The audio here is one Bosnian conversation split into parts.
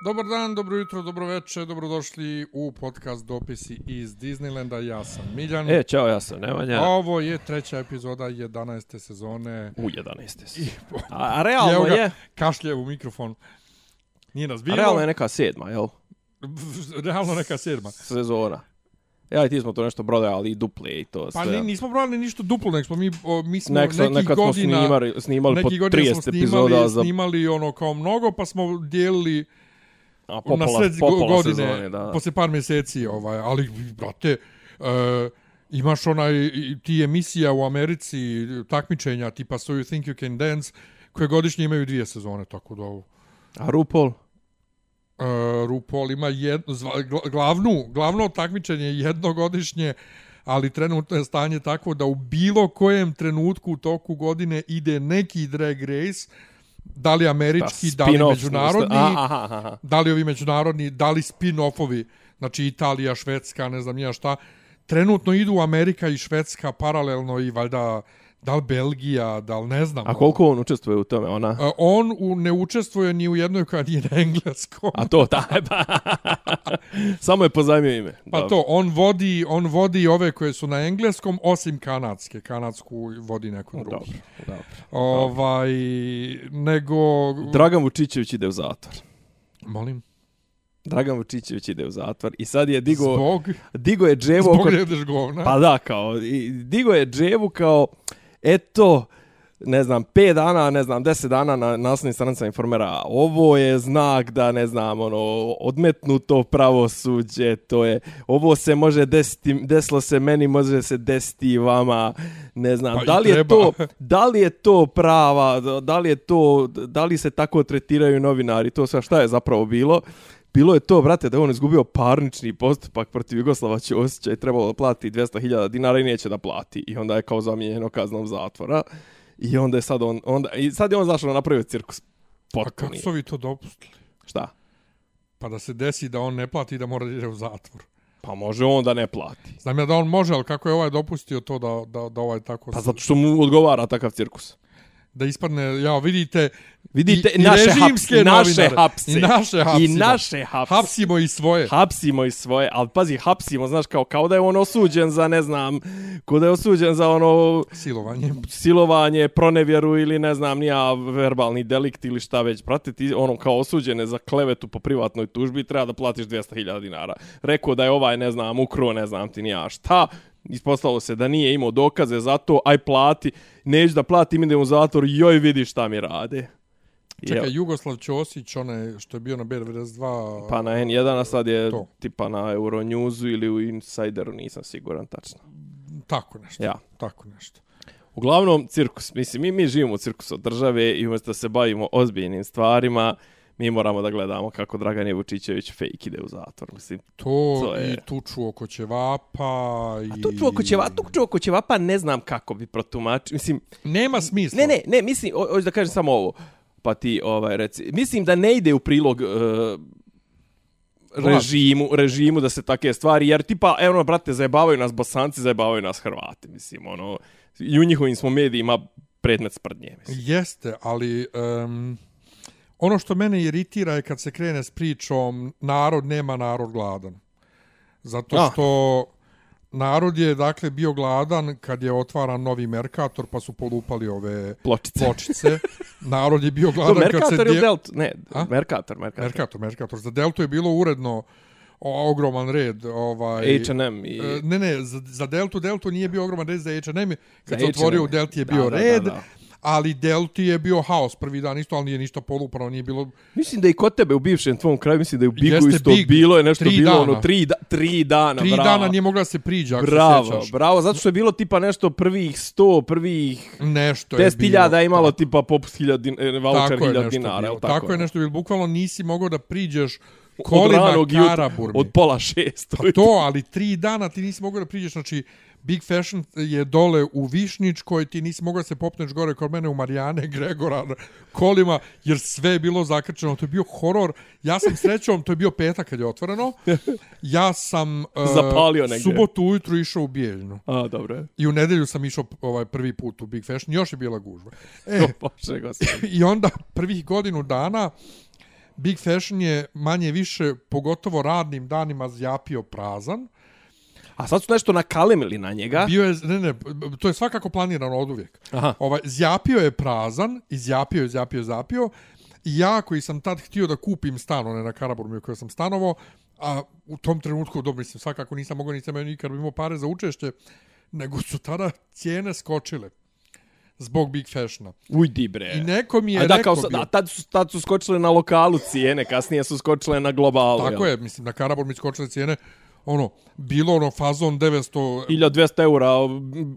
Dobar dan, dobro jutro, dobro večer, dobrodošli u podcast Dopisi iz Disneylanda. Ja sam Miljan. E, čao, ja sam Nemanja. Ovo je treća epizoda 11. sezone. U 11. si. I, A, a realno ga, je, Kašlje u mikrofon. Nije nas a bilo. realno je neka sedma, jel? Realno neka sedma. Sezona. Ja i ti smo to nešto brodali i duple i to Pa sve. ni, nismo brali ništa duplo, nego smo mi, o, mi smo Nek, nekih nekad smo godina... snimali, snimali po Neki godina 30 smo epizoda snimali, za snimali ono kao mnogo, pa smo dijelili a, na popola, sred popola godine, sezone, da. posle par mjeseci, ovaj, ali, brate, e, imaš onaj, i- ti emisija u Americi, takmičenja, tipa So You Think You Can Dance, koje godišnje imaju dvije sezone, tako da ovo. A RuPaul? Uh, RuPaul ima jedno, zva- glavnu, glavno takmičenje je jednogodišnje, ali trenutno je stanje tako da u bilo kojem trenutku u toku godine ide neki drag race, da li američki, da, li spin-off, međunarodni, aha, aha, aha. da li ovi međunarodni, da li spin-offovi, znači Italija, Švedska, ne znam nija šta, trenutno idu Amerika i Švedska paralelno i valjda da li Belgija, da li ne znam. A koliko on učestvuje u tome, ona? Uh, on u, ne učestvuje ni u jednoj koja nije na engleskom. A to, da, pa, samo je pozajmio ime. Pa Dobro. to, on vodi, on vodi ove koje su na engleskom, osim kanadske. Kanadsku vodi neko drugi. Dobro, dobro. Ovaj, nego... Dragan Vučićević ide u zatvor. Molim? Dragan Vučićević ide u zatvor i sad je digo, Zbog? digo je dževu Zbog oko... Pa da, kao, i digo je dževu kao, eto, ne znam, 5 dana, ne znam, 10 dana na naslovnim stranicama informera. Ovo je znak da, ne znam, ono, odmetnuto pravosuđe, to je, ovo se može desiti, desilo se meni, može se desiti i vama, ne znam, Pa da li je to, da li je to prava, da li je to, da li se tako tretiraju novinari, to sve šta je zapravo bilo. Bilo je to, brate, da on izgubio parnični postupak protiv Jugoslava Ćosića i trebalo da plati 200.000 dinara i neće da plati. I onda je kao zamijenjeno kaznom zatvora. I onda je sad on, onda, i sad je on zašao napravio cirkus. Pa Potpuni. kako su ovi to dopustili? Šta? Pa da se desi da on ne plati i da mora da ide u zatvor. Pa može on da ne plati. Znam ja da on može, ali kako je ovaj dopustio to da, da, da ovaj tako... Pa zato što mu odgovara takav cirkus. Da ispadne, ja vidite... Vidite, i, i naše hapsi, naše hapse. I naše hapsimo. I naše hapse. Hapsimo i svoje. hapsimo i svoje, ali pazi, hapsimo, znaš, kao, kao da je on osuđen za, ne znam, kao da je osuđen za ono Silovanje. silovanje, pronevjeru ili ne znam, nija verbalni delikt ili šta već. Brate, ti ono kao osuđene za klevetu po privatnoj tužbi treba da platiš 200.000 dinara. Rekao da je ovaj, ne znam, ukro, ne znam ti nija šta. Ispostavilo se da nije imao dokaze za to, aj plati, neću da platim, idem u zatvor, joj vidi šta mi rade. Čekaj? Jugoslav Ćosić, onaj što je bio na B92... Pa na N1, a sad je To. tipa na Euronewsu ili u Insideru, nisam siguran tačno. Tako nešto. Ja. Tako nešto. Uglavnom, cirkus. Mislim, mi, mi živimo u cirkusu od države i umjesto da se bavimo ozbiljnim stvarima, mi moramo da gledamo kako Dragan Jevučićević fake ide u zatvor. Mislim, To, To je- i tuču oko ćevapa i... a tu oko ćeva, tu oko ćevapa ne znam kako bi protumačio. Mislim, Nema smisla. ne, ne, ne, mislim, ho- hoću da kažem samo ovo. Pa ti, ovaj, reci, mislim da ne ide u prilog uh, režimu, režimu da se take stvari, jer tipa, evo, brate, zajebavaju nas bosanci, zajebavaju nas Hrvati, mislim, ono, i u njihovim smo medijima predmet sprdnje, mislim. Jeste, ali... Um, ono što mene iritira je kad se krene s pričom narod nema, narod gladan. Zato Ah. Narod je, dakle, bio gladan kad je otvaran novi Merkator, pa su polupali ove Pločice. pločice. narod je bio gladan kad se... Mercator ili dje- Delt? Ne, A? Mercator, Mercator. Merkator, Merkator. Za Deltu je bilo uredno o, ogroman red. Ovaj, H&M i... E, Ne, ne, za, za Deltu, Deltu nije bio ogroman red za H&M. Kad Za se otvorio u. Delti je Da, bio da, red, da, da. Ali Delti je bio haos prvi dan isto, ali nije ništa polupano, nije bilo... Mislim da i kod tebe u bivšem tvom kraju, mislim da je u Bigu Jeste isto Big. bilo je nešto Tri bilo, dana. ono, tri, da, tri dana, Tri bravo. dana nije mogla se priđa, ako se Bravo, sjećaš. bravo, zato što je bilo tipa nešto prvih 100, prvih Nešto je 10.000 bilo. imalo tipa popust 1000 din, voucher Tako je 1000 nešto dinara, Tako, tako? je nešto bilo. Bukvalno nisi mogao da priđeš od kolima ranog jutra, Karaburmi. od pola šest. Pa to, ali tri dana ti nisi mogao da priđeš, znači, Big Fashion je dole u Višničkoj, ti nisi mogao se popneš gore kod mene u Marijane, Gregora, kolima, jer sve je bilo zakrčeno. To je bio horor. Ja sam srećom, to je bio petak kad je otvoreno. Ja sam uh, Zapalio negdje. subotu ujutru išao u Bijeljnu. A, dobro je. I u nedelju sam išao ovaj prvi put u Big Fashion. Još je bila gužva. E. Bože. I onda prvih godinu dana Big Fashion je manje više, pogotovo radnim danima, zjapio prazan. A sad su nešto nakalemili na njega. Bio je, ne, ne, to je svakako planirano od uvijek. Aha. Ovaj, zjapio je prazan, izjapio je, zjapio je, zjapio. I ja koji sam tad htio da kupim stan, one na Karaburmi u kojoj sam stanovo, a u tom trenutku, dobro, mislim, svakako nisam mogao, nisam imao nikad imao pare za učešće, nego su tada cijene skočile zbog Big Fashiona. Ujdi bre. I neko mi je A da, rekao kao, sa- bio- a tad su, tad su skočile na lokalu cijene, kasnije su skočile na globalu. Tako je, mislim, na Karabor mi skočile cijene, ono, bilo ono fazon 900... 1200 eura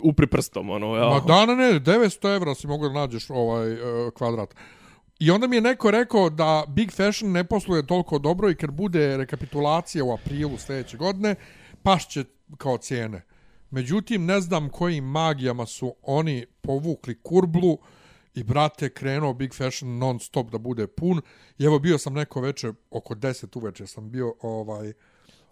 upri prstom, ono, ja. Ma da, ne, ne, 900 evra si mogu da nađeš ovaj uh, kvadrat. I onda mi je neko rekao da Big Fashion ne posluje toliko dobro i kad bude rekapitulacija u aprilu sljedeće godine, pašće kao cijene. Međutim, ne znam kojim magijama su oni povukli kurblu i brate krenuo Big Fashion non stop da bude pun. I evo bio sam neko veče, oko 10 uveče sam bio ovaj...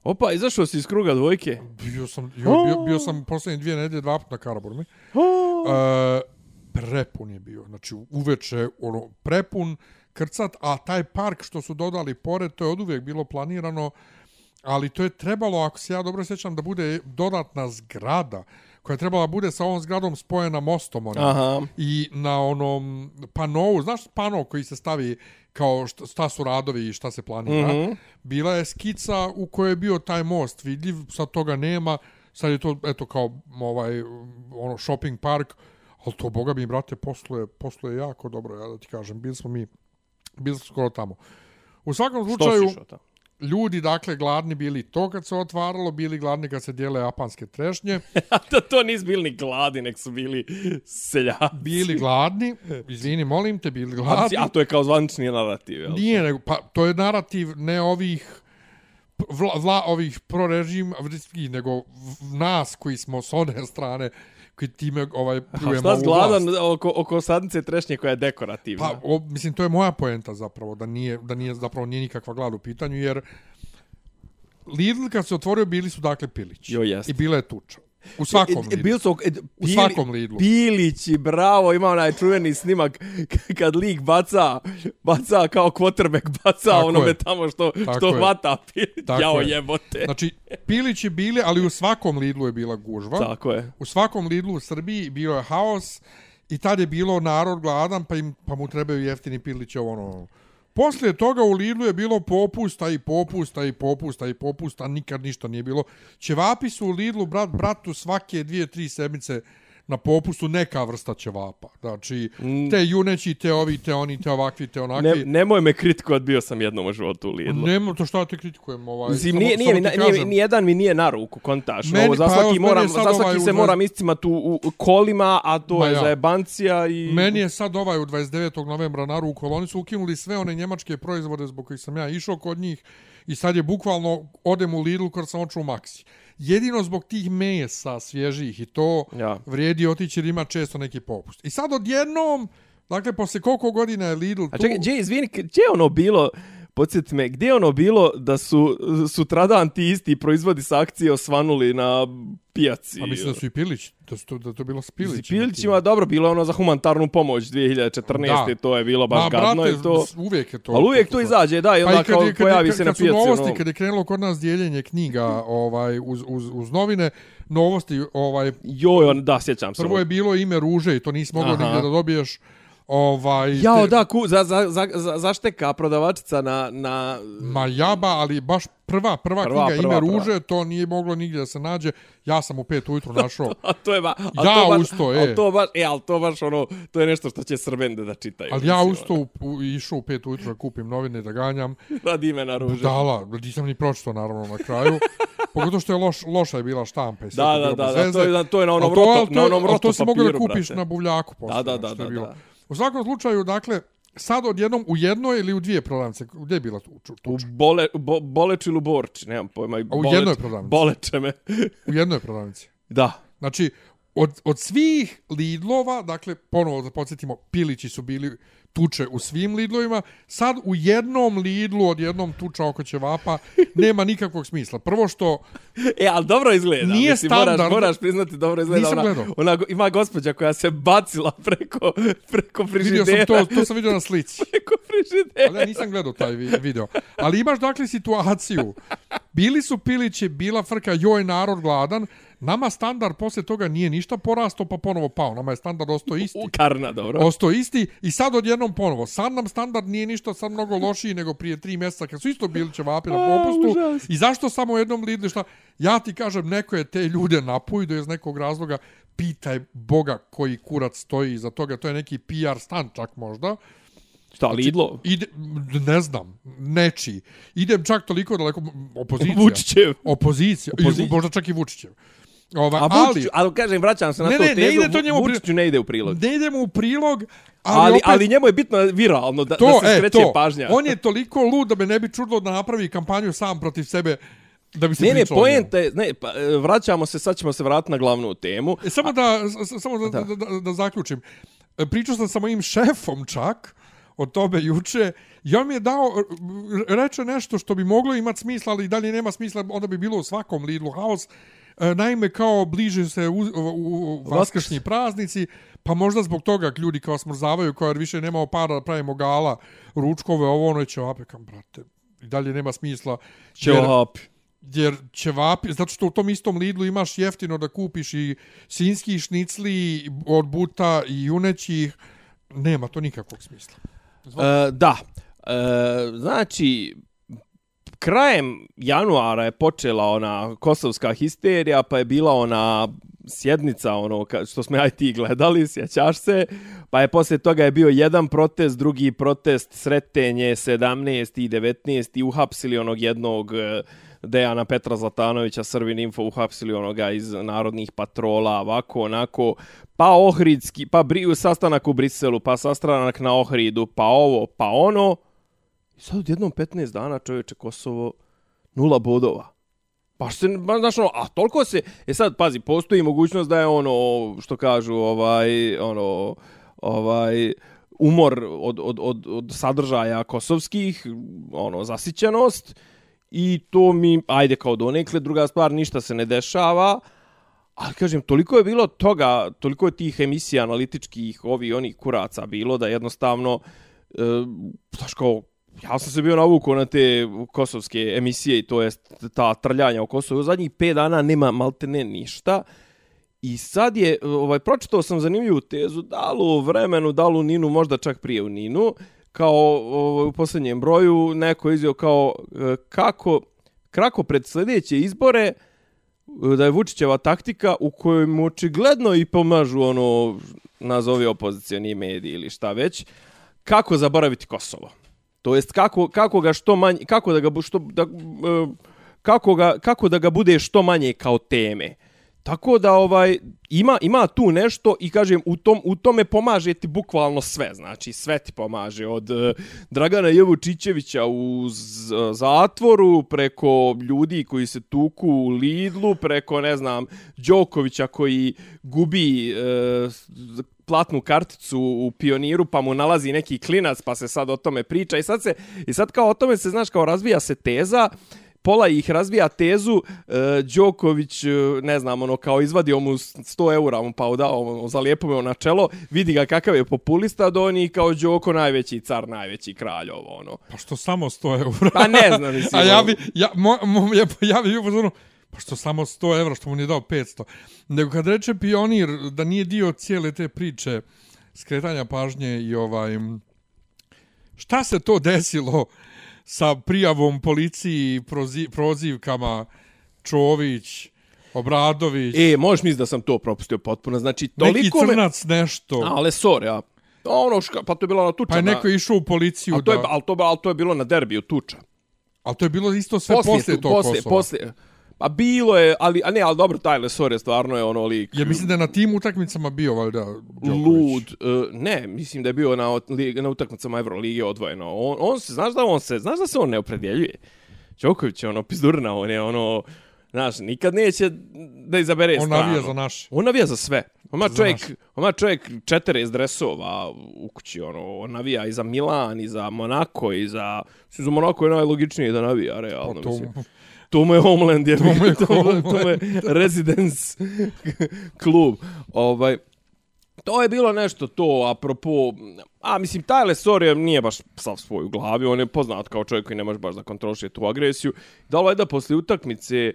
Opa, izašao si iz kruga dvojke. Bio sam, jo, bio, bio sam posljednje dvije nedelje dva puta na Karaburmi. E, prepun je bio. Znači, uveče, ono, prepun, krcat, a taj park što su dodali pored, to je od uvijek bilo planirano, ali to je trebalo, ako se ja dobro sjećam, da bude dodatna zgrada, koja je trebala bude sa ovom zgradom spojena mostom. Onim. Aha. I na onom panovu, znaš pano koji se stavi kao šta, šta su radovi i šta se planira, mm -hmm. bila je skica u kojoj je bio taj most vidljiv, sad toga nema, sad je to eto kao ovaj ono shopping park, ali to boga mi brate posluje, posluje jako dobro, ja da ti kažem, bili smo mi bili smo skoro tamo. U svakom Što slučaju, si išao tamo? Ljudi, dakle, gladni bili to kad se otvaralo, bili gladni kad se dijele japanske trešnje, to, to nisu bili ni gladi, nek su bili seljaci. bili gladni, izvini, molim te, bili gladni. a to je kao zvanični narativ, jel? Nije, nego, pa to je narativ ne ovih vla, vla ovih prorežim, nego nas koji smo s one strane, koji time ovaj, A pljujemo šta ovu gladan vlast. oko, oko sadnice trešnje koja je dekorativna? Pa, o, mislim, to je moja poenta zapravo, da nije, da nije zapravo nije nikakva glad u pitanju, jer Lidl kad se otvorio bili su dakle pilići. Jo, jest. I bila je tuča. U svakom E, e, Lidlu. Bil su, e, U svakom Lidlu. Pilići, bravo, ima onaj čuveni snimak kad lik baca, baca kao quarterback, baca Tako onome je. tamo što, Tako što je. hvata pilić. Jao je. jebote. Znači, pilići bili, ali u svakom Lidlu je bila gužva. Tako je. U svakom Lidlu u Srbiji bio je haos i tad je bilo narod gladan, pa, im, pa mu trebaju jeftini piliće ono. Poslije toga u Lidlu je bilo popusta i popusta i popusta i popusta, nikad ništa nije bilo. Ćevapi su u Lidlu, brat, bratu, svake dvije, tri sedmice na popustu neka vrsta ćevapa. Znači, te juneći, te ovi, te oni, te ovakvi, te onakvi. Ne, nemoj me kritikovat, bio sam jednom u životu u Lidlu. Nemo to što te kritikujem. Ovaj, Mislim, samo- nije, nije, samo nije, mi- nijedan mi nije na ruku, kontaš. Meni- Ovo, za pa svaki, meni moram, za svaki ovaj u se dvadeset- moram iscimat u, u u kolima, a to Ma je ja. za jebancija i... Meni je sad ovaj u 29. novembra na ruku, ali oni su ukinuli sve one njemačke proizvode zbog kojih sam ja išao kod njih i sad je bukvalno odem u Lidl kad sam očeo u Maxi. Jedino zbog tih mesa svježih i to Ja. vrijedi otići jer ima često neki popust. I sad odjednom, dakle, posle koliko godina je Lidl tu... A čekaj, gdje, izvini, gdje je ono bilo, podsjeti me, gdje je ono bilo da su sutradan ti isti proizvodi sa akcije osvanuli na pijaci? A mislim da su i Pilić, da, su to, da to bilo s S Pilićima. Pilićima, dobro, bilo ono za humanitarnu pomoć 2014. Da. To je bilo baš Ma, gadno brate, i to... uvijek je to. Ali uvijek to izađe, da, i onda kao pojavi se na kad su pijaci. novosti, ono, kad je krenulo kod nas dijeljenje knjiga ovaj, uz, uz, uz novine, novosti, ovaj, Joj, on, da, sjećam se. prvo je bilo ime Ruže i to nisi mogao nigdje da dobiješ. Ovaj, Jao, te- da, ku, za, za, za, za, zašteka prodavačica na... na Ma jaba, ali baš prva, prva, Prva, knjiga prva, ime prva. Ruže, to nije moglo nigdje da se nađe. Ja sam u pet ujutru našao. a to je ba, a Ja to baš, usto, e. al to baš, e, al to baš ono, to je nešto što će srbende da čitaju. Ali ja usto u, u, išao u pet ujutru da kupim novine da ganjam. Radi imena ruže. Dala, nisam ni pročito naravno na kraju. Pogotovo što je loš, loša je bila štampa i sve Da, da, da, da, to je, to je na onom to- na onom al roto to si mogao da papiru, kupiš brate. na buvljaku posle. Da, da, da, da, da. U svakom slučaju, dakle, sad odjednom u jednoj ili u dvije prodavnice, gdje je bila tu? tu, U bole, bo, Boleč ili u Borči, nemam pojma. A u Boleč- jednoj prodavnici? Boleče me. u jednoj prodavnici. da. Znači, od, od svih Lidlova, dakle, ponovo da podsjetimo, Pilići su bili tuče u svim Lidlovima, sad u jednom Lidlu od jednom tuča oko ćevapa nema nikakvog smisla. Prvo što... E, ali dobro izgleda. Nije Mislim, standard. Moraš, moraš priznati, dobro izgleda. Nisam ona, gledao. ona, ima gospođa koja se bacila preko, preko Vidio frižidera. sam to, to sam vidio na slici. Preko frižidera. Ali ja nisam gledao taj vi- video. Ali imaš dakle situaciju. Bili su pilići, bila frka, joj narod gladan. Nama standard posle toga nije ništa porasto, pa ponovo pao. Nama je standard ostao isti. U karna, dobro. Ostao isti i sad odjednom ponovo. Sad nam standard nije ništa sad mnogo lošiji nego prije tri mjeseca kad su isto bili ćevapi na A, popustu. užas. I zašto samo u jednom Lidlu šta? Ja ti kažem, neko je te ljude napujido iz nekog razloga. Pitaj Boga koji kurac stoji iza toga. To je neki PR stan čak možda. Šta, Lidlo? Ide, ne znam, nečiji. Idem čak toliko daleko, opozicija. Vučićev. Opozicija. Opozicija. I, možda čak i Vučićev. Ova, A ali, Vučiću, ali kažem, vraćam se na Ne, to ne, ne tezu, ide to njemu. Vučiću ne ide u prilog. ne idemo u prilog, ali, Ali, opet, ali njemu je bitno viralno, da, to, da se e, skreće to. pažnja. On je toliko lud da me ne bi čudilo da napravi kampanju sam protiv sebe da bi se Ne, ne, poenta je, ne, pa, e, vraćamo se, sad ćemo se vratiti na glavnu temu. E, samo da, s- samo da, da. Da, da, da zaključim. E, Pričao sam sa mojim šefom čak o tome juče i on mi je dao, reče nešto što bi moglo imati smisla, ali i dalje nema smisla, onda bi bilo u svakom Lidlu House. E, Naime, kao bliže se u, u, u vaskršnji praznici, pa možda zbog toga ljudi kao smrzavaju, kao jer više nemamo para da pravimo gala, ručkove, ovo ono će opekam, brate. I dalje nema smisla. Će jer- hop. jer ćevapi, zato što u tom istom Lidlu imaš jeftino da kupiš i sinski šnicli od buta i junećih, nema to nikakvog smisla. E, da. E, znači, krajem januara je počela ona kosovska histerija, pa je bila ona sjednica, ono, što smo ja i ti gledali, sjećaš se, pa je poslije toga je bio jedan protest, drugi protest, sretenje, 17. i 19. i uhapsili onog jednog e, Dejana Petra Zlatanovića, Srbin Info, uhapsili onoga iz narodnih patrola, ovako, onako, pa Ohridski, pa bri, sastanak u Briselu, pa sastanak na Ohridu, pa ovo, pa ono. I sad odjednom 15 dana čovječe Kosovo nula bodova. Baš se, ba, znaš ono, a toliko se, e sad, pazi, postoji mogućnost da je ono, što kažu, ovaj, ono, ovaj, umor od, od, od, od sadržaja kosovskih, ono, zasićenost, i to mi, ajde kao donekle, druga stvar, ništa se ne dešava, ali kažem, toliko je bilo toga, toliko je tih emisija analitičkih, ovi onih kuraca bilo, da jednostavno, e, znaš kao, ja sam se bio navukao na te kosovske emisije i to je ta trljanja o Kosovu. U zadnjih 5 dana nema maltene ništa. I sad je, ovaj, pročitao sam zanimljivu tezu, da li u vremenu, da li u Ninu, možda čak prije u Ninu, kao ovaj, u posljednjem broju, neko izio kao e, kako, krako pred sljedeće izbore e, da je Vučićeva taktika u kojoj mu očigledno i pomažu ono nazovi opozicijani mediji ili šta već, kako zaboraviti Kosovo. To jest kako, kako ga što manje, kako da ga što da, e, kako ga kako da ga bude što manje kao teme. Tako da ovaj ima ima tu nešto i kažem u tom u tome pomaže ti bukvalno sve, znači sve ti pomaže od e, Dragana Jevučićevića u e, zatvoru preko ljudi koji se tuku u Lidlu, preko ne znam Đokovića koji gubi e, platnu karticu u pioniru pa mu nalazi neki klinac pa se sad o tome priča i sad se i sad kao o tome se znaš kao razvija se teza pola ih razvija tezu e, Đoković e, ne znam ono kao izvadio mu 100 eura mu pa dao ono, zalijepomeo na čelo vidi ga kakav je populista do oni kao Đoko najveći car najveći kralj ovo ono Pa što samo 100 eura? pa ne znam mislim A ja ono. bi, ja, mo, mo, ja, ja bi bio pozorno, pa što samo 100 evra, što mu nije dao 500. Nego kad reče pionir da nije dio cijele te priče skretanja pažnje i ovaj... Šta se to desilo sa prijavom policiji, prozi, prozivkama Čović, Obradović, E, možeš misliti da sam to propustio potpuno. Znači, neki toliko me... crnac nešto, Ale sorry, a ono ška, pa to je bilo na tuča. pa je na- neko išao u policiju ali to, je, da... ali, to, ali to je bilo na derbiju tuča. Ali to je bilo isto sve poslije, poslije tog poslije, Kosova. Poslije, pa bilo je, ali, a ne, ali dobro, taj Lesor je stvarno je ono lik... Ja mislim da je na tim utakmicama bio, valjda, lud. Uh, ne, mislim da je bio na, na utakmicama Evrolige odvojeno. On, on se, znaš da on se, znaš da se on ne opredjeljuje? Đoković je ono pizdurna, on je ono, Znaš, nikad neće da izabere On stranu. navija za naše. On navija za sve. On ima čovjek, on ima čovjek 40 dresova u kući, ono, on navija i za Milan, i za Monako, i za... Mislim, za Monako je najlogičnije da navija, realno, Pa to- mislim. To mu je Homeland, je, to, mu je to, je, to mu je. Residence klub. Ovaj, to je bilo nešto to, apropo... A, mislim, taj Lesorio nije baš sav svoj u glavi, on je poznat kao čovjek koji ne može baš da kontroliše tu agresiju. Da li da posle utakmice,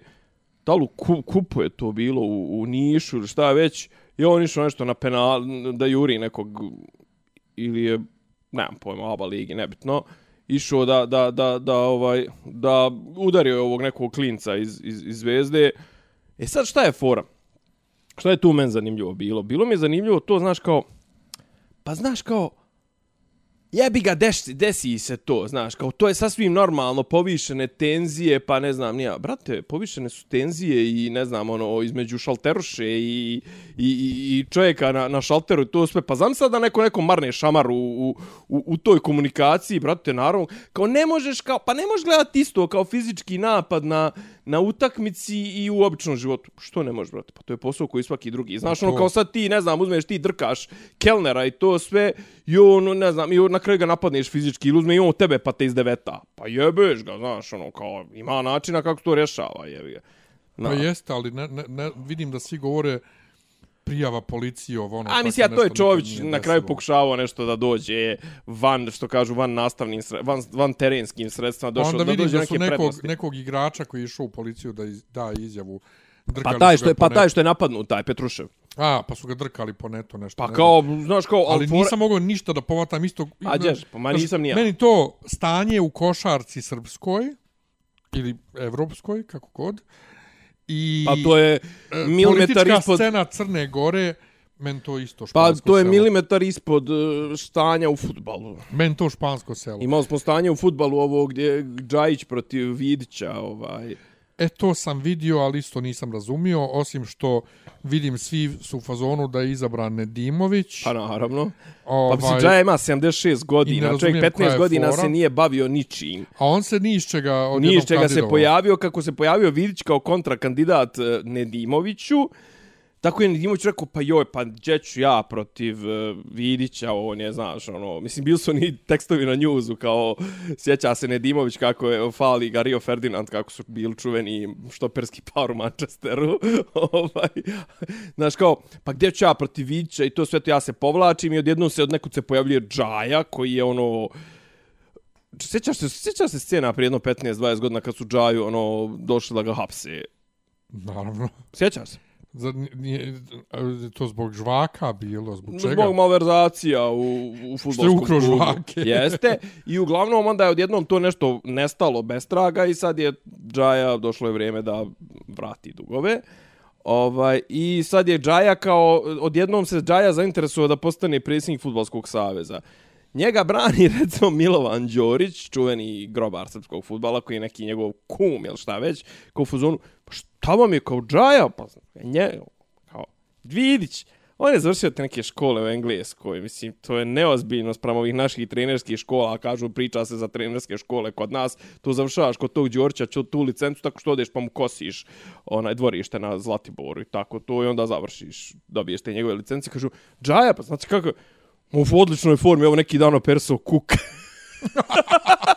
da li ku, kupu je to bilo u, u Nišu ili šta je već, i on išao nešto na penal, da juri nekog, ili je, nemam pojma, aba ligi, nebitno, išao da, da, da, da, ovaj, da udario je ovog nekog klinca iz, iz, iz Zvezde. E sad šta je fora? Šta je tu men zanimljivo bilo? Bilo mi je zanimljivo to, znaš, kao, pa znaš, kao, jebi ga, desi, desi se to, znaš, kao, to je sasvim normalno, povišene tenzije, pa ne znam, nija, brate, povišene su tenzije i, ne znam, ono, između šalteruše i, i, i, i čovjeka na, na šalteru, i to sve, pa znam sad da neko neko marne šamar u, u, u, u toj komunikaciji, brate, naravno, kao ne možeš, kao, pa ne možeš gledati isto kao fizički napad na, na utakmici i u običnom životu. Što ne možeš, brate? Pa to je posao koji svaki drugi. Znaš, ono, to- kao sad ti, ne znam, uzmeš ti drkaš kelnera i to sve, i on, ne znam, i na kraju ga napadneš fizički, ili uzme i on tebe pa te izdeveta. Pa jebeš ga, znaš, ono, kao, ima načina kako to rješava, jebi ga. Pa jeste, ali ne, ne, ne, vidim da svi govore prijava policiji ovo ono. A mislim, ja to je Čović na kraju pokušavao nešto da dođe van, što kažu, van nastavnim, sre- van, van terenskim sredstvima, Pa došao onda da vidim dođe da su neke nekog, prednosti. nekog igrača koji je išao u policiju da iz, da izjavu. Pa Drkali taj su što je, pa taj što je napadnut, taj Petrušev. A, pa su ga drkali po netu nešto. Pa ne kao, znaš kao, Ali fora- nisam mogao ništa da povatam isto... A, đeš, pa ma nisam ni ja. Meni to stanje u košarci srpskoj ili evropskoj, kako god, i Pa to je e, milimetar politička ispod... scena Crne Gore, men to isto Pa špansko to je selo. milimetar ispod e, stanja u futbalu. Men to špansko selo. Imali smo stanje u futbalu ovo gdje je Džajić protiv Vidića, ovaj. E, to sam vidio, ali isto nisam razumio, osim što vidim svi su u fazonu da je izabran Nedimović. Pa naravno. Pa ovaj, mislim, Džaja ima 76 I ne godina, čovjek razumijem koja 15 je godina fora. se nije bavio ničim. A on se ni iz čega odjednom Nije iz čega se kandidovao. pojavio, kako se pojavio Vidić kao kontrakandidat e, Nedimoviću, Tako je Nedimović rekao, pa joj, pa gdje ću ja protiv uh, Vidića, on je, znaš, ono, mislim, bili su oni tekstovi na njuzu, kao, sjeća se Nedimović kako je fali ga Rio Ferdinand, kako su bili čuveni štoperski par u Manchesteru, ovaj, znaš, kao, pa gdje ću ja protiv Vidića i to sve to ja se povlačim i odjednom se od nekud se pojavljuje Džaja, koji je, ono, Sjećaš se, sjećaš se scena prije jedno 15-20 godina kad su Džaju ono, došli da ga hapse? Naravno. Sjećaš se? Za, nije, to zbog žvaka bilo, zbog čega? Zbog malverzacija u, u futbolskom klubu. žvake. Jeste. I uglavnom onda je odjednom to nešto nestalo bez traga i sad je Džaja, došlo je vrijeme da vrati dugove. Ovaj, I sad je Džaja kao, odjednom se Džaja zainteresuo da postane predsjednik futbolskog saveza. Njega brani, recimo, Milovan Đorić, čuveni grobar srpskog futbala, koji je neki njegov kum, ili šta već, kao u fuzonu, pa tamo mi je kao Džaja? Pa, e, nje, kao, Dvidić. on je završio te neke škole u Engleskoj, mislim, to je neozbiljno sprem ovih naših trenerskih škola, a kažu, priča se za trenerske škole kod nas, tu završavaš kod tog Đorća, ću tu licencu, tako što odeš pa mu kosiš onaj dvorište na Zlatiboru i tako to, i onda završiš, dobiješ te njegove licence, kažu, Džaja, pa znači kako, u odličnoj formi, evo neki dan perso kuk.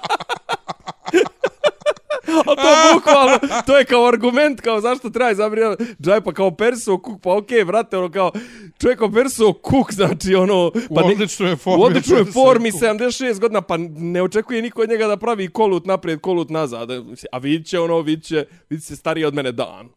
A to bukvalno, to je kao argument, kao zašto treba izabrati Džaj, pa kao Perso Kuk, pa okej, okay, brate, ono kao, čovjek kao Perso Kuk, znači ono, U pa ne- odličnoj formi. u odličnoj formi, Kuk. 76 godina, pa ne očekuje niko od njega da pravi kolut naprijed, kolut nazad, a vidit će ono, vidit će, vidit će stariji od mene dan.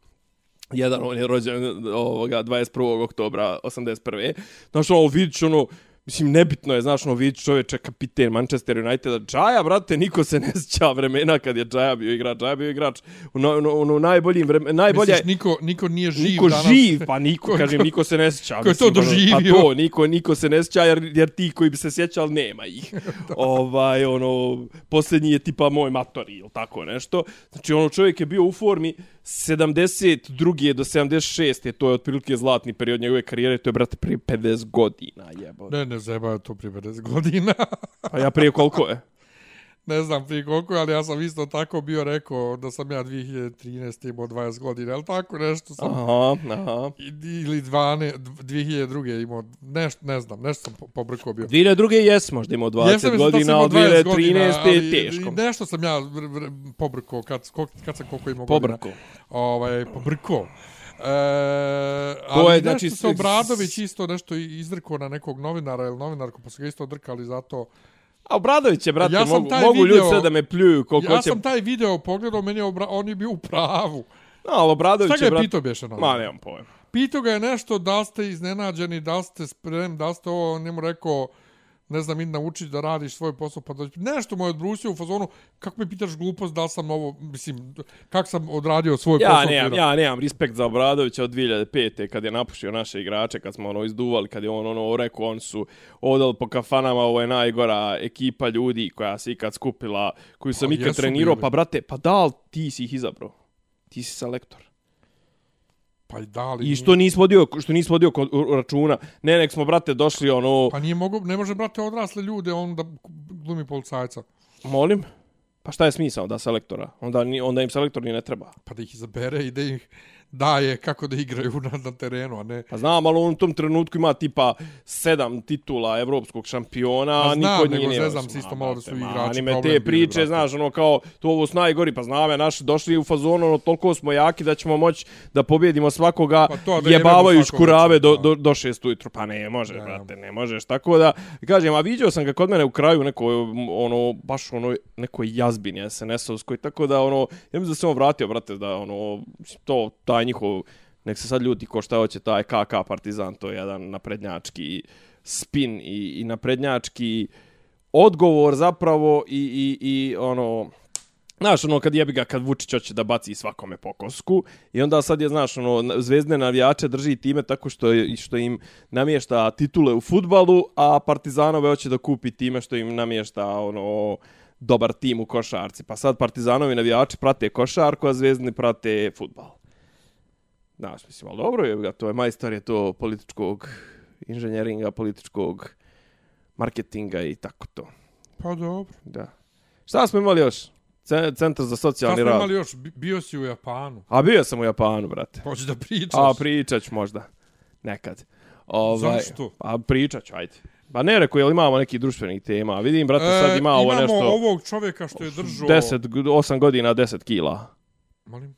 Jedan, on je rođen ovoga 21. oktobra 81. Znaš, ono, vidit ono, Mislim, nebitno je, znaš, ono, vidiš čovječe, kapiten Manchester Uniteda. Džaja, brate, niko se ne sjeća vremena kad je Džaja bio igrač. Džaja bio igrač u, no, no, no, najboljim vremenima. Najbolje, Misliš, niko, niko nije živ niko danas? živ, pa niko, Ko- kažem, niko se ne sjeća. ko je to ono, doživio? Pa to, niko, niko se ne sjeća, jer, jer ti koji bi se sjećali, nema ih. ovaj, ono, posljednji je tipa moj matori, ili tako nešto. Znači, ono, čovjek je bio u formi 72. do 76. To je otprilike zlatni period njegove karijere, to je, brate, prije 50 godina, jebo. Ne, ne zeba to prije 50 godina. Pa ja prije koliko je? Ne znam prije koliko, ali ja sam isto tako bio rekao da sam ja 2013. imao 20 godina, ali tako nešto sam... Aha, aha. Ili 12, 2002. imao, nešto, ne znam, nešto sam po- pobrkao bio. 2002. jes možda imao 20 Jesam godina, imao od 20 godina, 2013. ali je teško. Nešto sam ja pobrkao kad, kad sam koliko imao Pobrko. godina. Ovaj, pobrkao. E, To ali je, je, znači, nešto se Obradović isto nešto izrkao na nekog novinara ili novinarku, pa su ga isto odrkali zato. A Obradović je, brate, Ja mogu, mogu ljudi video- sve da me pljuju koliko ja će... sam taj video pogledao, meni je obra, on je bio u pravu. No, ali Obradović Šta ga je, je brate... pitao bješe na Ma, nemam pojma. Pitao ga je nešto, da ste iznenađeni, da ste spremni, da ste ovo, on njemu rekao, ne znam, idi naučiš da radiš svoj posao, pa dođi. Nešto mu je odbrusio u fazonu, kako me pitaš glupost, da sam ovo, mislim, kako sam odradio svoj Ja posao. nemam, ja nemam respekt za Obradovića od 2005. kad je napušio naše igrače, kad smo ono izduvali, kad je on ono rekao, oni su odali po kafanama, ovo je najgora ekipa ljudi koja se ikad skupila, koju sam Pa ikad trenirao, bili. pa brate, pa da li ti si ih izabrao? Ti si selektor. Pa i da li... I što nisi vodio, što nisi vodio kod računa. Ne, nek smo, brate, došli ono... Pa nije mogu, ne može, brate, odrasle ljude, on da glumi policajca. Molim? Pa šta je smisao da selektora? Onda, onda im selektor ni ne treba. Pa da ih izabere i da ih daje kako da igraju na, na terenu, a ne... Pa znam, ali on u tom trenutku ima tipa sedam titula evropskog šampiona, Pa znam, niko od nego njih nije... zezam se isto malo da su igrači Ni me problem te bili, priče, brate. znaš, ono kao, to ovo s najgori, pa znam ja, naši došli u fazonu, ono, toliko smo jaki da ćemo moći da pobjedimo svakoga, Pa to, da jebavaju jebemo škurave svakoga, do, do, do šest ujutru. Pa ne, može, Da. brate, ne možeš. Tako da, kažem, a vidio sam ga kod mene u kraju neko, ono, baš ono, nekoj jazbini SNS-ovskoj, tako da, ono, ja mislim da se on vratio, brate, da, ono, to, taj njihov, nek se sad ljudi ko šta hoće, taj KK Partizan, to je jedan naprednjački spin i, i naprednjački odgovor zapravo i, i, i ono, Znaš, ono, kad jebi ga, kad Vučić hoće da baci svakome po kosku i onda sad je, znaš, ono, zvezdne navijače drži time tako što, je, što im namješta titule u futbalu, a Partizanove hoće da kupi time što im namješta, ono, dobar tim u košarci. Pa sad Partizanovi navijači prate košarku, a zvezdni prate futbal. Znaš, mislim, ali dobro je, ga, to je majstor je to političkog inženjeringa, političkog marketinga i tako to. Pa dobro. Da. Šta smo imali još? Ce- Centar za Šta socijalni smo rad. imali još? Bi- Bio si u Japanu. A bio sam u Japanu, brate. Hoćeš da pričaš? A pričat ću možda. Nekad. Ovaj, Zašto? A pričat ću, ajde. Pa ne rekao, jel imamo neki društvenih tema? Vidim, brate, sad ima ovo E, imamo nešto... ovog čovjeka što je držao... 10, 8 godina, 10 kila. Molim?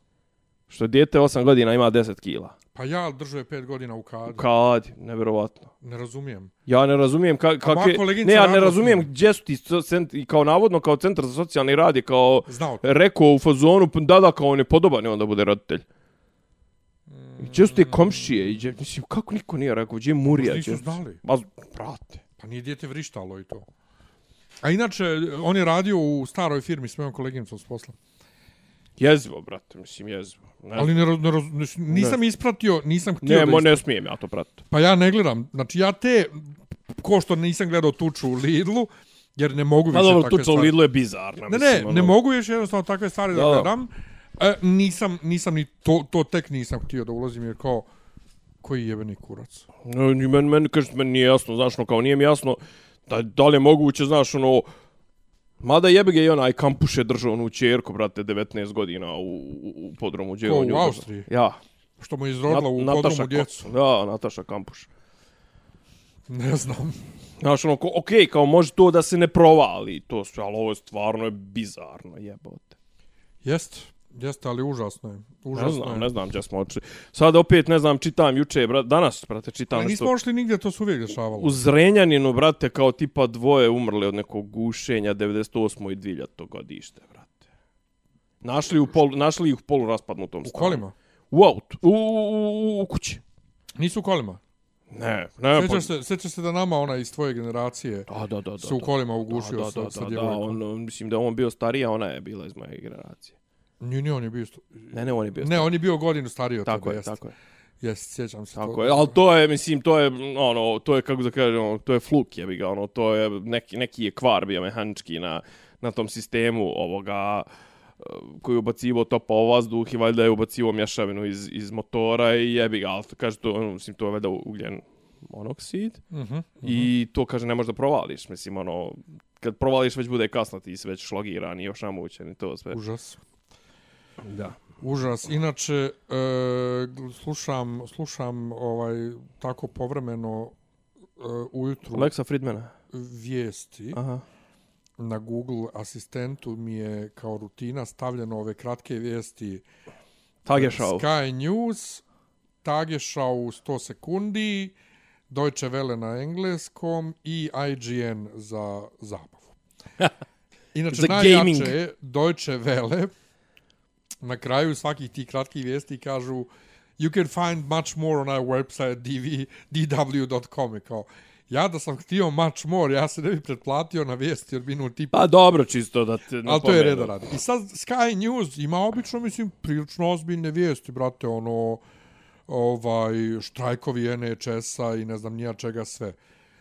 Što dijete 8 godina ima 10 kila. Pa ja držao je pet godina u kadi. Kad, nevjerovatno. Ne razumijem. Ja ne razumijem ka, kakve... koleginica Ne, ja ne razumijem gdje su ti so- cent, i kao navodno kao centar za socijalni rad je kao Znao rekao u fazonu, pa da da kao on je podoban i onda bude roditelj. I Gdje su te komšije? I gdje, mislim, kako niko nije rekao? Gdje je Murija? Možda nisu znali. Ma, brate. Pa nije dijete vrištalo i to. A inače, on je radio u staroj firmi s mojom koleginicom s posla. Jezivo, brate, mislim, jezivo. Ne, Ali ne, raz- ne, raz- nisam ispratio, nisam htio ne, da ispratio. ne smijem ja to pratiti. Pa ja ne gledam. Znači ja te, ko što nisam gledao tuču u Lidlu, jer ne mogu Pa više dobro, takve tuča u stvari. Lidlu je bizarna. Ne, mislim, ne, ono. ne mogu još jednostavno takve stvari da, Da, da. gledam. E, nisam, nisam ni to, to tek nisam htio da ulazim jer kao koji jebeni kurac. Ni meni, meni, kažete, meni nije jasno, znaš, no, kao nije mi jasno da, da li je moguće, znaš, ono, Mada jebe ga i onaj kampuš je držao onu čerku, brate, 19 godina u, u, podromu. Gdje on u Austriji? Ja. Što mu je izrodila u Nataša podrumu Ko- djecu. Da, Nataša Kampuš. Ne znam. Znaš, ono, okej, kao može to da se ne provali, to sve, ali ovo je stvarno je bizarno, jebote. Jest, jeste, ali užasno je. Ne Užasno znam, je. ne znam gdje smo očili. Sad opet, ne znam, čitam juče, brat, danas, brate, čitam Ali nešto. nismo ošli nigdje, to se uvijek dešavalo. U Zrenjaninu, brate, kao tipa dvoje umrli od nekog gušenja 98. i 2000. godište, brate. Našli, u pol, našli ih u polu raspadnutom U stanu. kolima? U autu. U, u, u, u kući. Nisu u kolima. Ne, ne. Sjećaš se, sjećaš se da nama ona iz tvoje generacije Da, da, da. da, se u da. kolima ugušio da, da, sa, da, sa da, da, djevojkom. on, mislim da on bio stariji, a ona je bila iz moje generacije. Nije, nije, on je bio... Ne, ne, on je bio Ne, on je bio godinu stariji od Tako tebe, je, jest. tako je. Jest, sjećam se. Tako to. je, ali to je, mislim, to je, ono, to je, kako da kažem, ono, to je fluk, jebi ga, ono, to je, neki, neki je kvar bio mehanički na, na tom sistemu ovoga, eh, koji je ubacivo topao vazduh i valjda je ubacivo mješavinu iz, iz motora i jebi ga, ali kaže to, ono, mislim, to je valjda ugljen monoksid Mhm. i to, kaže, ne možeš da provališ, mislim, ono, kad provališ već bude kasno, ti si već šlogiran i još namućen i to sve. Užas. Da. Užas. Inače, e, slušam, slušam ovaj tako povremeno e, ujutru Alexa Friedmana. vijesti. Aha. Na Google asistentu mi je kao rutina stavljeno ove kratke vijesti. Tagesschau. Sky News, Tagesschau u 100 sekundi, Deutsche Welle na engleskom i IGN za zabavu. Inače, najjače je Deutsche Welle na kraju svakih tih kratkih vijesti kažu you can find much more on our website dv, dw.com kao ja da sam htio much more, ja se ne bi pretplatio na vijesti od minut i Pa dobro, čisto da te Ali to je napomenu. reda radi. I sad Sky News ima obično, mislim, prilično ozbiljne vijesti, brate, ono, ovaj, štrajkovi NHS-a i ne znam nija čega sve.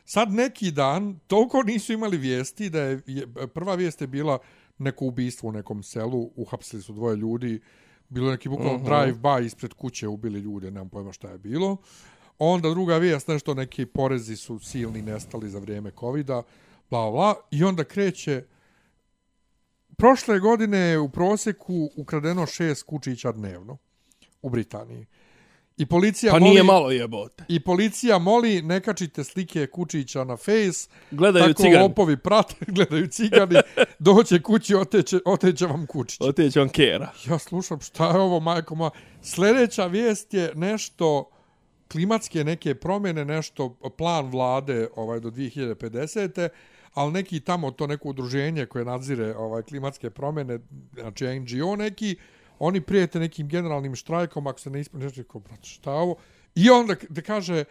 Sad neki dan, toliko nisu imali vijesti da je, je prva vijest je bila neko ubistvo u nekom selu, uhapsili su dvoje ljudi, bilo je neki bukvalno uh -huh. drive-by ispred kuće, ubili ljude, nemam pojma šta je bilo. Onda druga vijest, nešto neki porezi su silni nestali za vrijeme covida, bla, bla, i onda kreće prošle godine je u prosjeku ukradeno šest kučića dnevno u Britaniji. I policija Pa moli, nije malo jebote. I policija moli ne kačite slike kučića na face. Gledaju tako cigani. lopovi prate, gledaju cigani, doće kući, oteće, oteće vam kučić. Otići on kera. Ja slušam šta je ovo, majko moja. Sljedeća vijest je nešto klimatske neke promjene, nešto plan vlade ovaj do 2050. Ali neki tamo to neko udruženje koje nadzire ovaj klimatske promjene, znači NGO neki, oni prijete nekim generalnim štrajkom ako se ne ispuni nešto, kao, brate, šta ovo? I onda da kaže,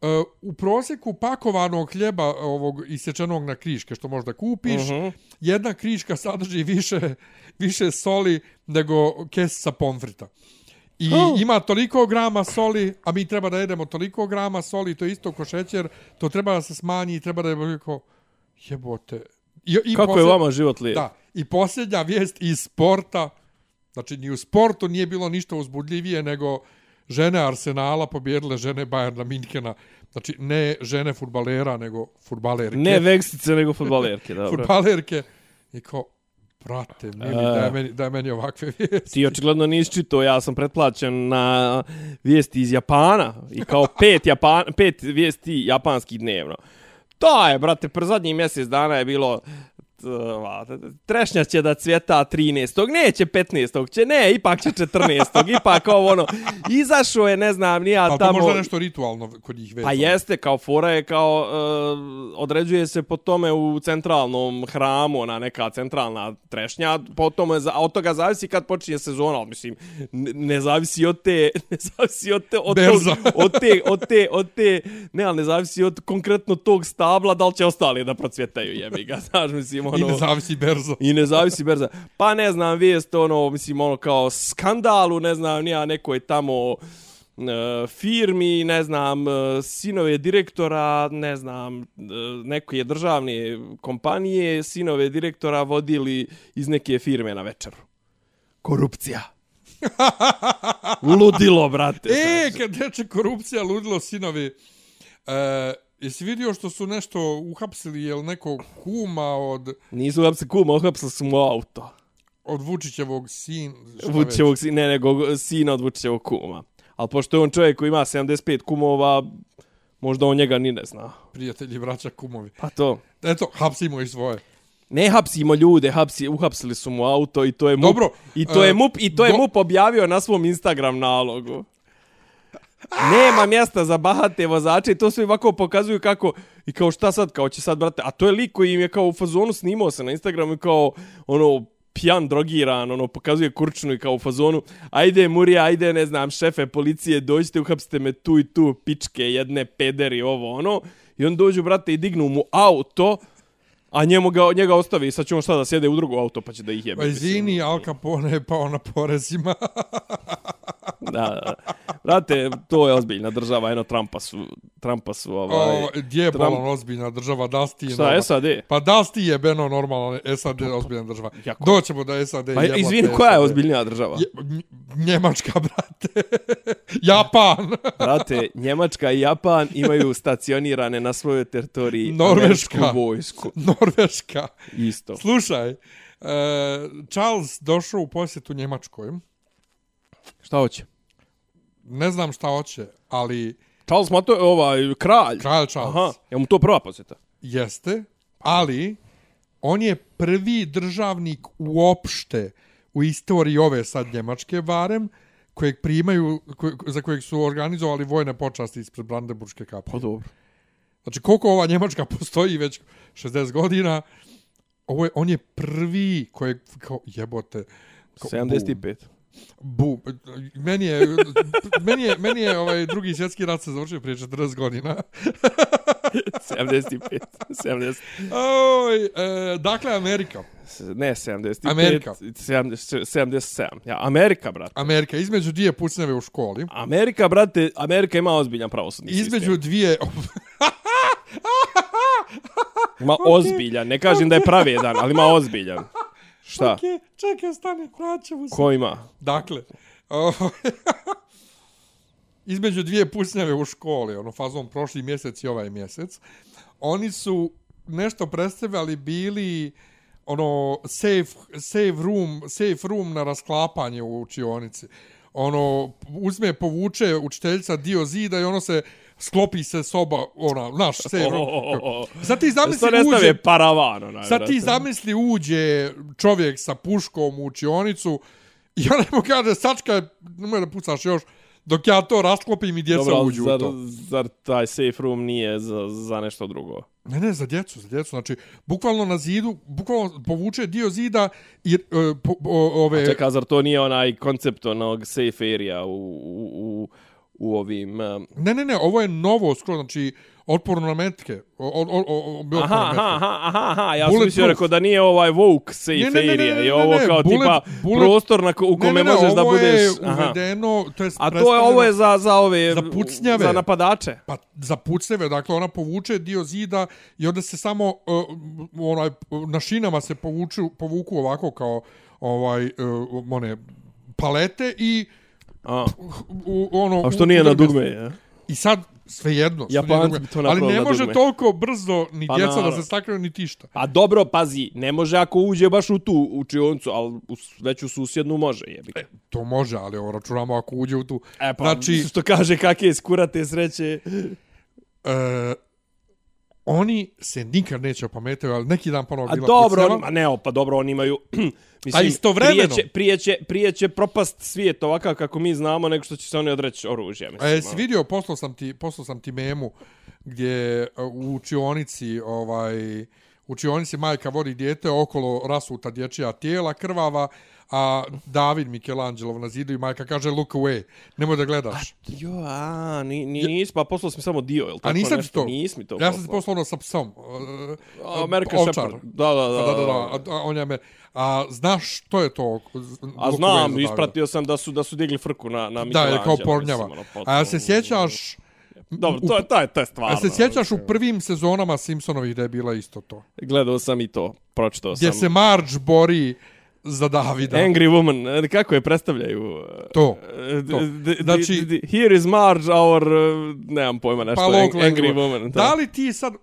Uh, u prosjeku pakovanog hljeba ovog isječenog na kriške što možda kupiš, uh -huh. jedna kriška sadrži više, više soli nego kesica pomfrita. I oh. ima toliko grama soli, a mi treba da jedemo toliko grama soli, to je isto ko šećer, to treba da se smanji i treba da je kao, jebote. I, i Kako posled... je vama život lijep? Da, i posljednja vijest iz sporta, znači ni u sportu nije bilo ništa uzbudljivije nego žene Arsenala pobjedile žene Bayerna Minhena. Znači, ne žene futbalera, nego futbalerke. Ne veksice, nego futbalerke, dobro. futbalerke. I kao, brate, mili, daj meni, daj meni ovakve vijesti. Ti očigledno nisi čito, ja sam pretplaćen na vijesti iz Japana i kao pet, Japan, pet vijesti japanskih dnevno. To je, brate, pre zadnjih mjesec dana je bilo trešnja će da cvjeta 13. Neće 15. će, ne, ipak će 14. ipak ovo ono, izašao je, ne znam, nija pa, tamo... Pa to možda nešto ritualno kod njih vezano. Pa jeste, kao fora je, kao, uh, određuje se po tome u centralnom hramu, ona neka centralna trešnja, po tome, od toga zavisi kad počinje sezona, ali mislim, ne, ne zavisi od te, ne zavisi od te, od, Berza. tog, od te, od te, od te, ne, ali ne zavisi od konkretno tog stabla, da li će ostali da procvjetaju, jebi ga, znaš, mislim, ono... I ne zavisi berzo. I ne zavisi berza. Pa ne znam, vijest, ono, mislim, ono, kao skandalu, ne znam, nija nekoj tamo uh, firmi, ne znam, uh, sinove direktora, ne znam, uh, neke državne kompanije, sinove direktora vodili iz neke firme na večeru. Korupcija. Ludilo, brate. E, kad reče korupcija, ludilo, sinovi, uh, Jesi vidio što su nešto uhapsili, jel neko kuma od... Nisu uhapsili kuma, uhapsili su mu auto. Od Vučićevog sin... Vučićevog sina, ne, nego sina od Vučićevog kuma. Ali pošto je on čovjek koji ima 75 kumova, možda on njega ni ne zna. Prijatelji, braća, kumovi. Pa to. Eto, hapsimo i svoje. Ne hapsimo ljude, hapsi, uhapsili su mu auto i to je MUP. Dobro. I to je uh, MUP, i to je do... MUP objavio na svom Instagram nalogu. Nema mjesta za bahate vozače i to sve ovako pokazuju kako i kao šta sad, kao će sad brate, a to je lik koji im je kao u fazonu snimao se na Instagramu i kao ono pjan, drogiran, ono pokazuje kurčnu i kao u fazonu ajde Murija, ajde ne znam šefe policije, dođite uhapsite me tu i tu pičke, jedne pederi, ovo ono i on dođu brate i dignu mu auto A njemu ga, njega ostavi i sad će on šta da sjede u drugo auto pa će da ih jebe. Pa izvini, Al Capone je pao na porezima. da, da. Brate, to je ozbiljna država, eno Trumpa su, Trumpa su ovaj... O, gdje je Trump... ozbiljna država, da sti je Šta, normal... SAD? Pa da sti je beno normalno, SAD je ozbiljna država. Jako. Doćemo da SAD pa, jebate. izvini, koja je ozbiljnija država? Je, Njemačka, brate. Japan. Brate, Njemačka i Japan imaju stacionirane na svojoj teritoriji Norveška. vojsku. Norveška. Isto. Slušaj, e, Charles došao u posjetu Njemačkoj. Šta hoće? Ne znam šta hoće, ali Charles Mato, ovaj, kralj. kralj Charles Aha, je mu to prva posjeta? jeste, ali on je prvi državnik uopšte u istoriji ove sad Njemačke barem, kojeg primaju, koj, za kojeg su organizovali vojne počasti ispred Brandenburgske kape. Pa dobro. Znači, koliko ova Njemačka postoji već 60 godina, ovo je, on je prvi kojeg, kao, jebote, kao, 75. Bu, bu, meni je, meni je, meni je ovaj drugi svjetski rat se završio prije 40 godina. 75. 70. Oj, e, dakle, Amerika. Ne, 75. Amerika. 70, 77. Ja, Amerika, brate. Amerika, između dvije pucnjave u školi. Amerika, brate, Amerika ima ozbiljan pravosudni Između sistem. dvije... Ima ozbiljan, ne kažem da je pravedan, ali ima ozbiljan. Šta? Okej, čekaj, stani, vraćamo se. Ko ima? Dakle, između dvije pucnjave u školi, ono, fazom prošli mjesec i ovaj mjesec, oni su nešto predstavljali bili ono safe, safe room safe room na rasklapanje u učionici ono uzme povuče učiteljica dio zida i ono se sklopi se soba ona naš safe room sad ti Da se to zamisli uđe paravan, onaj, Sad ti zamisli uđe čovjek sa puškom u učionicu i ona mu kaže, sačka, nemoj da pucaš još, dok ja to rasklopim i djeca Dobro, uđu zar, u to. zar taj safe room nije za, za nešto drugo? Ne, ne, za djecu, za djecu. Znači, bukvalno na zidu, bukvalno povuče dio zida i e, po, o, ove... Čeka, zar to nije onaj koncept onog safe area u, u, u, u ovim... Um, Ne, ne, ne, ovo je novo skoro, znači, otporno na metke. O, o, o, o, aha, aha, aha, aha, aha, ja sam mislio rekao da nije ovaj woke safe Ne, ne, ne, ne, area, ne, je ne, ovo ne, kao bullet- tipa bullet- prostor na ko, u Ne, kome ne, ne, možeš da ovo budeš... je aha. uvedeno, to je A to je, ovo je za, za ove... Za pucnjave. Za napadače. Pa za pucnjeve, dakle ona povuče dio zida i onda se samo uh, onaj na šinama se povuču povuku ovako kao ovaj uh, one palete i A, u, ono a što u- nije na dugme, je? I sad svejedno, što Japanci nije dugme. bi to ali ne može dugme. toliko brzo ni Pa djeca da naravno. se stakaju ni tišta. A dobro, pazi, ne može ako uđe baš u tu učioncu, ali u, već u susjednu može, jebi. E, to može, ali ovo računamo ako uđe u tu. E pa, znači, što kaže kakve skurate sreće. e, oni se nikad neće opametaju, ali neki dan ponovo A bila dobro, pucnjava. oni, a ne, pa dobro, oni imaju... A istovremeno- Prije će, prije, će, prije će propast svijet ovakav kako mi znamo, nego što će se oni odreći oružja, A mislim. jesi ono. vidio, poslao sam ti, poslao sam ti memu gdje uh, u učionici, ovaj, u učionici majka vodi dijete okolo rasuta dječja tijela krvava, a David Michelangelo na zidu i majka kaže look away, nemoj da gledaš. Jo, a, ni, ni, nis, pa poslao sam samo dio, jel tako A nisam nešto? to. Nis mi to ja sam ti poslao. ono sa psom. Uh, American ovčar. Shepherd. Da, da, da. Da, da, da. A, a, on je me, a znaš što je to? A znam, ispratio sam da su da su digli frku na na Da, je kao pornjava. mislim, ono, A ja se sjećaš... Dobro, u- to je to je to je stvarno. A se sjećaš u prvim sezonama Simpsonovih da je bila isto to? Gledao sam i to, pročitao Gdje sam. se Marge bori za Davida. Angry Woman, e, kako je predstavljaju? To, E, to. Znači- here is Marge, our, uh, nemam pojma, nešto, Pa Angry language. Woman. Da li ti sad,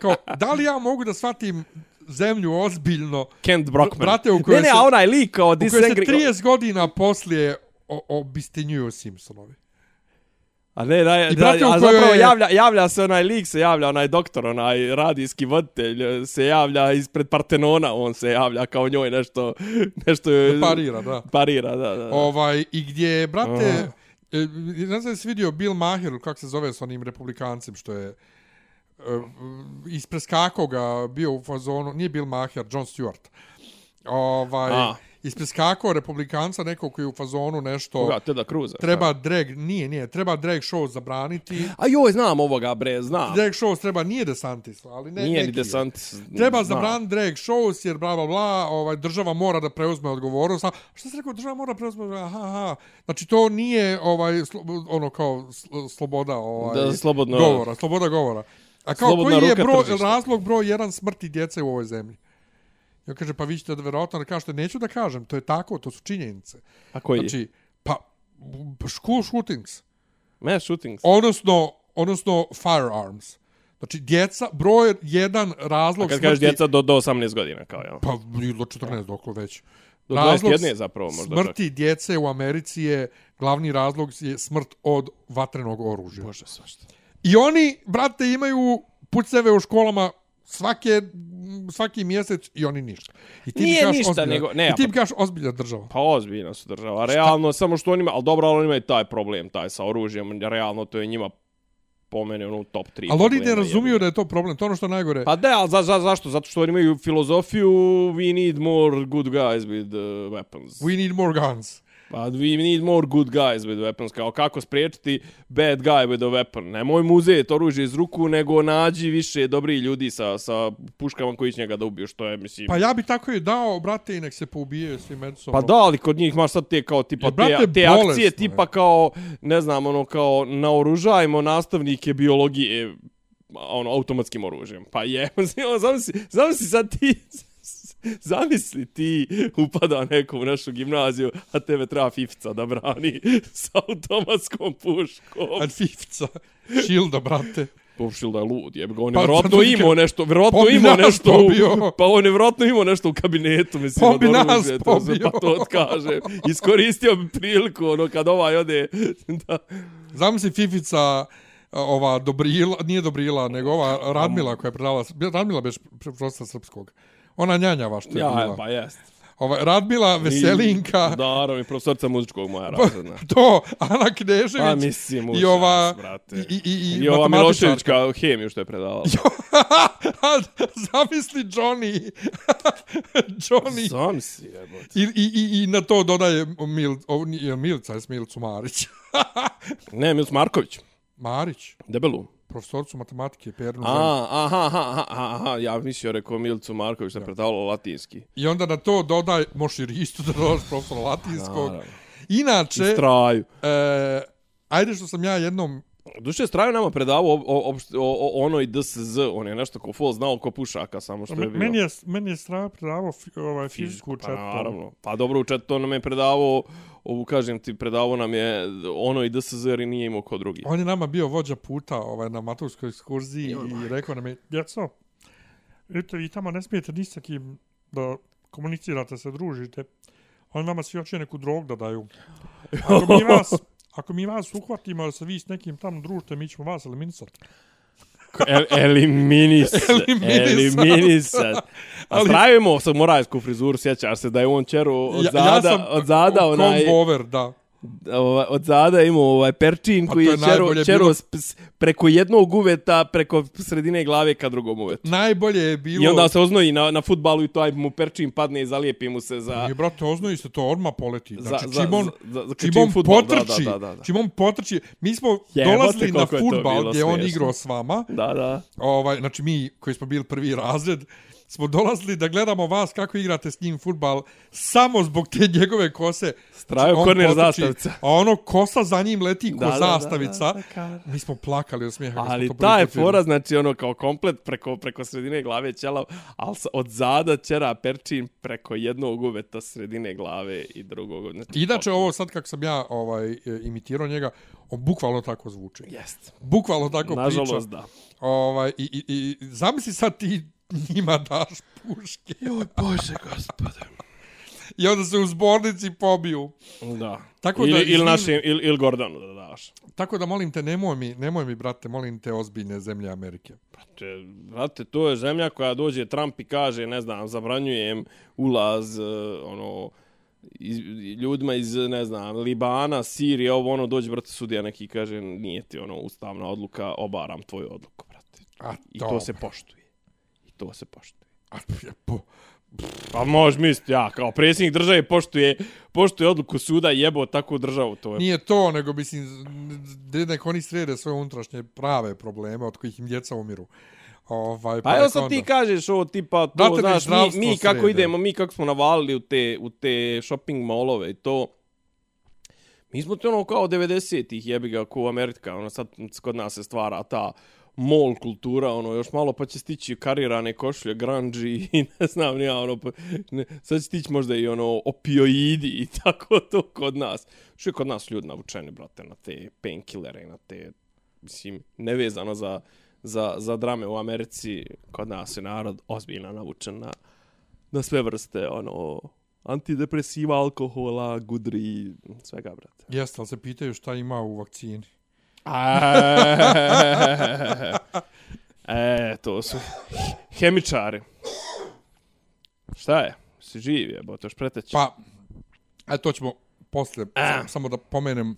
kao, da li ja mogu da shvatim zemlju ozbiljno, Kent Brockman. Brate, u kojoj ne, ne, se- onaj lik kao u kojoj se Angry... 30 godina poslije obistinjuju Simpsonovi? A ne, da, I da, u a zapravo je- javlja, javlja se onaj lik, se javlja onaj doktor, onaj radijski voditelj, se javlja ispred Partenona, on se javlja kao njoj nešto, nešto je... Parira, da. Parira, da, da. Ovaj, I gdje, brate, e, ne znam da si vidio Bill Maher, kako se zove s onim republikancem, što je e, ispreskako ga bio u fazonu, nije Bill Maher, John Stewart. Ovaj, A. ispreskako republikanca nekog koji je u fazonu nešto... Koga, Teda Cruza? Treba drag, nije, nije, treba drag show zabraniti. A joj, znam ovoga, bre, znam. Drag shows treba, nije DeSantis, ali ne, Nije ni neki je. DeSantis. Treba znam. zabraniti drag shows jer bla bla bla, ovaj država mora da preuzme odgovornost. A šta se rekao država mora preuzme? Aha, aha. Znači to nije ovaj slo, ono kao sl- sloboda ovaj Da, slobodno- govora, sloboda govora. A kao Slobodna koji je broj, razlog broj jedan smrti djece u ovoj zemlji? Ja kaže pa vi ćete da verovatno da kažete neću da kažem, to je tako, to su činjenice. A koji je? Znači pa school shootings. Mass shootings. odnosno, odnosno firearms. Znači, djeca, broj jedan razlog A kad kažeš djeca do, do 18 godina, kao ja. Pa, do 14 dokle već. Do Razlog 21 je zapravo možda čak. Smrti djece u Americi je, glavni razlog je smrt od vatrenog oružja. Bože, svašta. I oni, brate, imaju puceve u školama svake, svaki mjesec i oni ništa. I ti Nije ništa, ozbiljna- nego- ne, I ti pa- kažeš ozbiljna država. Pa ozbiljna su država. Realno, samo što oni ima, ali dobro, ali oni imaju taj problem, taj sa oružjem. Realno, to je njima po mene ono top 3. Ali oni ne razumiju da je to problem. To je ono što najgore. Pa da, ali za, za, zašto? Zato što oni imaju filozofiju we need more good guys with uh, weapons. We need more guns. Pa we need more good guys with weapons. Kao kako spriječiti bad guy with a weapon. Nemoj mu uzeti oružje iz ruku, nego nađi više dobrih ljudi sa, sa puškama koji će njega da ubiju, što je, mislim... Pa ja bi tako i dao, brate, i nek se poubijaju svi međusobno. Pa da, ali kod njih imaš sad te kao tipa Jer, brate, te, te bolesno akcije je. tipa kao ne znam ono kao naoružajmo nastavnike biologije ono automatskim oružjem. Pa je, zamisli, zamisli sad ti Zamisli ti upada neko u našu gimnaziju, a tebe treba fifca da brani s automatskom puškom. Ad fifca. Šilda, brate. Povšil da je lud, jebe ga. On je Pa, vjerojatno imao nešto, vjerojatno Pa imao nešto, pobio. u, pa on je vjerojatno imao nešto u kabinetu, mislim, Pa od bi nas to se, pa to kaže. Iskoristio bi priliku, ono, kad ovaj ode, da, Zamisli Fifica, ova Dobrila, nije Dobrila, nego ova Radmila koja je predala, Radmila beš profesor srpskog. Ona njanjava što je ja, bila. pa jest. Ova, Radmila, Veselinka, Da, naravno, i profesorca muzičkog moja razredna. to, Ana Knežević Pa mislim, i ova, brate. i, i, i, I ova. Miloševićka hemiju što je predavala. Zamisli Johnny. Johnny. Zamisli, jebote. I, i, i, I na to dodaje Mil, o, Milca, jes Milcu Marić. Ne, Milic Marković, Marić, debelu. Profesorcu matematike, Pernu. A, aha, aha, aha, aha, ja mislio rekao Milicu Marković da je predavala latinski. I onda na to dodaj, možeš i isto da dodaš profesora latinskog. Naravno. Inače, e, ajde što sam ja jednom, Duše straju nama predavao o, o, o, o, ono i DSZ, on je nešto ko fol znao ko pušaka, samo što je bio. meni je, meni je strava predavao ovaj, fizičku u Pa četvrtom. naravno. Pa dobro, u četvrtom nam je predavao, ovu kažem ti, predavao nam je ono i DSZ jer i nije imao ko drugi. On je nama bio vođa puta ovaj, na maturskoj ekskurziji i rekao nam je, djeco, vidite, vi tamo ne smijete ni sa kim da komunicirate, se družite. Oni nama svi hoće neku drog da daju. Ako mi vas, ako mi vas uhvatimo da se vi s nekim tamo družite, mi ćemo vas eliminisati. El, eliminisat. Eliminisat. eliminisat. A Ali- stravimo sa morajsku frizuru, sjećaš se da je on čeru od Ja- zada, ja sam od zada onaj, Kombover, da. Ovaj, od zada imao ovaj perčin Pa koji je je čero, bilo. preko jednog uveta, preko sredine glave ka drugom uvetu. Najbolje je bilo... I onda se oznoji na, na futbalu i to aj mu perčin padne i zalijepi mu se za... I brate, oznoji se to odmah poleti. Za- Znači, za- čim on, za- za- za- čim čim on da, potrči, da, da, da. čim on potrči, mi smo Jebote, dolazili na je futbal gdje je on smiješno. igrao s vama, Da, da. ovaj, znači mi koji smo bili prvi razred, smo dolazili da gledamo vas kako igrate s njim futbal samo zbog te njegove kose. Straju On korner potrči, zastavica. A ono kosa za njim leti ko Da, da, da, zastavica. da, da, Mi smo plakali od smijeha. Ali ta je fora, znači ono kao komplet preko, preko sredine glave ćela, ali od zada ćera perčin preko jednog uveta sredine glave i drugog. Znači, Inače, ovo sad kako sam ja ovaj, e, imitirao njega, on bukvalno tako zvuči. Jest. Bukvalno tako priča. Nažalost, da. Ovaj, i, i, i zamisli sad ti njima daš puške. Joj, Bože, gospode. I onda se u zbornici pobiju. Da. Tako ili, da, ili, našim, ili, ili Gordonu da daš. Tako da molim te, nemoj mi, nemoj mi, brate, molim te ozbiljne zemlje Amerike. Če, znate, to je zemlja koja dođe Trump i kaže, ne znam, zabranjujem ulaz, uh, ono, iz, ljudima iz, ne znam, Libana, Sirije, ovo, ono, dođe, brate, sudija neki kaže, nije ti, ono, ustavna odluka, obaram tvoju odluku, brate. A I to se poštuje. To se poštuje. A, po, Pa možeš misliti, ja, kao predsjednik države poštuje, poštuje odluku suda i jebo takvu državu, to je... nije to, nego mislim, nek oni srede svoje unutrašnje prave probleme od kojih im djeca umiru. Ovaj, Pa evo nek sad onda- ti kažeš ovo tipa, to, nek znaš, mi, mi kako srede. idemo, mi kako smo navalili u te, u te shopping molove i to, mi smo to ono kao 90-ih jebi ga, ko Amerika, ono sad kod nas se stvara ta mol kultura, ono, još malo pa će stići karirane košulje, grunge i ne znam, nija, ono, pa, ne, sad će stići možda i ono, opioidi i tako to kod nas. Što je kod nas ljudi navučeni, brate, na te painkillere, na te, mislim, nevezano za, za, za drame u Americi, kod nas je narod ozbiljno navučen na, na sve vrste, ono, antidepresiva, alkohola, gudri, svega, brate. Jeste, ali se pitaju šta ima u vakcini. e, to su hemičari. Šta je? Si živ je, bo to još preteći. Pa, e, to ćemo posle, sam, samo da pomenem,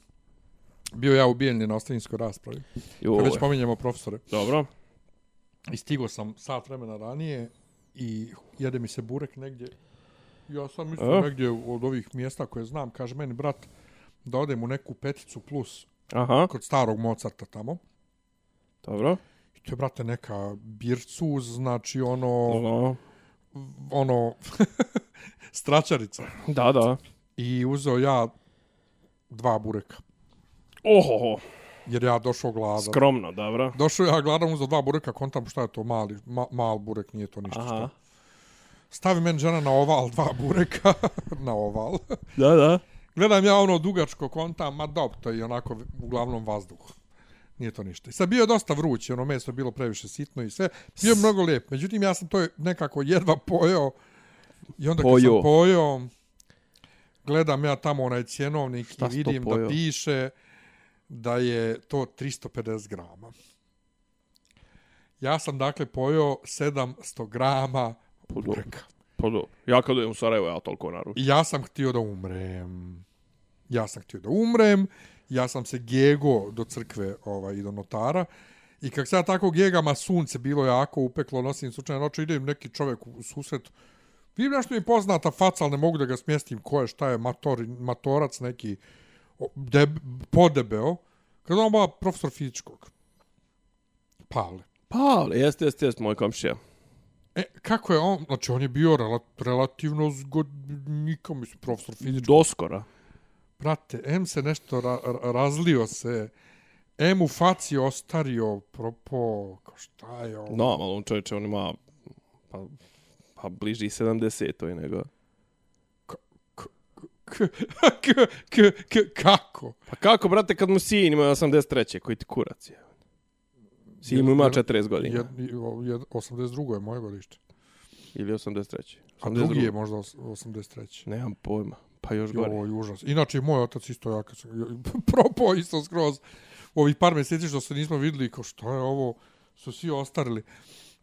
bio ja ubijen na ostavinskoj raspravi. Jo, Kad već pominjemo profesore. Dobro. I stigo sam sat vremena ranije i jede mi se burek negdje. Ja sam mislim E? negdje od ovih mjesta koje znam, kaže meni brat da odem u neku peticu plus Aha, kod starog Mozarta tamo. dobro. I to je, brate, neka bircuz, znači ono, Ono, ono, stračarica. da, da. I uzeo ja dva bureka. Ohoho, Jer ja došao gladan. skromno, dobro. Došao ja gladan, uzeo dva bureka, kontam šta je to mali, ma, mal burek, nije to ništa. Aha. Šta. Stavi meni žena na oval dva bureka, na oval. Da, da. Gledam ja ono dugačko kontam, ma dob, to je onako uglavnom vazduh. Nije to ništa. I sad bio je dosta vrući, ono meso je bilo previše sitno i sve. Bio je mnogo lijep. Međutim, ja sam to nekako jedva pojeo. I onda kad Pojeo. sam pojeo, gledam ja tamo onaj cjenovnik Šta i vidim da piše da je to 350 grama. Ja sam dakle pojeo 700 grama bureka. Pa dobro. Ja kad idem u Sarajevo, ja toliko naručim. Ja sam htio da umrem. Ja sam htio da umrem. Ja sam se gego do crkve ovaj, i do notara. I kak sad tako gegama, sunce bilo jako upeklo, nosim slučajno oče, idem neki čovjek u susret. Vidim nešto mi poznata faca, ali ne mogu da ga smjestim ko je, šta je, mator, matorac neki, deb, podebeo. Kada on ba profesor fizičkog. Pavle. Pa, ali jeste, jeste, jeste, moj komšija. E, kako je on, znači on je bio rela, relativno zgod, nikom, mislim, profesor fizičkog. Doskora. Brate, M se nešto ra ra- razlio se, M u faci ostario, propo, ko šta je ovo? No, ali on čovječe, on ima pa, pa bliži 70 to je nego. K, k, k, k, kako? Pa kako, brate, kad mu sin ima 83. koji ti kurac je? Sin mu ima 40 godina. Jed, jed, 82. je moje godište. Ili 83. A drugi je možda os- 83. Nemam pojma. Pa još Jo, gore. Ovo je užas. Inače, moj otac isto ja, kad sam, propo isto skroz, u ovih par mjeseci što se nismo videli, kao što je ovo, su svi ostarili.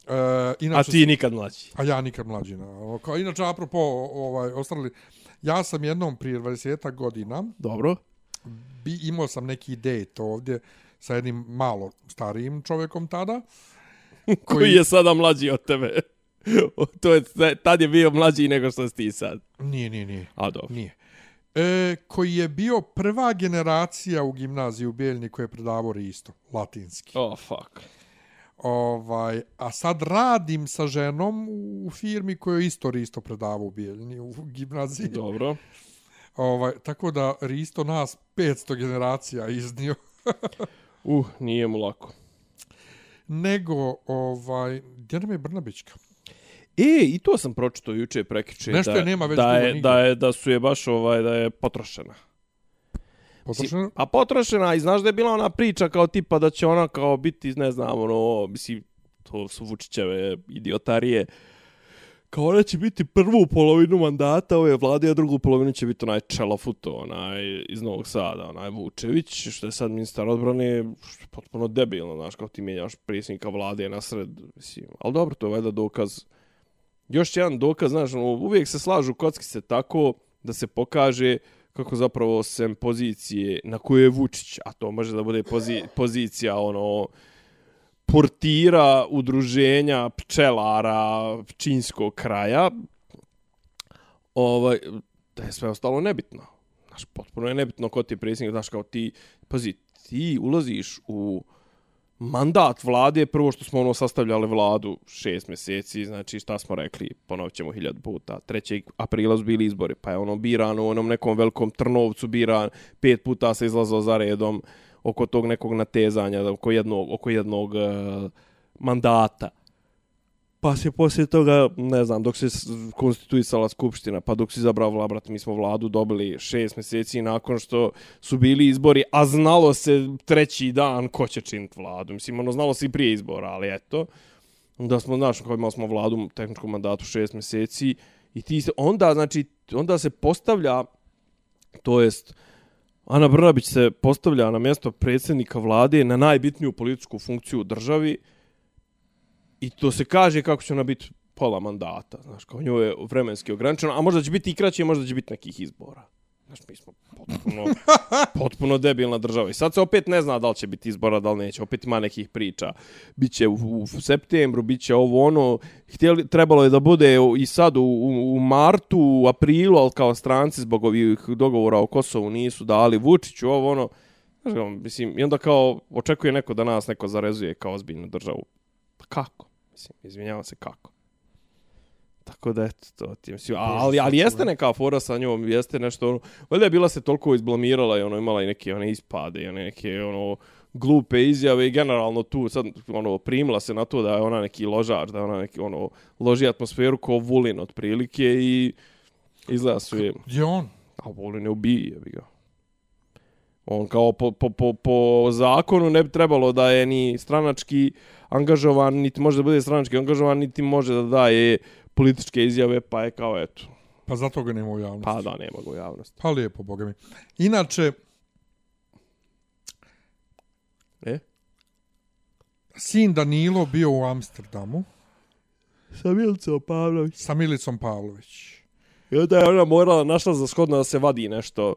E, A inače, ti nikad mlađi. A ja nikad mlađi. Na. Kao, inače, apropo, ovaj, ostali, ja sam jednom prije 20 godina, Dobro. bi, imao sam neki date ovdje sa jednim malo starijim čovjekom tada. Koji je sada mlađi od tebe. to je, tad je bio mlađi nego što si ti sad. Nije, nije, nije. A dobro. nije. E, koji je bio prva generacija u gimnaziji u Bijeljni koji je predavao Risto, latinski. Oh, fuck. Ovaj, a sad radim sa ženom u firmi koja je isto Risto predavao u Bijeljni, u gimnaziji. Dobro. Ovaj, tako da Risto nas 500 generacija iznio. Uh, nije mu lako. Nego, ovaj, gdje nam je Brnabićka? E, i to sam pročitao juče prekiče. Nešto da, je nema već da je, nigdje. da je, da su je baš ovaj, da je potrošena. Potrošeno? A potrošena i znaš da je bila ona priča kao tipa da će ona kao biti, ne znam, ono, mislim, to su Vučićeve idiotarije, kao ona će biti prvu polovinu mandata ove vlade, a drugu polovinu će biti onaj Čelafuto, onaj iz Novog Sada, onaj Vučević, što je sad ministar odbrane, što je potpuno debilno, znaš, kao ti mijenjaš predsjednika vlade na sred, mislim, ali dobro, to je valjda dokaz, još jedan dokaz, znaš, ono, uvijek se slažu kockice tako da se pokaže kako zapravo sem pozicije na koje je Vučić, a to može da bude pozi, pozicija ono portira udruženja pčelara pčinskog kraja, ovaj, da je sve ostalo nebitno. Znaš, potpuno je nebitno ko ti je predsjednik, znaš, kao ti, pazi, ti ulaziš u mandat vlade, prvo što smo ono sastavljali vladu šest mjeseci, znači šta smo rekli, ponovit ćemo hiljad puta, 3. aprila su bili izbori, pa je ono birano u onom nekom velikom trnovcu biran, pet puta se izlazao za redom, oko tog nekog natezanja, oko jednog, oko jednog uh, mandata. Pa se poslije toga, ne znam, dok se konstituisala skupština, pa dok se izabrao vlad, mi smo vladu dobili šest mjeseci nakon što su bili izbori, a znalo se treći dan ko će činiti vladu. Mislim, ono, znalo se i prije izbora, ali eto, da smo, znaš, kao imali smo vladu u tehničkom mandatu šest mjeseci i ti se, onda, znači, onda se postavlja, to jest, Ana Brnabić se postavlja na mjesto predsjednika vlade na najbitniju političku funkciju u državi i to se kaže kako će ona biti pola mandata, znaš, kao njoj je vremenski ograničeno, a možda će biti i kraće, možda će biti nekih izbora. Znaš, mi smo potpuno, potpuno debilna država. I sad se opet ne zna da li će biti izbora, da li neće. Opet ima nekih priča. Biće u, u septembru, biće ovo ono. Htjeli, trebalo je da bude i sad u, u, u martu, u aprilu, ali kao stranci zbog ovih dogovora o Kosovu nisu dali Vučiću, ovo ono. Znaš, mislim, i onda kao očekuje neko da nas neko zarezuje kao ozbiljnu državu. Kako? Mislim, izvinjavam se kako. Tako da eto to ti mislim, a, ali ali jeste neka fora sa njom, jeste nešto ono. Valjda je bila se toliko izblamirala i ono imala i neke one ispade i one neke ono glupe izjave i generalno tu sad ono primila se na to da je ona neki ložač, da je ona neki ono loži atmosferu ko Vulin otprilike i izgleda su je, je on? a Vulin ne ubije, jebi ga. On kao po, po, po, po zakonu ne bi trebalo da je ni stranački angažovan, niti može da bude stranački angažovan, niti može da daje političke izjave, pa je kao eto. Pa zato ga nema u javnosti. Pa da, nema ga u javnosti. Pa lijepo, boga mi. Inače, E? sin Danilo bio u Amsterdamu Sa Milcom Pavlović. sa Milicom Pavlović. I onda je ona morala, našla za shodno da se vadi nešto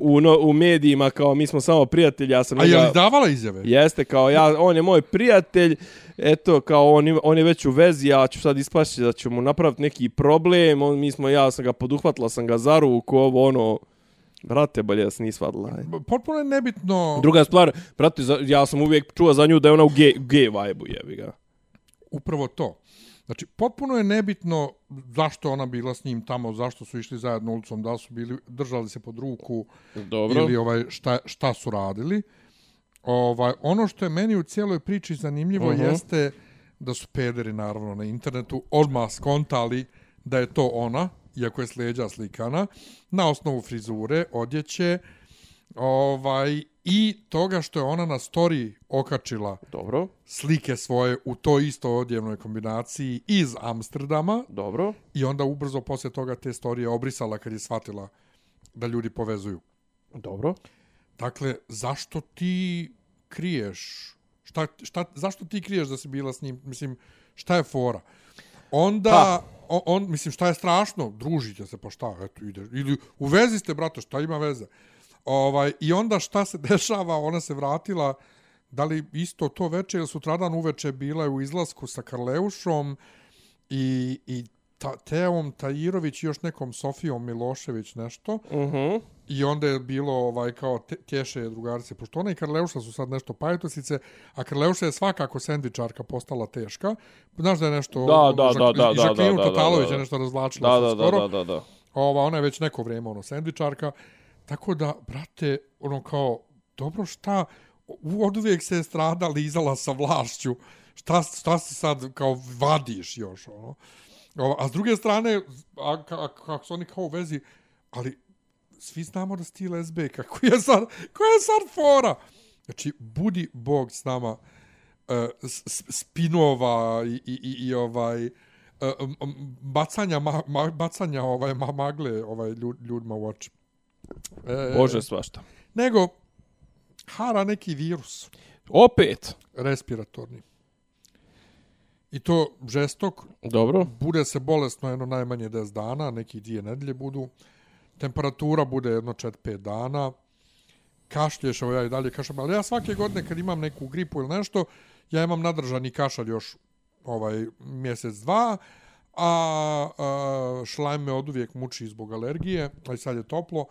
u, no, u medijima, kao mi smo samo prijatelji, ja sam A je li davala izjave? Jeste, kao ja, on je moj prijatelj, eto, kao on, on je već u vezi, ja ću sad ispašći da ću mu napraviti neki problem, on, mi smo, ja sam ga poduhvatila, sam ga za ruku, ovo, ono, brate, bolje da se nisi vadila. Potpuno je nebitno, Druga stvar, brate, ja sam uvijek čuo za nju da je ona u gay, gay vibe-u, jebi ga. upravo to. Znači, potpuno je nebitno zašto ona bila s njim tamo, zašto su išli zajedno ulicom, da su bili, držali se pod ruku Dobro. ili ovaj, šta, šta su radili. Ovaj, ono što je meni u cijeloj priči zanimljivo Mhm. jeste da su pederi, naravno, na internetu odmah skontali da je to ona, iako je sleđa slikana, na osnovu frizure, odjeće, ovaj, i toga što je ona na story okačila Dobro, slike svoje u toj isto odjevnoj kombinaciji iz Amsterdama dobro. i onda ubrzo poslije toga te storije obrisala kad je shvatila da ljudi povezuju. Dobro. Dakle, zašto ti kriješ? Šta, šta, zašto ti kriješ da si bila s njim? Mislim, šta je fora? Onda, Pa. on, on, mislim, šta je strašno? Družite se, pa šta? Eto, ide. Ili u vezi ste, brate, šta ima veze? Ovaj, I onda šta se dešava? Ona se vratila, da li isto to veče ili sutradan uveče bila je u izlasku sa Karleušom i, i ta, Teom Tajirović i još nekom Sofijom Milošević nešto. Mhm. I onda je bilo ovaj kao te, tješe drugarice, pošto ona i Karleuša su sad nešto pajetosice, a Karleuša je svakako sendvičarka postala teška. Znaš da je nešto... Da, da, Žak- da, da, i da, Žaklinu da, da, Tatalović da, da. je nešto razvlačila Da, sad da, da, skoro. da, da, da. Ova, ona je već neko vrijeme ono sendvičarka. Tako da, brate, ono kao, dobro šta, u- od uvijek se je strada lizala sa vlašću. Šta, šta se sad kao vadiš još, ono? A s druge strane, a, a, kako su oni kao u vezi, ali svi znamo da si ti lesbejka. Koja je sad, koja je sad fora? Znači, budi Bog s nama e, s- spinova i, i, i, i ovaj e, bacanja, ma, ma, bacanja ovaj, ma, magle ovaj, ljud, ljudima u oči. E, Bože svašta. Nego, hara neki virus Opet. respiratorni. I to žestok, Dobro. bude se bolesno jedno najmanje 10 dana, neki dvije nedelje budu. Temperatura bude jedno 4-5 dana. Kašlješ, evo ja i dalje kašljam, ali ja svake godine kad imam neku gripu ili nešto, ja imam nadržani kašalj još ovaj mjesec, dva, a, a šlajm me od uvijek muči zbog alergije, a i sad je toplo,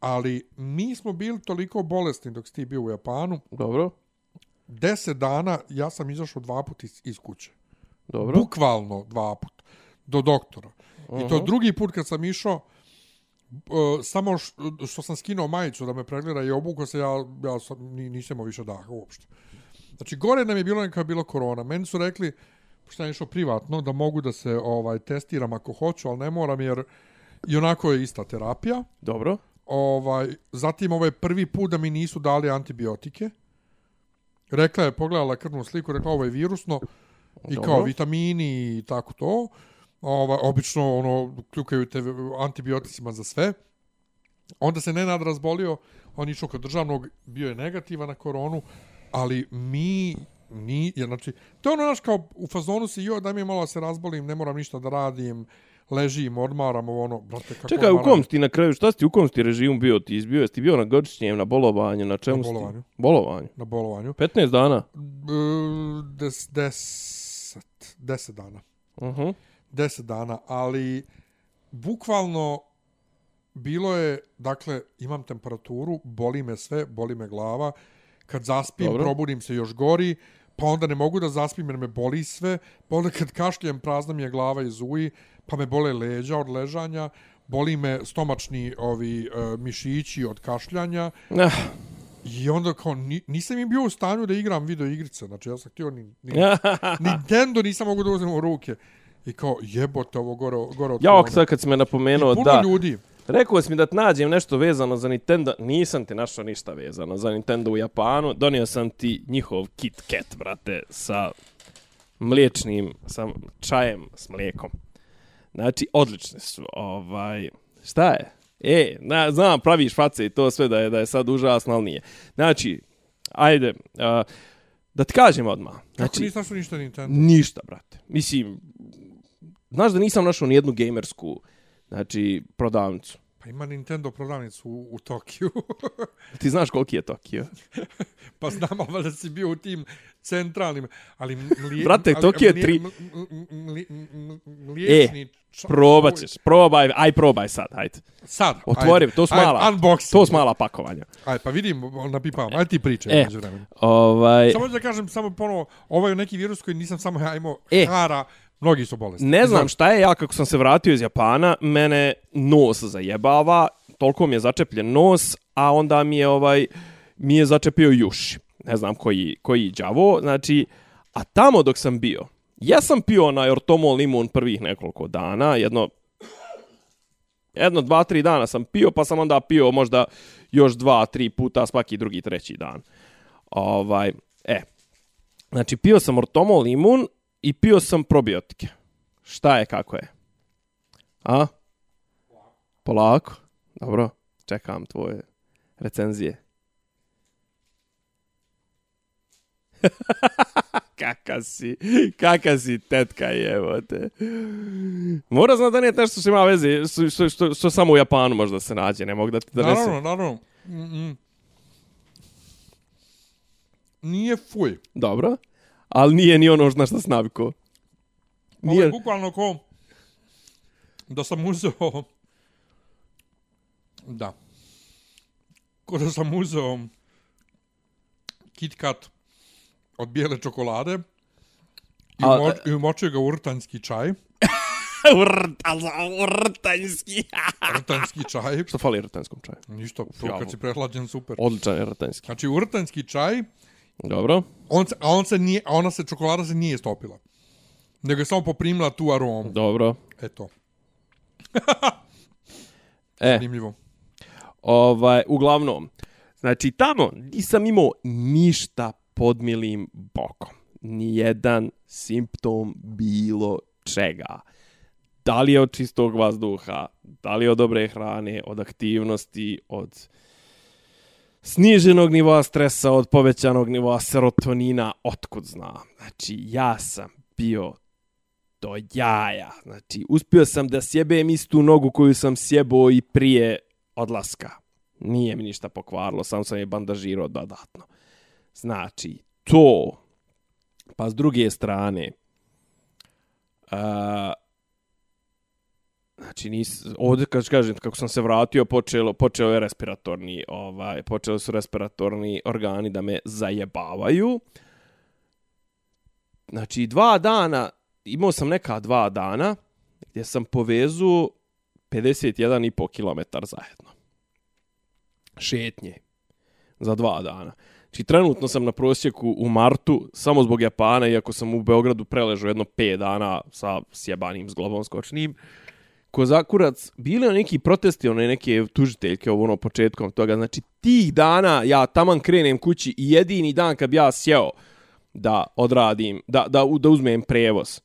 ali mi smo bili toliko bolesni dok si ti bio u Japanu, Dobro. 10 dana ja sam izašao dva puta iz, iz kuće. Dobro. Bukvalno dva put. Do doktora. I to drugi put kad sam išao, Uh, samo š, što sam skinuo majicu da me pregleda i obuko se, ja, ja sam, ni, nisam više daha uopšte. Znači, gore nam je bilo neka je bilo korona. Meni su rekli, što je išao privatno, da mogu da se ovaj testiram ako hoću, ali ne moram jer i onako je ista terapija. Dobro. Ovaj, zatim ovaj prvi put da mi nisu dali antibiotike. Rekla je, pogledala krvnu sliku, rekla ovo je virusno i Dobro. kao vitamini i tako to. Ovaj, obično ono, kljukaju te antibioticima za sve. Onda se Nenad razbolio, on išao kod državnog, bio je negativan na koronu, ali mi ni, jer znači, to je ono naš kao u fazonu si, joj, daj mi malo da se razbolim, ne moram ništa da radim, ležim, odmaram, ovo ono, brate, kako Čekaj, u kom si ti na kraju, šta si ti u kom si ti režimu bio? Ti izbio, jesi ti bio na godišnjem, na bolovanju, na čemu Na si ti? bolovanju. Bolovanju. Na bolovanju. 15 dana. B- Des, deset, deset dana. Uh -huh. Deset dana, ali bukvalno bilo je, dakle, imam temperaturu, boli me sve, boli me glava, kad zaspim. Dobro. probudim se još gori, pa onda ne mogu da zaspim jer me boli sve, pa onda kad kašljem prazna mi je glava i zuji, pa me bole leđa od ležanja, boli me stomačni ovi uh, mišići od kašljanja Ah, i onda kao ni, nisam im bio u stanju da igram video igrice, znači ja sam htio ni, ni, Nintendo nisam mogu da uzmem u ruke. I kao jebote ovo gore, gore od ja, sad kad si me napomenuo, puno da. ljudi. Rekao si mi da ti nađem nešto vezano za Nintendo. Nisam ti našao ništa vezano za Nintendo u Japanu. Donio sam ti njihov Kit Kat, brate, sa mliječnim, sa čajem s mlijekom. Znači, odlični su. Ovaj, šta je? E, na, znam, praviš face i to sve da je da je sad užasno, ali nije. Znači, ajde, uh, da ti kažem odmah. Znači, Znači, nisam našao ništa Nintendo. Ništa, brate. Mislim, znaš da nisam našao ni jednu gamersku znači, prodavnicu. Pa ima Nintendo prodavnicu u, u Tokiju. Ti znaš koliki je Tokio? pa znam, ali da si bio u tim centralnim. Ali mlije, Brate, ali Tokio je mlije- tri- m- m- m- m- m- Mliječni... ča- Probat ćeš, probaj, aj probaj sad, hajde. Sad. Otvori, ajde, to su ajde, mala, Unboxing. to su mala pakovanja. Ajde, pa vidim, napipam. Ajde ti pričaj. E. E. Ovaj, Samo da kažem, samo ponovo, ovo je neki virus koji nisam samo ja imao E. hara, mnogi su bolesni. ne znam šta je, ja kako sam se vratio iz Japana, mene nos zajebava, toliko mi je začepljen nos, a onda mi je ovaj mi je začepio juši. Ne znam koji, koji đavo, znači, a tamo dok sam bio, ja sam pio onaj ortomol limun prvih nekoliko dana, jedno jedno, dva, tri dana sam pio, pa sam onda pio možda još dva, tri puta svaki drugi, treći dan. Ovaj, e, znači pio sam ortomol limun i pio sam probiotike. Šta je, kako je? A? Polako. Dobro, čekam tvoje recenzije. kaka si, kaka si tetka je, te. Mora znati da nije nešto što ima veze, što, što, što, što samo u Japanu možda se nađe, ne mogu da ti donesem. Naravno, naravno. Mm -mm. Nije fuj. Dobro, ali nije ni ono na što sam navikao. Ovo je Nije, bukvalno ko da sam uzeo da ko da sam uzeo Kit Kat od bijele čokolade i, A- umo, i umočio ga u urtanski čaj. Urtanski. Urtanski čaj. Što fali rtanskom čaju? Ništa, to kad si prehlađen, super. Odličan je. Znači, urtanski čaj, Dobro. on se, a on se nije, a ona se čokolada se nije stopila. Nego je samo poprimila tu aromu. Dobro. Eto, E, zanimljivo. ovaj, uglavnom, znači tamo nisam imao ništa pod milim bokom. Nijedan simptom bilo čega. Da li je od čistog vazduha, da li je od dobre hrane, od aktivnosti, od sniženog nivoa stresa, od povećanog nivoa serotonina, otkud znam. Znači, ja sam bio do jaja. Znači, uspio sam da sjebem istu nogu koju sam sjebao i prije odlaska. Nije mi ništa pokvarilo, sam sam je bandažirao dodatno. Znači, to, pa s druge strane, uh, znači, nis, ovdje, kad kažem, kako sam se vratio, počelo, počeo je respiratorni, ovaj, počeli su respiratorni organi da me zajebavaju. Znači, dva dana, imao sam neka dva dana, gdje sam povezu 51,5 km zajedno. Šetnje. Za dva dana. Znači, trenutno sam na prosjeku u martu, samo zbog Japana, iako sam u Beogradu preležao jedno 5 dana sa sjebanim zglobom skočnim. Kozakurac, bili on neki protesti, one neke tužiteljke, ovo ono početkom toga. Znači, tih dana ja taman krenem kući i jedini dan kad bi ja sjeo da odradim, da, da, da uzmem prevoz,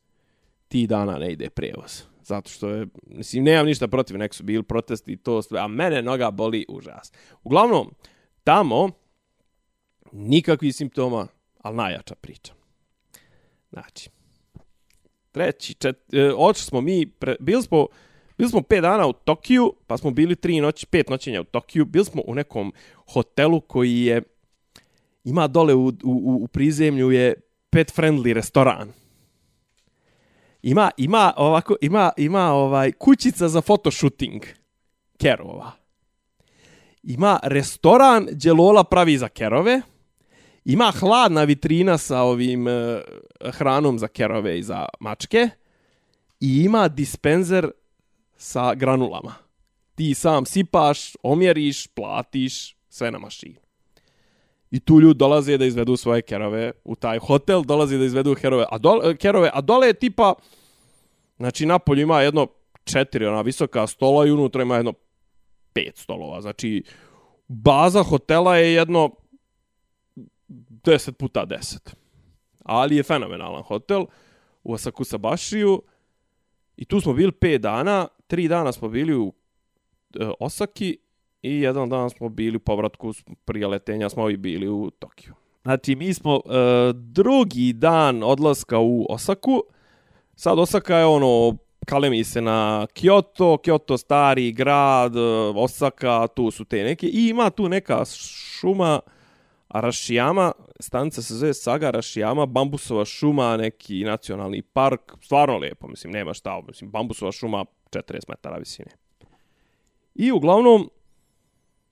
ti dana ne ide prevoz. Zato što je, mislim, nemam ništa protiv, nek su bili protesti i to sve, a mene noga boli užas. Uglavnom, tamo, nikakvi simptoma, ali najjača priča. Znači, treći, čet, e, oči smo mi, pre, bili smo, bili smo 5 dana u Tokiju, pa smo bili 3 noći, 5 noćenja u Tokiju, bili smo u nekom hotelu koji je, ima dole u, u, u prizemlju je pet friendly restoran. Ima, ima ovako, ima, ima ovaj kućica za fotoshooting. Kerova. Ima restoran gdje Lola pravi za kerove. Ima hladna vitrina sa ovim uh, hranom za kerove i za mačke. I ima dispenzer sa granulama. Ti sam sipaš, omjeriš, platiš, sve na mašini. I tu ljudi dolaze da izvedu svoje kerove u taj hotel, dolaze da izvedu herove, a dole, kerove, a dole je tipa, znači na polju ima jedno četiri ona visoka stola i unutra ima jedno pet stolova. Znači, baza hotela je jedno 10 puta 10. Ali je fenomenalan hotel u Asakusabašiju I tu smo bili 5 dana tri dana smo bili u e, Osaki i jedan dan smo bili u povratku prije letenja smo i bili u Tokiju. Znači, mi smo e, drugi dan odlaska u Osaku. Sad Osaka je ono, kalemi se na Kyoto, Kyoto stari grad, e, Osaka, tu su te neke. I ima tu neka šuma, Arashiyama, stanica se zove Saga Arashiyama, bambusova šuma, neki nacionalni park, stvarno lijepo, mislim, nema šta, mislim, bambusova šuma 40 metara visine. I uglavnom,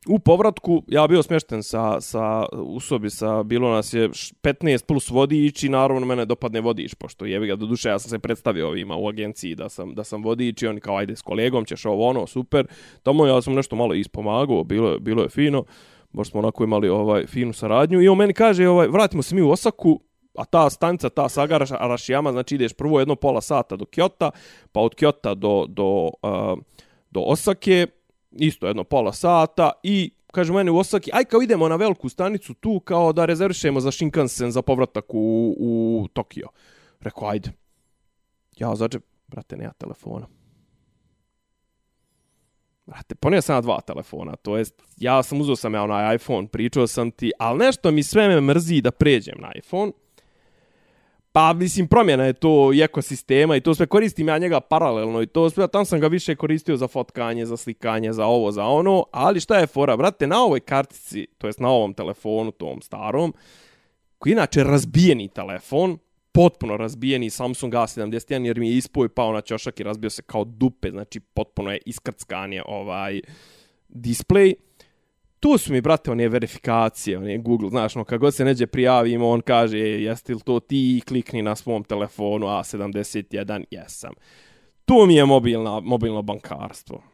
U povratku ja bio smješten sa, sa, u sobi sa, bilo nas je 15 plus vodič i naravno mene dopadne vodič, pošto jebi ga do duše, ja sam se predstavio ovima u agenciji da sam, da sam vodič i oni kao ajde s kolegom ćeš ovo ono, super. Tamo ja sam nešto malo ispomagao, bilo, bilo je fino, baš smo onako imali ovaj finu saradnju i on meni kaže ovaj, vratimo se mi u Osaku, a ta stanica, ta saga Arashiyama, znači ideš prvo jedno pola sata do Kyoto, pa od Kyoto do, do, uh, do Osake, isto jedno pola sata i kaže meni u Osaki, aj kao idemo na veliku stanicu tu kao da rezervišemo za Shinkansen za povratak u, u Tokio. Rekao, ajde. Ja zađe, brate, nema telefona. Brate, ponio sam na dva telefona, to jest, ja sam uzeo sam ja onaj iPhone, pričao sam ti, ali nešto mi sve me mrzi da pređem na iPhone. Pa, mislim, promjena je to i ekosistema i to sve. Koristim ja njega paralelno i to sve, tam sam ga više koristio za fotkanje, za slikanje, za ovo, za ono, ali šta je fora, brate, na ovoj kartici, to jest na ovom telefonu, tom starom, koji je inače razbijeni telefon, potpuno razbijeni Samsung A71 jer mi je ispoj pao na ćošak i razbio se kao dupe, znači potpuno je iskrckanje ovaj display tu su mi, brate, one verifikacije, one Google, znaš, no, kako se neđe prijavimo, on kaže, e, jeste li to ti, klikni na svom telefonu, A71, jesam. Tu mi je mobilna, mobilno bankarstvo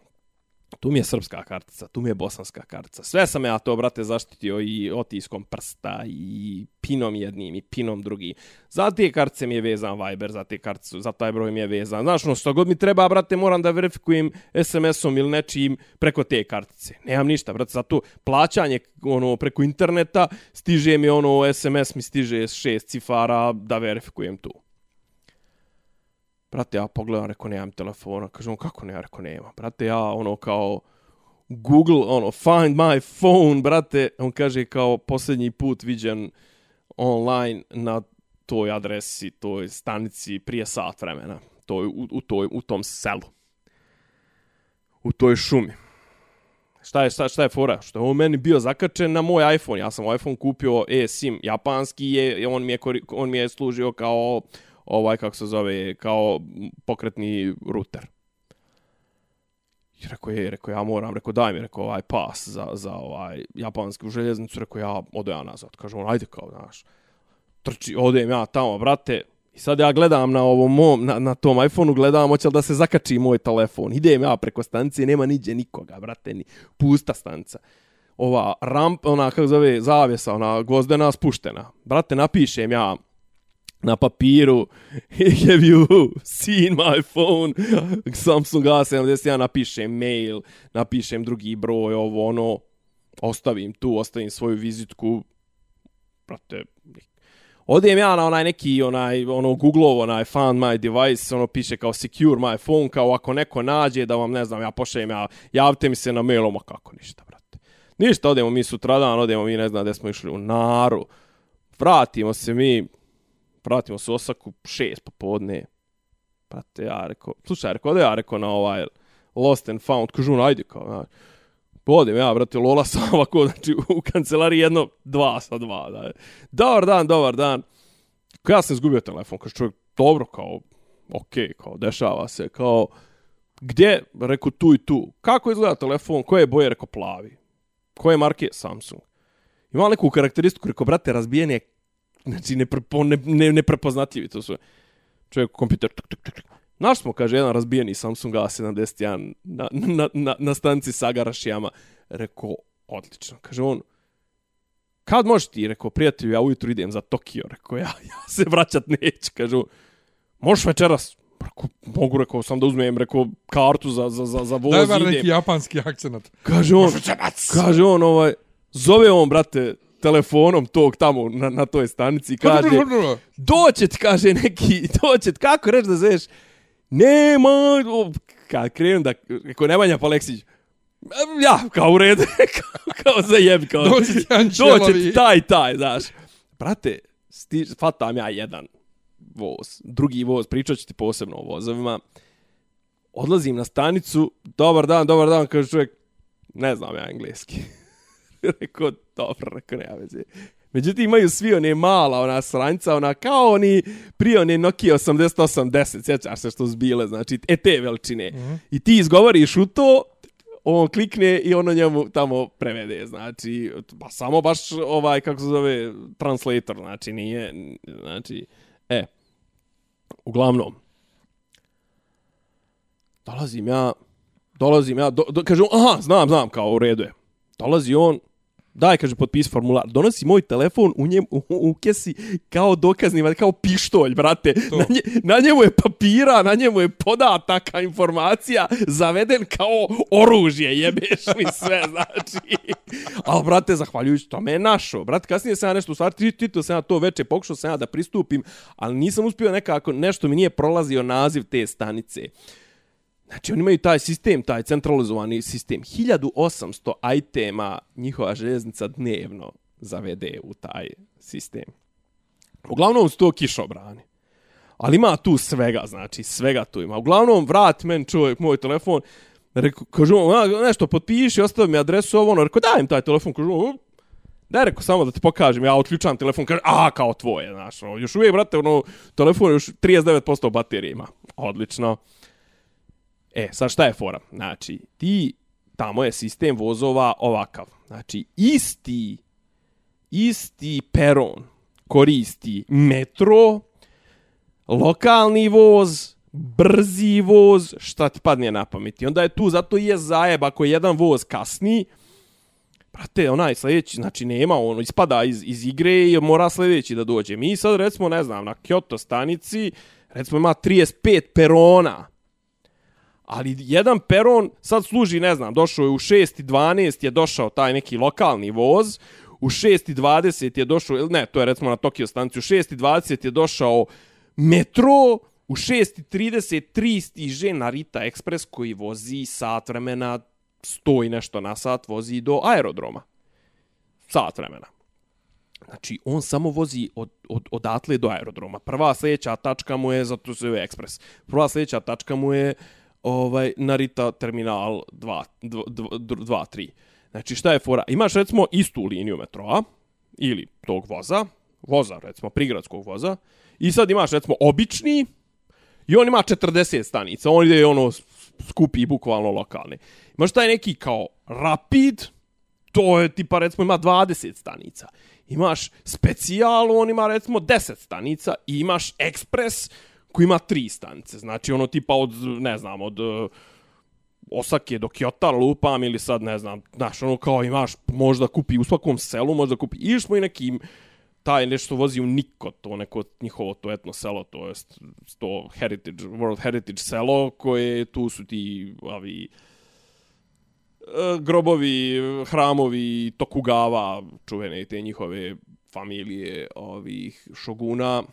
tu mi je srpska kartica, tu mi je bosanska kartica. Sve sam ja to, brate, zaštitio i otiskom prsta i pinom jednim i pinom drugim. Za te kartice mi je vezan Viber, za te kartice, za taj broj mi je vezan. Znaš, no, što god mi treba, brate, moram da verifikujem SMS-om ili nečim preko te kartice. Nemam ništa, brate, za to plaćanje ono, preko interneta stiže mi ono, SMS mi stiže šest cifara da verifikujem tu. Brate, ja pogledam, rekao, nemam telefona. Kažem, kako ne, ja rekao, nema. Brate, ja, ono, kao, Google, ono, find my phone, brate. On kaže, kao, posljednji put viđen online na toj adresi, toj stanici prije sat vremena. To u, u, toj, u tom selu. U toj šumi. Šta je, šta, šta je fora? Što je on meni bio zakačen na moj iPhone. Ja sam iPhone kupio e-sim japanski, je, on, mi je, on mi je služio kao ovaj, kako se zove, kao pokretni router. I rekao je, rekao ja moram, rekao daj mi, rekao ovaj pas za, za ovaj japansku željeznicu, rekao ja, ode ja nazad. Kaže on, ajde kao, znaš, trči, odem ja tamo, brate, I sad ja gledam na ovom mom, na, na tom iPhoneu, gledam hoće li da se zakači moj telefon. Idem ja preko stanice, nema niđe nikoga, brate, ni pusta stanica. Ova ramp, ona kako zove, zavjesa, ona gvozdena spuštena. Brate, napišem ja na papiru have you seen my phone? Samsung A71, napišem mail napišem drugi broj ovo ono ostavim tu ostavim svoju vizitku. Brate Odem ja na onaj neki, onaj, ono, Google, onaj, find my device, ono, piše kao secure my phone, kao ako neko nađe da vam, ne znam, ja pošaljem, ja, javite mi se na mailom, a kako ništa, brate. Ništa, odemo mi sutradan, odemo mi, ne znam, gde smo išli u Naru, vratimo se mi, vratimo se u Osaku, šest popodne, brate, ja rekao, slušaj, rekao, da ja rekao na ovaj Lost and Found, kažu, ajde, kao, ja, Podim ja, brate, Lola sam ovako, znači, u kancelariji jedno, dva sa dva, da. Dobar dan, dobar dan. Kao ja sam izgubio telefon, kaže čovjek, dobro, kao, okej, okay, kao, dešava se, kao, gdje, rekao, tu i tu. Kako izgleda telefon, koje je boje, rekao, plavi. Koje marke, Samsung. Ima neku karakteristiku, rekao, brate, razbijen je, znači, neprepo, ne, ne, neprepoznatljivi, to su, čovjek, kompjuter, tuk, tuk, tuk, tuk. Naš smo, kaže, jedan razbijeni Samsung A71 na, na, na, na stanci sa garašijama. Rekao, odlično. Kaže on, kad možeš ti? Rekao, prijatelju, ja ujutru idem za Tokio. Rekao, ja, ja se vraćat neću. Kaže, možeš večeras? Rekao, mogu, rekao, sam da uzmem, rekao, kartu za, za, za, za voz. Daj bar neki japanski akcenat. Kaže on, kaže on, ovaj, zove on, brate, telefonom tog tamo na, na toj stanici i kaže, doće ti, kaže neki, doće ti, kako reći da zoveš, nema, kad krenem da, kako Nemanja Paleksić, ja, kao u redu, kao, kao za jeb, kao, doći ti Ančelovi. taj, taj, znaš. Brate, sti, fatam ja jedan voz, drugi voz, pričat ću ti posebno o vozovima. Odlazim na stanicu, dobar dan, dobar dan, kaže čovjek, ne znam ja engleski. rekao, dobro, rekao, nema veze. Međutim, imaju svi one mala, ona sranjca, ona kao oni prije one Nokia 8810, sjećaš se što zbile, znači, e te veličine. Mm -hmm. I ti izgovoriš u to, on klikne i ono njemu tamo prevede, znači, pa samo baš ovaj, kako se zove, translator, znači, nije, znači, e, uglavnom, dolazim ja, dolazim ja, do, do, kažem, aha, znam, znam, kao u redu je. Dolazi on, daj, kaže, potpis formular, donosi moj telefon u, njem, u, u kesi kao dokazni, kao pištolj, brate. Na, nje, na njemu je papira, na njemu je podataka, informacija, zaveden kao oružje, jebeš mi sve, znači. Ali, brate, zahvaljujući tome je našo. Brate, kasnije sam ja nešto, u stvari, tito sam ja to veče, pokušao sam ja da pristupim, ali nisam uspio nekako, nešto mi nije prolazio naziv te stanice. Znači, oni imaju taj sistem, taj centralizovani sistem. 1800 itema njihova željeznica dnevno zavede u taj sistem. Uglavnom su to kišobrani. Ali ima tu svega, znači, svega tu ima. Uglavnom, vrat men čovjek moj telefon, reku, kažu, nešto potpiši, ostavi mi adresu ovo, ono, rekao, daj im taj telefon, kažu, daj, reko samo da ti pokažem, ja otključam telefon, kaže, a, kao tvoje, znaš, ono, još uvijek, brate, ono, telefon još 39% baterije ima. Odlično. E, sad šta je fora? Znači, ti, tamo je sistem vozova ovakav. Znači, isti, isti peron koristi metro, lokalni voz, brzi voz, šta ti padne na pameti. Onda je tu, zato je zajeb, ako je jedan voz kasni, brate, onaj sljedeći, znači nema, ono, ispada iz, iz igre i mora sljedeći da dođe. Mi sad, recimo, ne znam, na Kyoto stanici, recimo, ima 35 perona, ali jedan peron sad služi, ne znam, došao je u 6.12 je došao taj neki lokalni voz, u 6.20 je došao, ne, to je recimo na Tokio stanciju, u 6.20 je došao metro, u 6.33 stiže Narita Express koji vozi sat vremena, stoji nešto na sat, vozi do aerodroma. Sat vremena. Znači, on samo vozi od, od, odatle do aerodroma. Prva sljedeća tačka mu je, zato se je ekspres, prva sljedeća tačka mu je ovaj Narita terminal 2 2 3. Znači šta je fora? Imaš recimo istu liniju metroa ili tog voza, voza recimo prigradskog voza i sad imaš recimo obični i on ima 40 stanica. On ide ono skupi bukvalno lokalne. Imaš taj neki kao rapid, to je tipa recimo ima 20 stanica. Imaš specijal, on ima recimo 10 stanica i imaš ekspres koji ima tri stanice. Znači ono tipa od, ne znam, od uh, Osake do Kyoto lupam ili sad ne znam, znaš, ono kao imaš možda kupi u svakom selu, možda kupi. ili smo i nekim taj nešto vozi u Niko, to neko njihovo to etno selo, to je to heritage, World Heritage selo, koje tu su ti avi, e, grobovi, hramovi Tokugawa, čuvene te njihove familije ovih šoguna.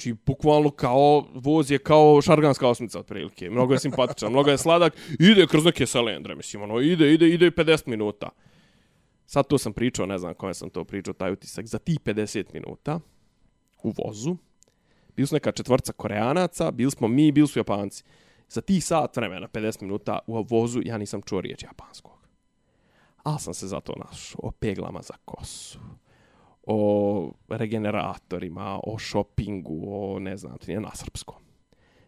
Znači, bukvalno kao, voz je kao šarganska osmica, otprilike. Mnogo je simpatičan, mnogo je sladak. Ide kroz neke selendre, mislim, ono, ide, ide, ide 50 minuta. Sad to sam pričao, ne znam kome sam to pričao, taj utisak. Za ti 50 minuta u vozu, bili su neka četvrca koreanaca, bili smo mi, bili su japanci. Za tih sat vremena, 50 minuta u vozu, ja nisam čuo riječ japanskog. Ali sam se zato našao o peglama za kosu, o regeneratorima, o shoppingu, o ne znam, nije na srpskom.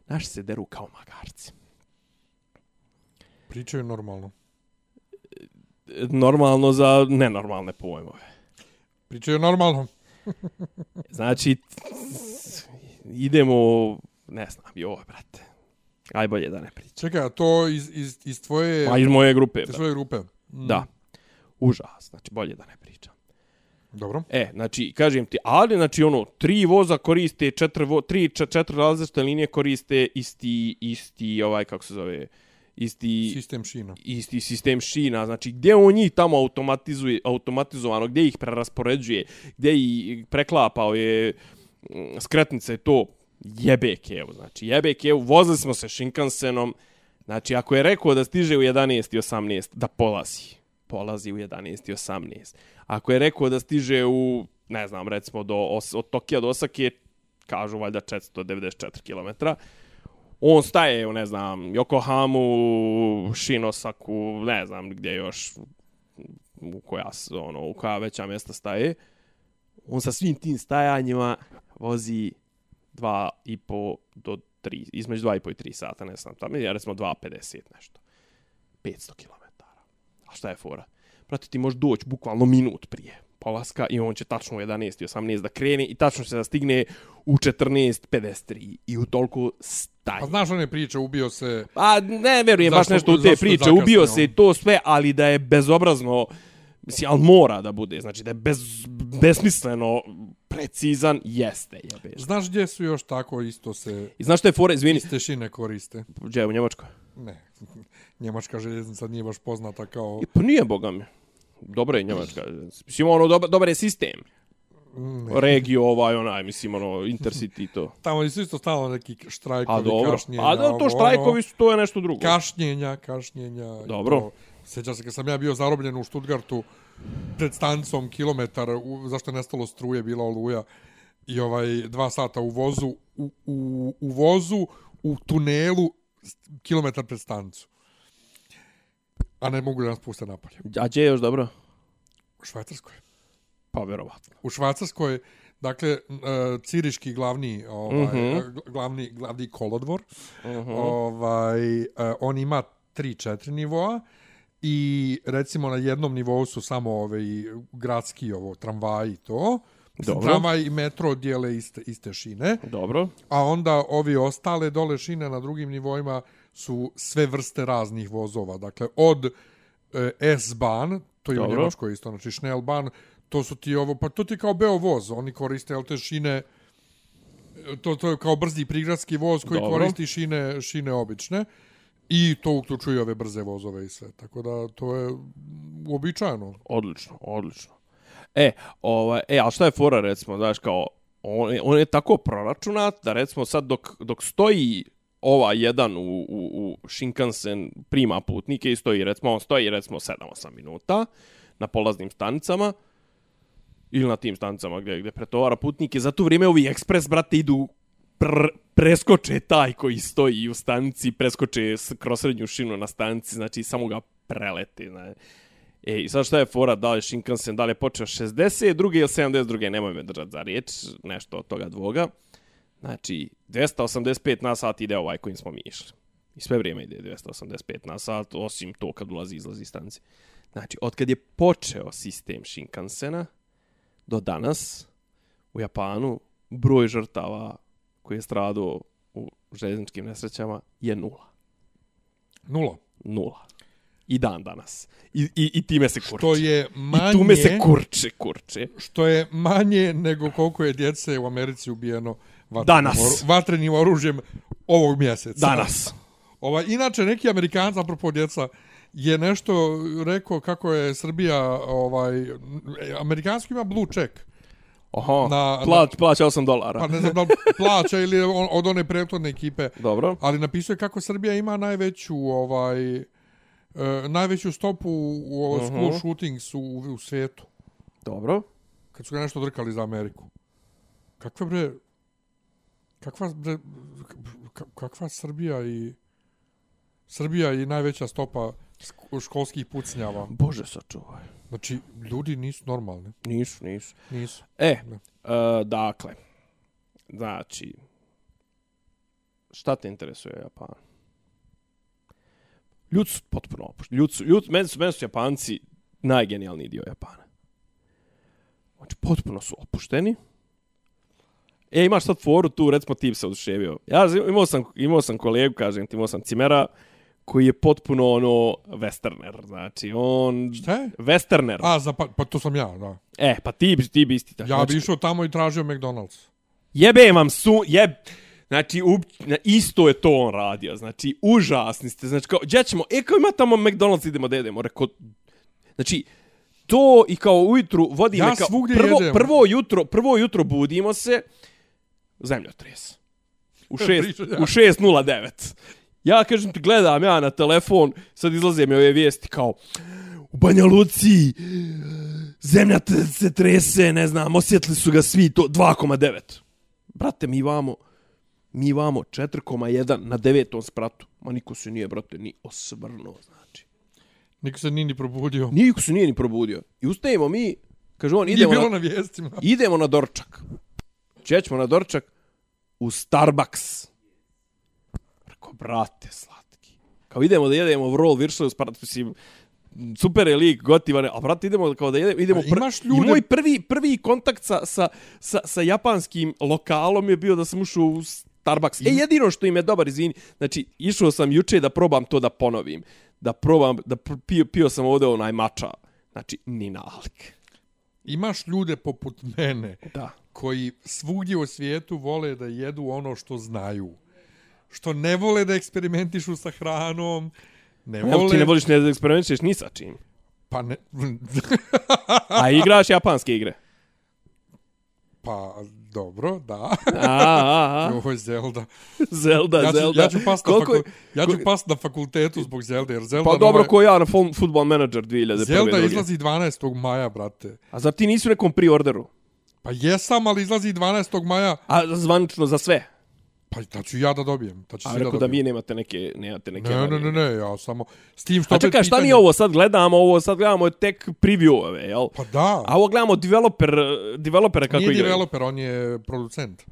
Naši se deru kao magarci. Pričaju normalno normalno za nenormalne pojmove. Pričaju normalno. znači, idemo, ne znam, joj, brate. Aj bolje da ne pričam. Čekaj, to iz, iz, iz tvoje... Pa iz moje grupe. Iz tvoje grupe. Mm. Da. Užas, znači bolje da ne pričam. Dobro. E, znači, kažem ti, ali, znači, ono, tri voza koriste, četiri, vo, tri, četiri različite linije koriste isti, isti, ovaj, kako se zove, isti sistem šina. Isti sistem šina, znači gdje on njih tamo automatizuje, automatizovano, gdje ih preraspoređuje, gdje ih preklapao je mm, skretnice to jebeke, evo, znači jebeke, evo, vozili smo se Shinkansenom, znači ako je rekao da stiže u 11 i 18, da polazi, polazi u 11 i 18. Ako je rekao da stiže u, ne znam, recimo do, od Tokija do Osake, kažu valjda 494 km, on staje u, ne znam, Yokohamu, Shinosaku, ne znam gdje još, u koja, ono, u koja veća mjesta staje. On sa svim tim stajanjima vozi dva i po do 3, između 2,5 i po i sata, ne znam, tamo je recimo 2.50 nešto. 500 km. A šta je fora? Prati, ti možeš doći bukvalno minut prije polaska i on će tačno u 11 i 18 da krene i tačno će da stigne u 14.53 i u toliko staje. Pa znaš one priče, ubio se... Pa ne verujem baš nešto u te priče, ubio se to sve, ali da je bezobrazno, mislim, ali mora da bude, znači da je bez, besmisleno precizan, jeste. Jebe. Znaš gdje su još tako isto se... I znaš što je fore, izvini? Iste šine koriste. Gdje, u Njemačkoj? Ne, Njemačka željeznica nije baš poznata kao... I pa nije, boga mi dobro je Njemačka. Mislim, ono, dobar, dobar je sistem. Ne. Regio ovaj, onaj, mislim, ono, Intercity to. Tamo je isto stalo neki štrajkovi, A dobro. kašnjenja. A da, to ono, štrajkovi su, to je nešto drugo. Kašnjenja, kašnjenja. Dobro. To. Sjećam se kad sam ja bio zarobljen u Stuttgartu pred stanicom kilometar, u, zašto je nestalo struje, bila oluja, i ovaj dva sata u vozu, u, u, u vozu, u tunelu, kilometar pred stanicu. A ne mogu da nas puste napolje. A gdje je još dobro? U Švajcarskoj. Pa, vjerovatno. U Švajcarskoj, dakle, uh, ciriški glavni, ovaj, uh mhm. -huh. glavni, glavni kolodvor, uh mhm. -huh. ovaj, uh, on ima 3-4 nivoa i recimo na jednom nivou su samo ove gradski ovo tramvaji to. Dobro. Tramvaj i metro dijele iste, iste šine. Dobro. A onda ovi ostale dole šine na drugim nivoima su sve vrste raznih vozova. Dakle, od e, S-Bahn, to je Dobro. u Njemačkoj isto, znači Schnellbahn, to su ti ovo, pa to ti kao beo voz, oni koriste te šine, to, to je kao brzi prigradski voz koji Dobro. koristi šine, šine obične. I to uključuje ove brze vozove i sve. Tako da to je uobičajeno. Odlično, odlično. E, ovaj, e, a šta je fora recimo, znaš, kao, on, on je tako proračunat da recimo sad dok, dok stoji ova jedan u, u, u Shinkansen prima putnike i stoji, recimo, on stoji recimo 7-8 minuta na polaznim stanicama ili na tim stanicama gdje, gdje pretovara putnike. Za to vrijeme ovi ekspres, brate, idu pr preskoče taj koji stoji u stanici, preskoče kroz srednju šinu na stanici, znači samo ga preleti. Znači. E, i sad šta je fora, da li Shinkansen, da li je počeo 62. ili 72, nemoj me držati za riječ, nešto od toga dvoga. Znači, 285 na sat ide ovaj kojim smo mi išli. I sve vrijeme ide 285 na sat, osim to kad ulazi izlazi iz stanice. Znači, od kad je počeo sistem Shinkansena do danas u Japanu broj žrtava koji je stradao u željezničkim nesrećama je nula. Nula. Nula. I dan danas. I, i, i time se kurče. Što je manje... I tu me se kurče, kurče. Što je manje nego koliko je djece u Americi ubijeno vatrenim, Danas. vatrenim oružjem ovog mjeseca. Danas. Ovaj, inače, neki Amerikanci, apropo djeca, je nešto rekao kako je Srbija, ovaj, Amerikanski ima blue check. Oha, Na- na, plać, plaća 8 dolara. Pa ne znam da plaća ili on, od one prethodne ekipe. Dobro. Ali napisuje kako Srbija ima najveću ovaj e, najveću stopu u uh -huh. school shootings u, u svijetu. Dobro. Kad su ga nešto drkali za Ameriku. Kakva bre kakva bre ka- kakva Srbija i Srbija i najveća stopa sk- školskih pucnjava. Bože sačuvaj. Znači, ljudi nisu normalni. Nisu, nisu. Nisu. E, Ne. uh, dakle, znači, šta te interesuje Japan? Ljudi su potpuno opušteni. Ljudi su, ljudi, meni su, meni su Japanci najgenijalniji dio Japana. Znači, potpuno su opušteni. E, imaš sad foru tu, recimo ti se oduševio. Ja imao sam, imao sam kolegu, kažem ti, imao sam Cimera, koji je potpuno ono westerner, znači on... Šta je? Westerner. A, za, pa, pa to sam ja, da. E, pa ti ti bi isti tako. Ja bi išao tamo i tražio McDonald's. Jebe vam su, jeb... Znači, u, isto je to on radio. Znači, užasni ste. Znači, kao, gdje ćemo? E, kao ima tamo McDonald's, idemo da jedemo. Rekao, znači, to i kao ujutru vodi Ja me kao... prvo, jedem. prvo, jutro, prvo jutro budimo se, zemljotres. U, šest, Priča ja. u 6.09. Ja kažem ti, gledam ja na telefon, sad izlaze mi ove vijesti kao u Banja Luci zemlja se trese, ne znam, osjetili su ga svi, to 2,9. Brate, mi vamo, mi vamo 4,1 na devetom spratu. Ma niko se nije, brate, ni osvrnuo, znači. Niko se nije ni probudio. Niko se nije ni probudio. I ustajemo mi, kaže on, idemo na, na vijestima. idemo na dorčak. Čećemo na dorčak u Starbucks. Rekao, brate, slatki. Kao idemo da jedemo vrol viršle, mislim, super je lik, gotivan a brate, idemo kao da jedemo, idemo A imaš I ljude- moj prvi, prvi kontakt sa, sa, sa, sa japanskim lokalom je bio da sam ušao u Starbucks. E, jedino što im je dobar, izvini, znači, išao sam juče da probam to da ponovim. Da probam, da pr- pio, pio sam ovdje onaj mača. Znači, ni nalik. Imaš ljude poput mene Da. Koji svugdje u svijetu vole da jedu ono što znaju. Što ne vole da eksperimentišu sa hranom. Ne Evo, vole... ti ne voliš ne da eksperimentišeš ni sa čim. Pa ne... A igraš japanske igre. pa, dobro, da. A, a, a. Ovo je Zelda. Zelda, Ja ću, Zelda. ja ću past na, Koliko je- faku... ja ću past na fakultetu zbog Zelda, jer Zelda... Pa dobro, nova- ko ja na fo- Football Manager 2001. Zelda izlazi 12. maja, brate. A zar ti nisu u nekom pre-orderu? Pa jesam, ali izlazi 12. maja. A zvanično za sve? Pa ta ću ja da dobijem. Ta ću A da rekao da dobijem. vi nemate neke, nemate neke... Ne, ne, ne, ne, ja samo... S tim što A čekaj, šta pitanje- nije ovo sad gledamo? Ovo sad gledamo tek preview-ove, jel? Pa da, A ovo gledamo developer, developera kako nije igraju. developer, on je producent.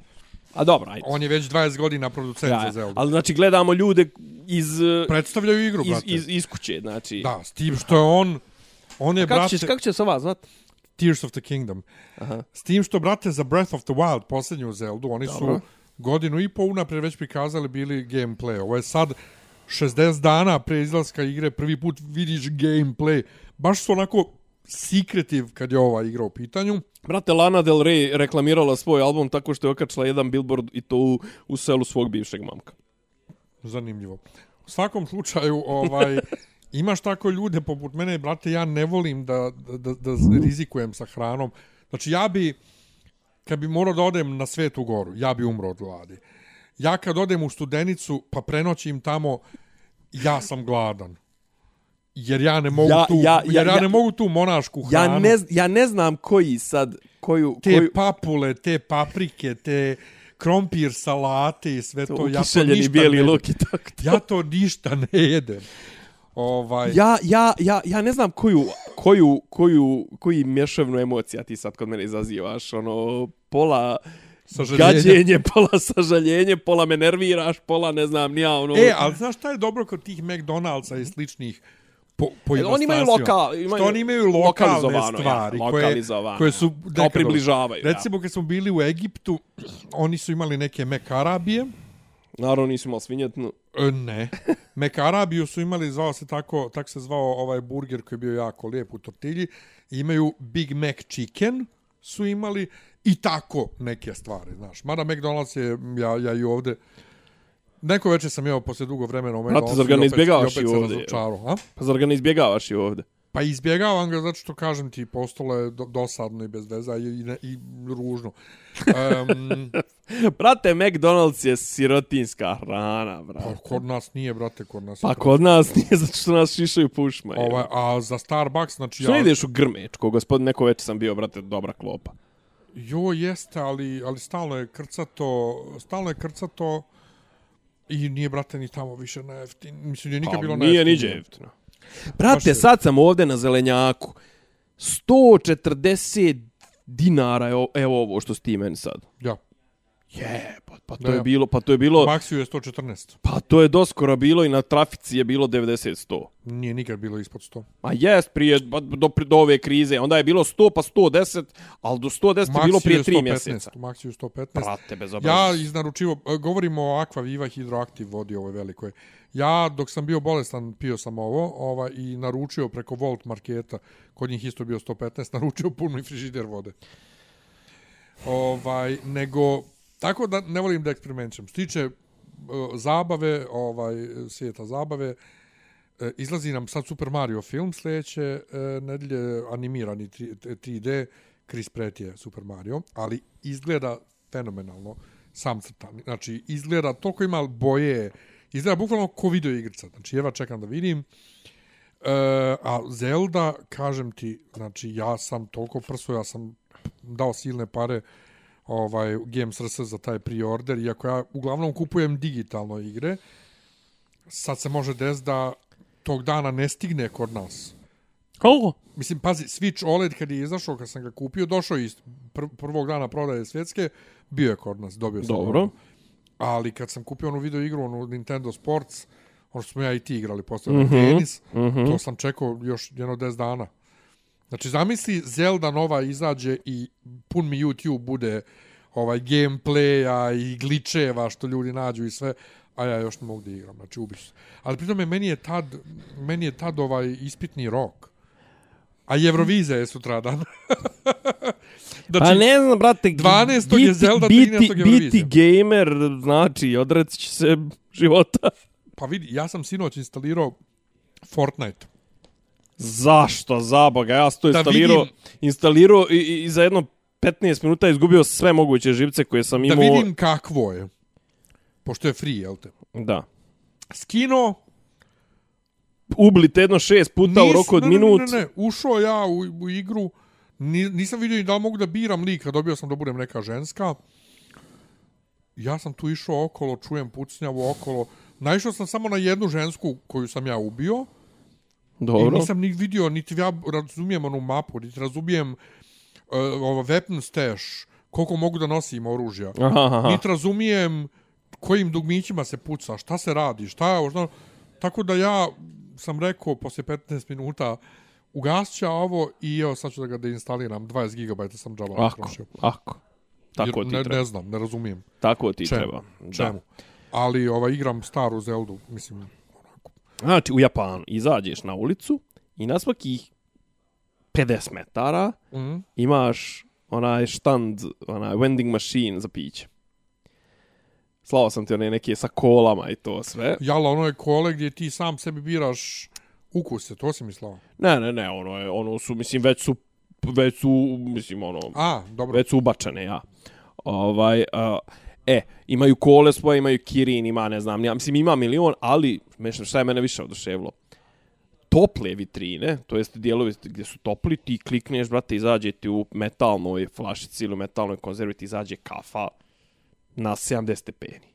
A dobro, ajde. On je već 20 godina producent Ja, za Zelda. ali znači gledamo ljude iz, Predstavljaju igru, iz, brate. iz, iz kuće, znači. Da, s tim što je on... On je, Kako brate, će, kako će se ova zvat? Tears of the Kingdom. Aha. S tim što, brate, za Breath of the Wild, posljednju Zeldu, oni Dobro. su godinu i po unaprijed već prikazali bili gameplay. Ovo je sad 60 dana pre izlaska igre, prvi put vidiš gameplay. Baš su onako secretive kad je ova igra u pitanju. Brate, Lana Del Rey reklamirala svoj album tako što je okačila jedan billboard i to u, u selu svog bivšeg mamka. Zanimljivo. U svakom slučaju, ovaj, imaš tako ljude poput mene, brate, ja ne volim da, da, da, rizikujem sa hranom. Znači, ja bi, kad bi morao da odem na Svetu goru, ja bi umro od gladi. Ja kad odem u studenicu, pa prenoćim tamo, ja sam gladan. Jer ja ne mogu Ja- tu, ja- ja- jer ja, ja- ne mogu tu monašku Ja hranu. ne, z- ja ne znam koji sad, koju... te koju, papule, te paprike, te krompir salate i sve to, ja to ništa bijeli ne, luk i tako. ja to ništa ne jedem. Ovaj, Ja, ja, ja, ja ne znam koju, koju, koju, koji mješavnu emocija ti sad kod mene izazivaš, ono, pola gađenje, pola sažaljenje, pola me nerviraš, pola ne znam, nija ono... E, ali znaš šta je dobro kod tih McDonald'sa i sličnih po, po E, oni imaju loka, imaju što oni imaju lokalne lokalizovano, stvari ja, koje, lokalizovano, koje su ja. Kao približavaju, ja. Recimo kad smo bili u Egiptu, oni su imali neke Mekarabije, Naravno nisu imali svinjetnu. E, Ne. Mekarabiju su imali, zvao se tako, tako se zvao ovaj burger koji je bio jako lijep u tortilji. Imaju Big Mac Chicken su imali i tako neke stvari, znaš. Mada McDonald's je, ja, ja i ovde, neko večer sam jeo posle dugo vremena u Brate, McDonald'su zar ga ne izbjegavaš i opet ovde, a? Pa zar ga ne izbjegavaš i ovde? Pa izbjegavam ga zato što kažem ti postalo je do, dosadno i bez veza i, i, i ružno. Um, Brate, McDonald's je sirotinska hrana, pa brate. kod nas nije, brate, kod nas. Pa kod nas nije zato što nas šišaju pušma. Ovaj, a za Starbucks, znači Što ja... ideš u Grmečko, gospodin, neko večer sam bio, brate, dobra klopa. Jo, jeste, ali, ali stalno je krcato, stalno je krcato i nije, brate, ni tamo više na jeftin. Mislim, nije nikad Pa, bilo na nije niđe jeftino. Brate, je- sad sam ovde na zelenjaku. 140 dinara, evo, evo ovo što si ti meni sad. Ja, Je, pa, pa to Da, je ja. bilo, pa to je bilo, Maxiju je 114. pa to je doskoro bilo i na trafici je bilo 90-100. Nije nikad bilo ispod 100. Ma jest, prije, ba- do, do ove krize, onda je bilo 100 pa 110, ali do 110 je bilo prije 3 mjeseca. Maxiju 115. Brate, bez Ja obraznosti. iznaručivo, e, govorimo o Aqua Viva Hydroactive vodi ovoj velikoj. Ja, dok sam bio bolestan, pio sam ovo ovaj, i naručio preko Volt marketa, kod njih isto bio 115, naručio puni frižider vode. Ovaj, nego, tako da ne volim da eksperimentišem. Što tiče e, zabave, ovaj, svijeta zabave, e, izlazi nam sad Super Mario film sljedeće e, nedelje, animirani 3- 3D, Chris Pratt je Super Mario, ali izgleda fenomenalno sam crtan. Znači, izgleda toliko ima boje, izgleda bukvalno ko video igrica. Znači, jeva čekam da vidim. E, a Zelda, kažem ti, znači, ja sam toliko prso, ja sam dao silne pare ovaj Games RS za taj pre-order, iako ja uglavnom kupujem digitalno igre, sad se može desiti da tog dana ne stigne kod nas. Koliko? Mislim, pazi, Switch OLED kad je izašao, kad sam ga kupio, došao iz pr prvog dana prodaje svjetske, bio je kod nas, dobio sam. Dobro. ono. Ali kad sam kupio onu video igru, onu Nintendo Sports, ono što smo ja i ti igrali, postavljeno mm -hmm. tenis, mm -hmm. to sam čekao još jedno 10 dana. Znači, zamisli, Zelda nova izađe i pun mi YouTube bude ovaj gameplaya i gličeva što ljudi nađu i sve, a ja još ne mogu da igram, znači ubiš se. Ali pritom je, meni je tad, meni je tad ovaj ispitni rok. A i Eurovizija je sutradan. znači, Pa ne znam, brate, 12. je Zelda, biti, 13. je Eurovizija. biti gamer znači odreći će se života. Pa vidi, ja sam sinoć instalirao Fortnite. Zašto, za boga, ja sam to Da instalirao, instalirao i, i, i za jedno 15 minuta izgubio sve moguće živce koje sam Da imao. vidim kakvo je. Pošto je free, jel te? Da. Skino, Ublite jedno šest puta u roku od ne, minut. Ne, ne, ne, ušao ja u, u igru, ni, nisam vidio ni da mogu da biram lika, dobio sam da budem neka ženska. Ja sam tu išao okolo, čujem pucnjavu okolo. Naišao sam samo na jednu žensku koju sam ja ubio. I Dobro. nisam ni vidio, niti ja razumijem onu mapu, niti razumijem uh, ovo weapon stash, koliko mogu da nosim oružja. Aha, aha. Niti razumijem kojim dugmićima se puca, šta se radi, šta je ovo. Tako da ja sam rekao poslije 15 minuta ugasit ću ovo i evo sad ću da ga deinstaliram. 20 GB sam džaba Ako, potrošio. ako. Tako Jer ti ne, treba. ne znam, ne razumijem. Tako ti Čemu? treba. Čemu? Ali ovaj, igram staru Zeldu, mislim. Znači, u Japanu izađeš na ulicu i na svakih 50 metara Mm. imaš onaj štand, onaj vending machine za piće. Slao sam ti one neke sa kolama i to sve. Jala, ono je kole gdje ti sam sebi biraš ukuse, to si mislao. Ne, ne, ne, ono je, ono su, mislim, već su, već su, mislim, ono, A, dobro. već su ubačene, ja. Ovaj, uh, e, imaju kole svoje, imaju Kirin, ima, ne znam, ja, mislim, ima milion, ali, mešno, šta je mene više oduševilo? Tople vitrine, to jest dijelovi gdje su topli, ti klikneš, brate, izađe ti u metalnoj flašici ili u metalnoj konzervi, ti izađe kafa na 70 stepeni.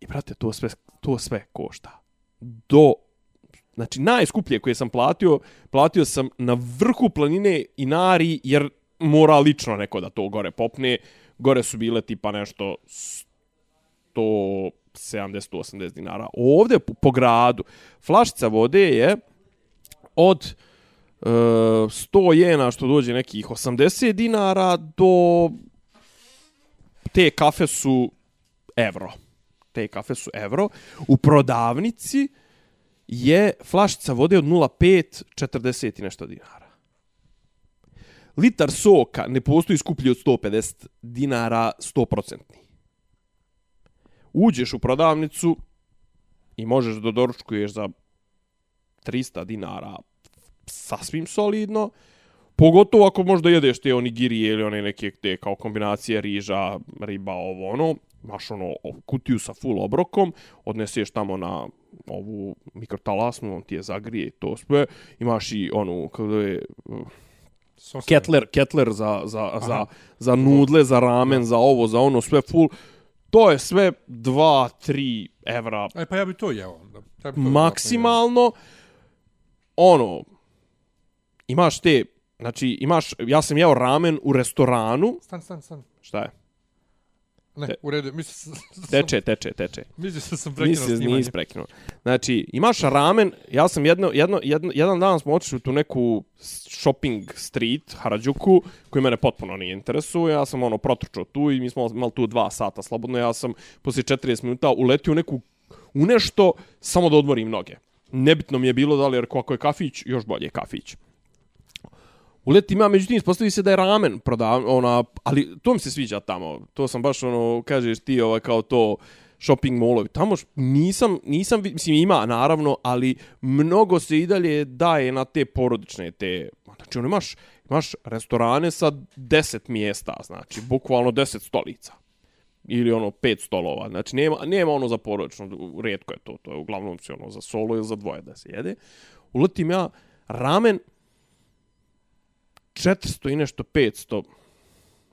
I, brate, to sve, to sve košta. Do Znači, najskuplje koje sam platio, platio sam na vrhu planine Inari, jer mora lično neko da to gore popne gore su bile tipa nešto 170-180 dinara. Ovdje po, po gradu flašica vode je od e, 100 jena što dođe nekih 80 dinara do te kafe su evro. Te kafe su evro. U prodavnici je flašica vode od 0,5 40 i nešto dinara. Litar soka ne postoji skuplji od 150 dinara 100%. Uđeš u prodavnicu i možeš da doručkuješ za 300 dinara sasvim solidno. Pogotovo ako možda jedeš te onigirije ili one neke te kao kombinacije riža, riba, ovo ono. imaš ono kutiju sa full obrokom, odneseš tamo na ovu mikrotalasnu, on ti je zagrije i to sve. Imaš i onu, kada je... Sos- Kettler, Kettler za, za, za, za nudle, za ramen, za ovo, za ono, sve full. To je sve 2-3 evra E, pa ja bi to jeo. onda. Ja bi to maksimalno. Ono, imaš te, znači imaš, ja sam jeo ramen u restoranu. Stan, stan, stan. Šta je? Ne, Te- u redu. Mislim sam, Teče, teče, teče. mislim da sam prekinuo snimanje. nisi prekinuo. Znači, imaš ramen, ja sam jedno, jedno, jedno, jedan dan smo otišli u tu neku shopping street, Harajuku, koji mene potpuno nije interesuje. Ja sam ono protrčao tu i mi smo imali tu dva sata slobodno. Ja sam poslije 40 minuta uletio u neku, u nešto samo da odmorim noge. Nebitno mi je bilo da li, jer ako je kafić, još bolje je kafić. Uletim ja, međutim, ispostavi se da je ramen prodavan, ona, ali to mi se sviđa tamo. To sam baš, ono, kažeš ti, ovaj, kao to, shopping mallovi. Tamo š- nisam, nisam, mislim, ima, naravno, ali mnogo se i dalje daje na te porodične, te, znači, ono, imaš, imaš restorane sa 10 mjesta, znači, bukvalno 10 stolica ili ono pet stolova. Znači nema nema ono za porodično, rijetko je to, to je uglavnom se ono za solo ili za dvoje da se jede. Uletim ja ramen 400 i nešto 500.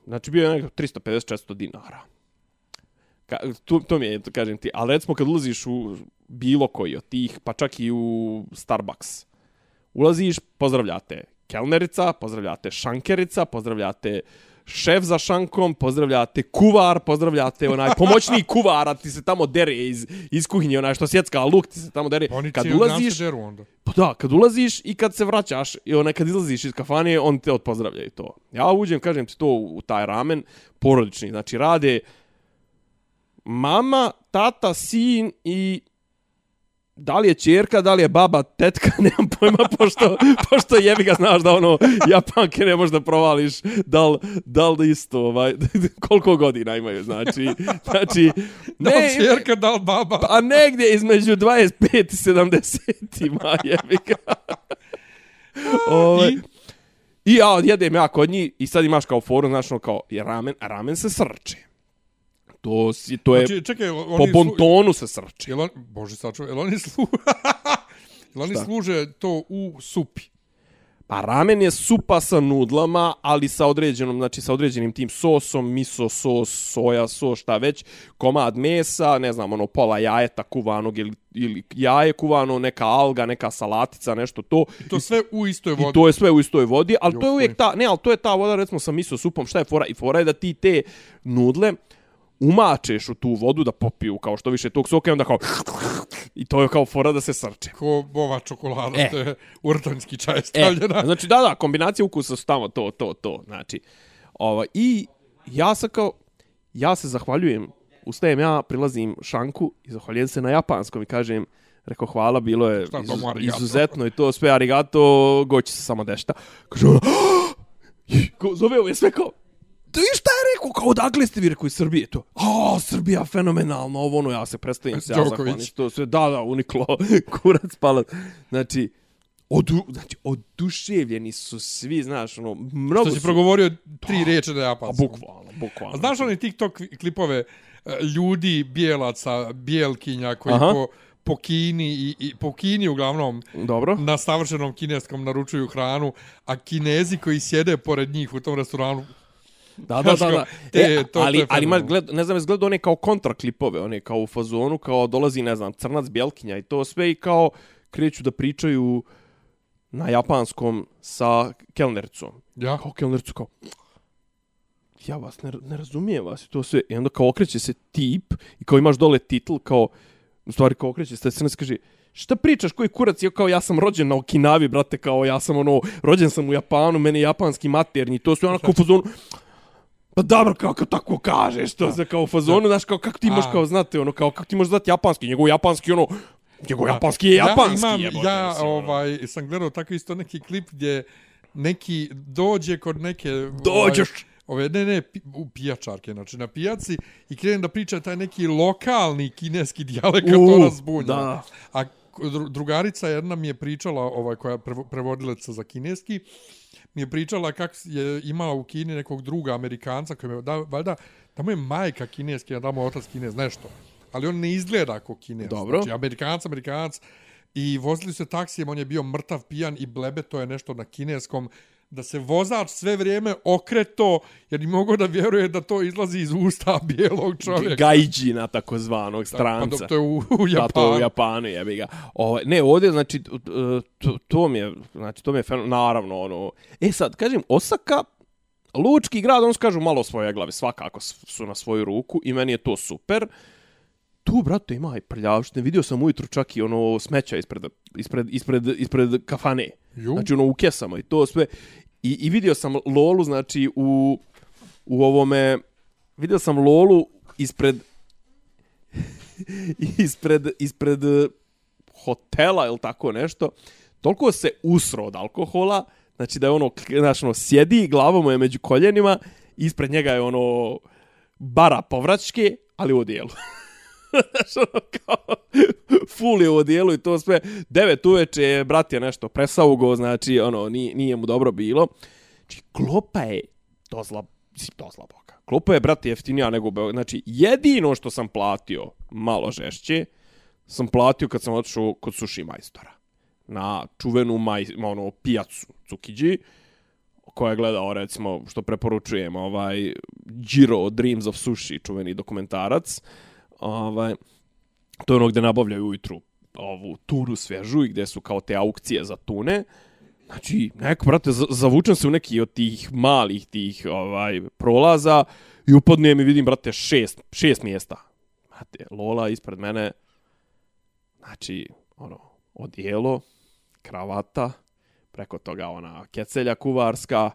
Znači bio je nekako 350-400 dinara. Ka, to, to mi je, to kažem ti. Ali recimo kad ulaziš u bilo koji od tih, pa čak i u Starbucks, ulaziš, pozdravljate kelnerica, pozdravljate šankerica, pozdravljate šef za šankom, pozdravljate kuvar, pozdravljate onaj pomoćnik kuvara, ti se tamo dere iz, iz kuhinje, onaj što sjecka luk, ti se tamo dere. Oni kad ulaziš, deru onda. Pa da, kad ulaziš i kad se vraćaš, i onaj kad izlaziš iz kafane, on te odpozdravlja i to. Ja uđem, kažem ti to u taj ramen, porodični, znači rade mama, tata, sin i da li je čerka, da li je baba, tetka, nemam pojma, pošto, pošto jebi ga znaš da ono, japanke ne možda provališ, da li, da li isto, ovaj, koliko godina imaju, znači, znači, Da li čerka, da li baba? Pa negdje između 25 i 70 ima jebi ga. Ovaj, I? I ja jedem ja kod njih i sad imaš kao foru, znaš, ono kao ramen, ramen se srče. To, si, to je, Znači, čekaj, oni po bontonu se srče. Jel on, bože sačuvaj, jel oni, slu... jel oni Šta? služe to u supi? Pa ramen je supa sa nudlama, ali sa određenom, znači sa određenim tim sosom, miso sos, soja sos, šta već, komad mesa, ne znam, ono pola jajeta kuvanog ili, ili jaje kuvano, neka alga, neka salatica, nešto to. To sve u istoj vodi. I to je sve u istoj vodi, ali to je uvijek ta, ne, ali to je ta voda recimo sa miso supom, šta je fora? I fora je da ti te nudle umačeš u tu vodu da popiju kao što više tog soka i onda kao i to je kao fora da se srče. Ko ova čokolada, E. to je urtanski čaj E, stavljena. znači da, da, kombinacija ukusa su tamo to, to, to, znači. Ova, I ja sam kao, ja se zahvaljujem, ustajem ja, prilazim šanku i zahvaljujem se na japanskom i kažem, Rekao, hvala, bilo je izuz, izuzetno i to sve arigato, goći se samo dešta. Kaže ona, zove ovo je sve kao, to i šta je rekao, kao odakle ste vi rekao iz Srbije to? A, Srbija fenomenalno, ovo ono, ja se predstavim se, ja zahvalim to sve, da, da, uniklo, kurac palat. Znači, odu, znači, oduševljeni su svi, znaš, ono, mnogo Što si su, progovorio tri riječi na a japanskom. bukvalno, bukvalno. A znaš oni TikTok klipove e, ljudi, bijelaca, bijelkinja koji Aha. po, po Kini i, i po Kini uglavnom Dobro. na savršenom kineskom naručuju hranu, a kinezi koji sjede pored njih u tom restoranu Da, da, da, da. E, to- to ali, je ali imaš, gled, ne znam, jesi gledao one kao kontraklipove, one kao u fazonu, kao dolazi, ne znam, crnac bjelkinja i to sve i kao kreću da pričaju na japanskom sa kelnericom. Ja? Kao kelnericu, kao, ja vas ne, ne razumijem vas i to sve. I onda kao okreće se tip i kao imaš dole titl kao, u stvari kao okreće se crnac kaže, šta pričaš, koji kurac, ja kao ja sam rođen na Okinavi, brate, kao ja sam ono, rođen sam u Japanu, meni je japanski maternji, to sve onako u fazonu, Pa dobro, kao, kao tako kažeš, to se kao fazonu, znaš, kao kako ti možeš kao znati, ono, kao kako ti možeš znati japanski, njegov japanski, ono, njegov japanski je japanski, ja, imam, jebote, ja mislim, ono. ovaj, sam gledao tako isto neki klip gdje neki dođe kod neke... Dođeš! Ovaj, ove, ne, ne, u pijačarke, znači na pijaci i krenem da priča taj neki lokalni kineski dijalekt, U, to nas bunja. da. A dru- drugarica jedna mi je pričala, ovaj, koja je prevo- prevodilaca za kineski, mi je pričala kako je imala u Kini nekog druga Amerikanca koji je, da, valjda, tamo je majka kineski, a tamo je otac kinez, nešto. Ali on ne izgleda kao kinez. Dobro. Znači, Amerikanac, Amerikanac. I vozili se taksijem, on je bio mrtav pijan i blebe, to je nešto na kineskom, da se vozač sve vrijeme okreto, jer ni mogo da vjeruje da to izlazi iz usta bijelog čovjeka. Gajđina takozvanog Pa stranca. dok to je u, u Da, to Japanu. u Japanu, jebi ga. Ovo, ne, ovdje, znači, to, to mi je, znači, to mi je fenomen, naravno, ono, e sad, kažem, Osaka, lučki grad, on kažu malo svoje glave, svakako su na svoju ruku i meni je to super. Tu, brate, ima i prljavštine. Vidio sam ujutru čak i ono smeća ispred, ispred, ispred, ispred kafane. Ju. Znači, ono, u kesama i to sve. I, i vidio sam Lolu, znači, u, u ovome, vidio sam Lolu ispred ispred, ispred eh, hotela ili tako nešto, toliko se usro od alkohola, znači da je ono, znači ono, sjedi, glava mu je među koljenima, ispred njega je ono, bara povraćke, ali u odijelu. Znaš, ono kao, full je u odijelu i to sve. Devet uveče je, brat je nešto presaugo, znači, ono, nije, nije mu dobro bilo. Znači, klopa je dozla, dozla boga. Klopa je, brate, jeftinija nego u Beogradu. Znači, jedino što sam platio malo žešće, sam platio kad sam otišao kod sushi majstora. Na čuvenu maj, ono, pijacu Cukiđi, koja je gledao, recimo, što preporučujem, ovaj, Giro Dreams of Sushi, čuveni dokumentarac. Ovaj, to je ono gde nabavljaju ujutru ovu tunu svežu i gdje su kao te aukcije za tune. Znači, neko, brate, zavučem se u neki od tih malih tih ovaj prolaza i upadnem i vidim, brate, šest, šest mjesta. Brate, Lola ispred mene, znači, ono, odijelo, kravata, preko toga ona kecelja kuvarska,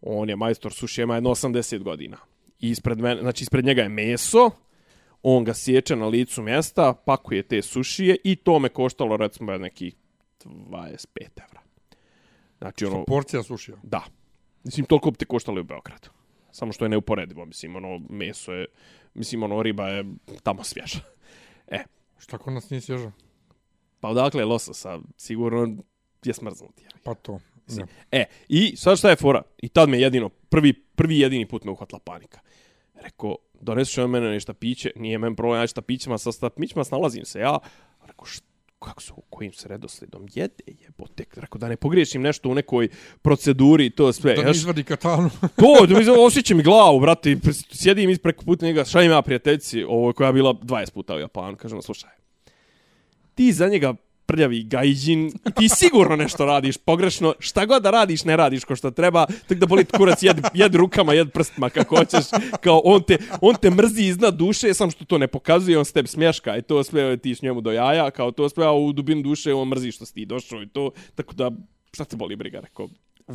on je majstor suši, ima jedno 80 godina. I ispred, mene, znači, ispred njega je meso, on ga sječe na licu mjesta, pakuje te sušije i to me koštalo, recimo, nekih 25 evra. Znači, ono, Porcija sušija. da. Mislim, toliko bi te koštalo u Beogradu. Samo što je neuporedivo, mislim, ono, meso je, mislim, ono, riba je tamo svježa. E, Šta kod nas nije svježa? pa odakle je lososa, sigurno je smrznut. Je. Pa to. Ne. E, i sad šta je fora? I tad me jedino, prvi, prvi jedini put me uhvatila panika. Rekao, doneseš od mene nešto piće, nije men problem, ja šta pićima, sa šta pićima snalazim se ja. Rekao, kako su, kojim se redosledom jede jebote. Rekao, da ne pogriješim nešto u nekoj proceduri i to sve. Da š- izvadi katanu. To, da mi osjeća mi glavu, brate, i sjedim ispred puta njega, šta ima prijateljici, ovo koja je bila 20 puta u Japanu, kažem, slušaj, ti za njega prljavi gajđin, i ti sigurno nešto radiš pogrešno, šta god da radiš, ne radiš ko što treba, tako da boli kurac, jed, jed rukama, jed prstima kako hoćeš, kao on te, on te mrzi iznad duše, sam što to ne pokazuje, on s tebi smješka i to sve ti s njemu do jaja, kao to sve, a u dubinu duše on mrzi što si ti došao i to, tako da, šta te boli briga, rekao,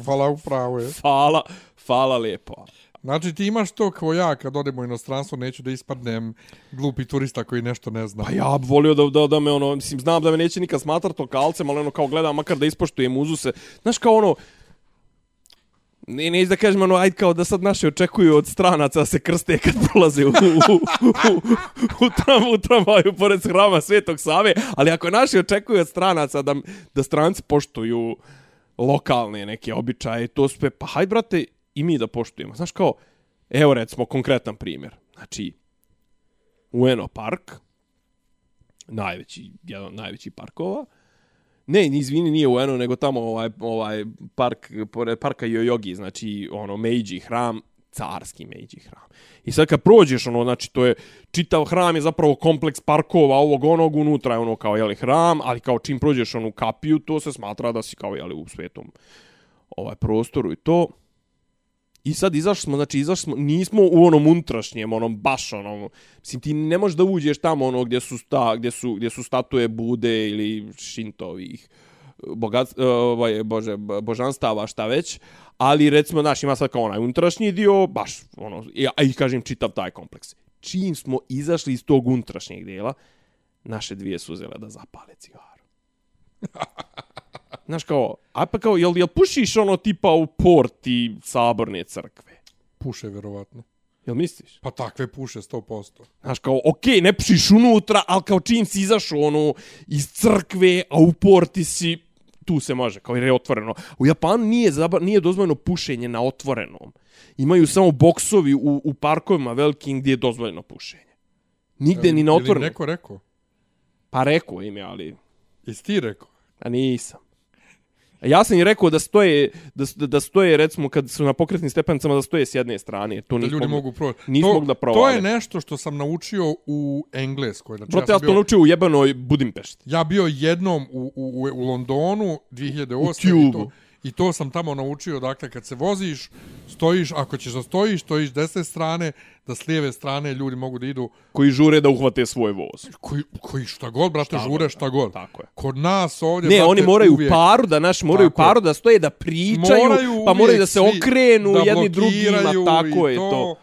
Hvala upravo je. hvala, hvala lijepo. Znači ti imaš to kao ja kad odem u inostranstvo neću da ispadnem glupi turista koji nešto ne zna. Pa ja bi volio da, da, da me ono, mislim, znam da me neće nikad smatrat lokalcem, ali ono kao gledam, makar da ispoštujem uzuse. Znaš kao ono, ne, neću da kažem ono, ajde kao da sad naši očekuju od stranaca da se krste kad prolaze u, u, u, u, tram, u tramvaju pored hrama Svetog Save, ali ako naši očekuju od stranaca da, da stranci poštuju lokalne neke običaje to sve, pa hajde brate i mi da poštujemo. Znaš kao, evo recimo konkretan primjer. Znači, Ueno park, najveći, jedan od najvećih parkova. Ne, izvini, nije Ueno, nego tamo ovaj, ovaj park, pored parka Yoyogi, znači ono Meiji hram, carski Meiji hram. I sad kad prođeš, ono, znači, to je, čitav hram je zapravo kompleks parkova ovog onog, unutra je ono kao, jeli, hram, ali kao čim prođeš onu kapiju, to se smatra da si kao, jeli, u svetom ovaj prostoru i to. I sad izašli smo, znači izašli smo, nismo u onom unutrašnjem, onom baš onom, mislim ti ne možeš da uđeš tamo ono gdje su, sta, gdje su, gdje su statue Bude ili Shintovih e, bogat, e, ovaj, bože, božanstava, šta već, ali recimo, znaš, ima sad kao onaj unutrašnji dio, baš, ono, i, a i kažem, čitav taj kompleks. Čim smo izašli iz tog unutrašnjeg dijela, naše dvije su uzele da zapale cigaru. Znaš kao, a pa kao, jel, jel pušiš ono tipa u porti saborne crkve? Puše, vjerovatno. Jel misliš? Pa takve puše, 100%. Znaš kao, okej, okay, ne pušiš unutra, ali kao čim si izašao ono iz crkve, a u porti si, tu se može, kao jer je otvoreno. U Japanu nije, zaba, nije dozvoljeno pušenje na otvorenom. Imaju samo boksovi u, u parkovima velikim gdje je dozvoljeno pušenje. Nigde ni na otvorenom. Ili neko rekao? Pa rekao im je, ali... Jesi ti rekao? A nisam. A ja sam i rekao da stoje, da, da stoje, recimo, kad su na pokretnim stepenicama, da stoje s jedne strane. To da ljudi mogu provati. Mogli da provali. To je nešto što sam naučio u Engleskoj. Znači, Brate, ja, sam to naučio u jebenoj Budimpešti. Ja bio jednom u, u, u Londonu 2008. U to, I to sam tamo naučio, dakle, kad se voziš, stojiš, ako ćeš da stojiš, stojiš desne strane, da s lijeve strane ljudi mogu da idu... Koji žure da uhvate svoj voz. Koji, koji šta god, brate, šta žure šta god. Tako je. Kod nas ovdje... Ne, brate, oni moraju uvijek, paru, da naš moraju paru da stoje, da pričaju, moraju pa moraju da se okrenu da jedni drugima, tako je to. to.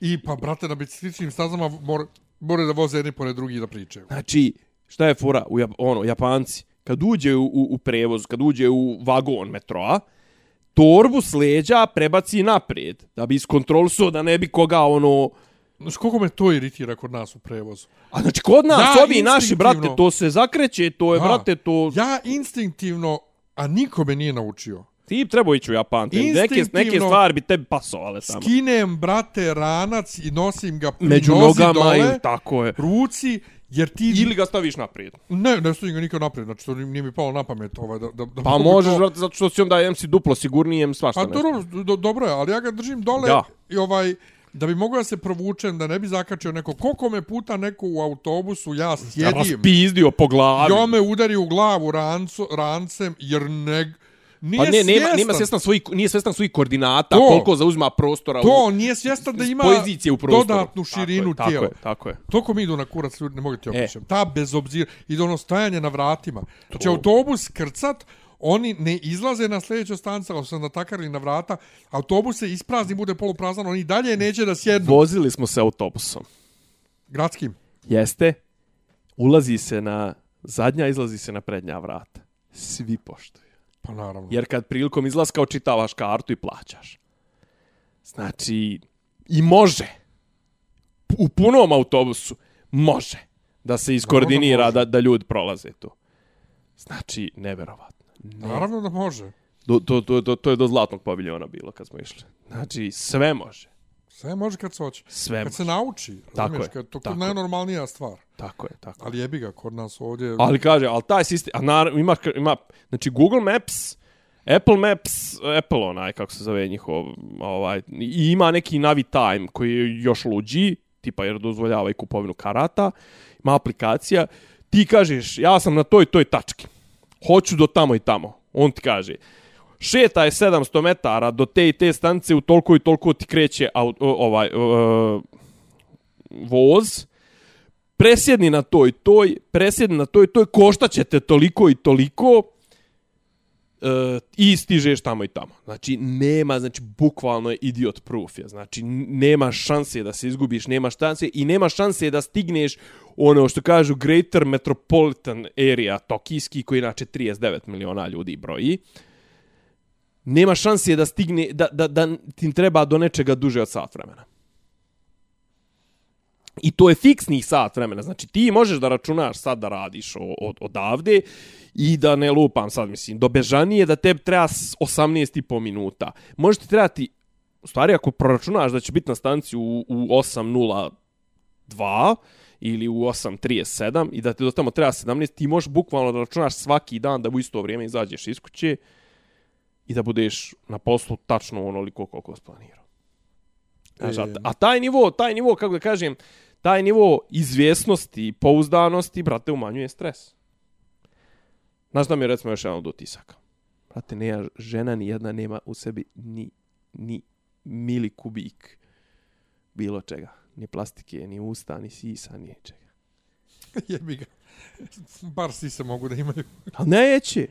I pa, brate, na bicikličnim stazama moraju more da voze jedni pored drugih da pričaju. Znači, šta je fora? U, ono, Japanci, kad uđe u, u, u prevoz, kad uđe u vagon metroa, torbu s leđa prebaci naprijed, da bi iskontrolisuo da ne bi koga ono... Znaš, koliko me to iritira kod nas u prevozu? A znači, kod nas, ja, ovi naši, brate, to se zakreće, to je, ja, brate, to... Ja instinktivno, a niko me nije naučio. Ti trebao ići u Japan, neke, neke stvari bi tebi pasovale samo. Skinem, brate, ranac i nosim ga Među nogama dole, tako je. ruci Jer ti... Ili ga staviš naprijed. Ne, ne stavim ga nikad naprijed, znači to nije mi palo na pamet. Ovaj, da, da, da pa možeš, to... zato što si onda MC duplo sigurniji, MC svašta pa. Pa do, dobro je, ali ja ga držim dole ja. i ovaj... Da bi mogao da se provučem, da ne bi zakačio neko. Koliko me puta neko u autobusu, ja sjedim. Raspizdio po glavi. Ja me udari u glavu rancu, rancem, jer ne... Nije pa ne, nema, nema svjestan svoj, nije svjestan svojih koordinata, to, koliko zauzima prostora to, u, nije svjestan da ima pozicije u prostoru. dodatnu širinu tako tijela. Tako je, tako je. Toko mi idu na kurac, ljudi, ne mogu ti opišem. E. Ta bezobzir, ide ono stajanje na vratima. Znači, autobus krcat, oni ne izlaze na sljedeću stancu, ali su natakarili na vrata, autobus se isprazni, bude poluprazan, oni dalje neće da sjednu. Vozili smo se autobusom. Gradskim? Jeste. Ulazi se na zadnja, izlazi se na prednja vrata. Svi poštuju. Pa naravno. Jer kad prilikom izlaska očitavaš kartu i plaćaš. Znači, i može. U punom autobusu može da se iskoordinira da, da ljudi prolaze tu. Znači, neverovatno. Ne. Naravno da može. Do, to, to, to, to je do zlatnog paviljona bilo kad smo išli. Znači, sve može. Sve može kad se hoće. Sve kad se nauči. Tako je. Kad to je najnormalnija stvar. Tako je, tako Ali jebi ga kod nas ovdje. Ali kaže, ali taj sistem, a naravno, ima, ima, znači Google Maps, Apple Maps, Apple onaj, kako se zove njihov, ovaj, i ima neki Navi Time koji je još luđi, tipa jer dozvoljava i kupovinu karata, ima aplikacija, ti kažeš, ja sam na toj toj tački, hoću do tamo i tamo, on ti kaže, šetaj 700 metara do te i te stanice u toliko i toliko ti kreće ovaj uh, voz. Presjedni na toj toj presjedni na toj toj košta će te toliko i toliko uh, i stižeš tamo i tamo. Znači nema znači bukvalno je idiot proof je. Znači nema šanse da se izgubiš nema šanse i nema šanse da stigneš ono što kažu Greater Metropolitan Area Tokijski koji inače 39 miliona ljudi broji. uh, nema šanse da stigne, da, da, da ti treba do nečega duže od sat vremena. I to je fiksni sat vremena. Znači ti možeš da računaš sad da radiš od, odavde i da ne lupam sad, mislim, do Bežanije da te treba 18,5 minuta. Možeš ti trebati, u stvari ako proračunaš da će biti na stanci u, u 8.02 ili u 8.37 i da te do tamo treba 17, ti možeš bukvalno da računaš svaki dan da u isto vrijeme izađeš iz kuće i da budeš na poslu tačno onoliko koliko si planirao. Znaš, a, a taj nivo, taj nivo, kako da kažem, taj nivo izvjesnosti i pouzdanosti, brate, umanjuje stres. Znaš da mi je recimo još jedan od utisaka. Brate, nema žena ni jedna nema u sebi ni, ni mili kubik bilo čega. Ni plastike, ni usta, ni sisa, ni čega. Jebi ga. Bar si se mogu da imaju. A neće.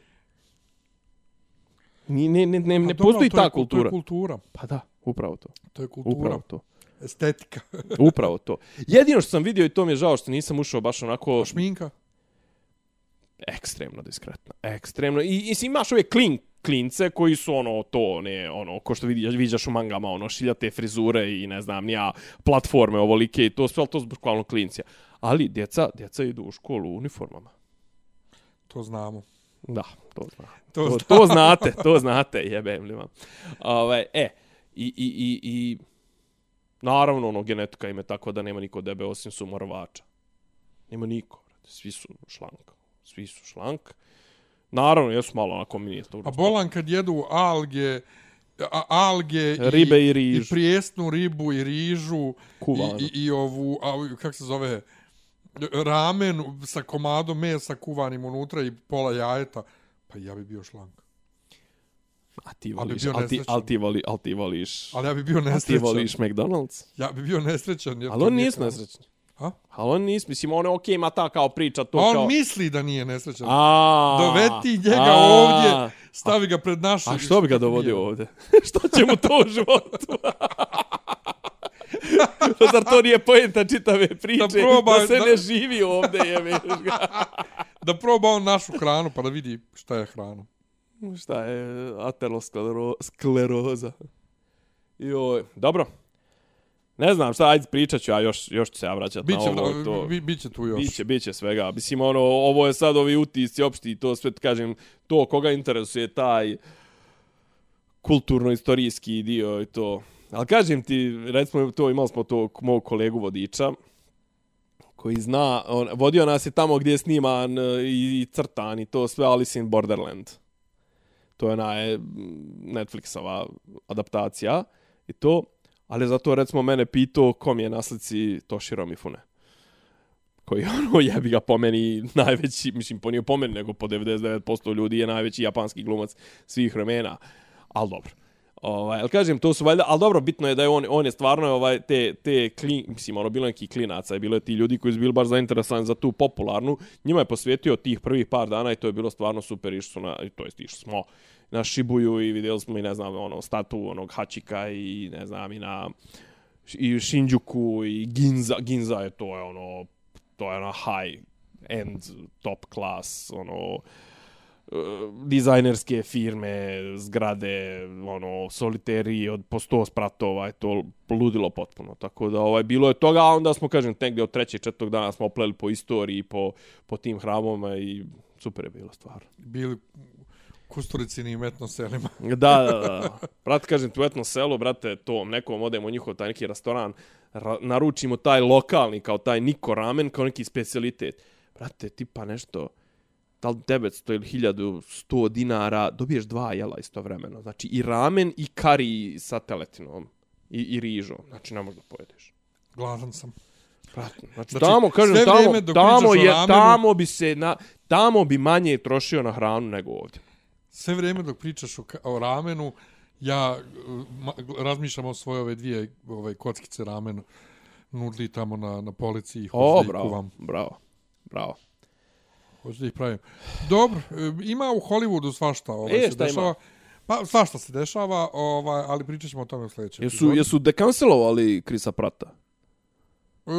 Ni, ne, ne, ne, ne A dobro, postoji to je ta kul- To kultura. je kultura. Pa da, upravo to. To je kultura. Upravo to. Estetika. Upravo to. Jedino što sam vidio i to mi je žao što nisam ušao baš onako Šminka. ekstremno diskretno. Ekstremno. I, i imaš ove klin, klince koji su ono to, ne, ono, ko što vidi, viđaš u mangama, ono, šiljate frizure i ne znam, nija platforme ovolike i to sve, ali to su klincija. Ali djeca, djeca idu u školu u uniformama. To znamo. Da, to znam. To, To, to to znate, to znate, jebem li vam. Ovaj, e, i, i, i, i, naravno, ono, genetika im je tako da nema niko debe osim sumorovača. Nema niko. Svi su šlank. Svi su šlank. Naravno, jesu malo onako minijaturno. A bolan kad jedu alge, a, alge Ribe i i riž. prijesnu ribu i rižu Kuvanu. i, i, i ovu, a, kako se zove, ramen sa komadom mesa kuvanim unutra i pola jajeta. Pa ja bi bio šlank. A ti Ali voliš, al ti, nesrećan. al ti, voli, al ti voliš, Ali ja bi bio al ti nesrećan. voliš McDonald's. Ja bi bio nesrećan. Jer Ali on nije nisu kao- nesrećni. A? Ali on nis, mislim, on je okej, ima ta kao priča, to A on kao... misli da nije nesrećan. A, Doveti njega a, ovdje, stavi ga pred naše... A što bi ga dovodio ovdje? što će mu to u životu? Pa Zar to nije pojenta čitave priče? Da, proba- da se da- ne živi ovdje, jebeš ga. Da proba on našu hranu pa da vidi šta je hrana. Šta je ateroskleroza? Joj, dobro. Ne znam šta, ajde pričat ću, a još, još ću se ja vraćat Biće, na ovo. To, bi, biće tu još. Biće, biće svega. Mislim, ono, ovo je sad ovi utisci opšti to sve, kažem, to koga interesuje taj kulturno-istorijski dio i to. Ali kažem ti, recimo, to imali smo to mog kolegu vodiča, koji zna, on, vodio nas je tamo gdje je sniman e, i, i crtan i to sve Alice in Borderland. To je ona je Netflixova adaptacija i to, ali zato recimo mene pitao kom je na slici Toshiro Mifune koji ono jebi ga po meni najveći, mislim po nije po meni, nego po 99% ljudi je najveći japanski glumac svih vremena. Al dobro. Ovaj, al kažem, to su valjda, al dobro, bitno je da je on, on je stvarno ovaj, te, te klin, mislim, ono, bilo neki klinaca, je bilo je ti ljudi koji su bili baš zainteresovani za tu popularnu, njima je posvetio tih prvih par dana i to je bilo stvarno super, išli su na, to jest išli smo na Shibuju i vidjeli smo i ne znam, ono, statu onog Hachika i ne znam, i na i Shinjuku i Ginza, Ginza je to je ono, to je ono high end top class, ono, uh, dizajnerske firme, zgrade, ono, soliteri od po 100 spratova, je to ludilo potpuno. Tako da, ovaj, bilo je toga, a onda smo, kažem, negdje od trećeg, četvrtog dana smo opleli po istoriji, po, po tim hramovima i super je bilo stvarno. Bili kusturicinim etnoselima. Da, da, da. Brat, kažem, tu etno selo, brate, to nekom odemo u njihov taj neki restoran, ra naručimo taj lokalni, kao taj Niko ramen, kao neki specialitet. Brate, tipa nešto, da li 900 ili 1100 dinara, dobiješ dva jela istovremeno. Znači i ramen i kari sa teletinom i, i rižom. Znači ne možda pojedeš. Gladan sam. Brate, znači, Znači, tamo, kažem, tamo, tamo, je, ramenu- tamo bi se, na, tamo bi manje trošio na hranu nego ovdje. Sve vrijeme dok pričaš o, o ramenu, ja uh, ma, razmišljam o svoje ove dvije ove kockice ramena nudli tamo na, na polici i hoću O, ih bravo, bravo, bravo. Hoću da ih pravim. Dobro, e, ima u Hollywoodu svašta. Ovaj, E, se šta ima? dešava. Pa svašta se dešava, ovaj, ali pričat ćemo o tome u sljedećem Jesu, epizodu. jesu dekancelovali Krisa Prata? E,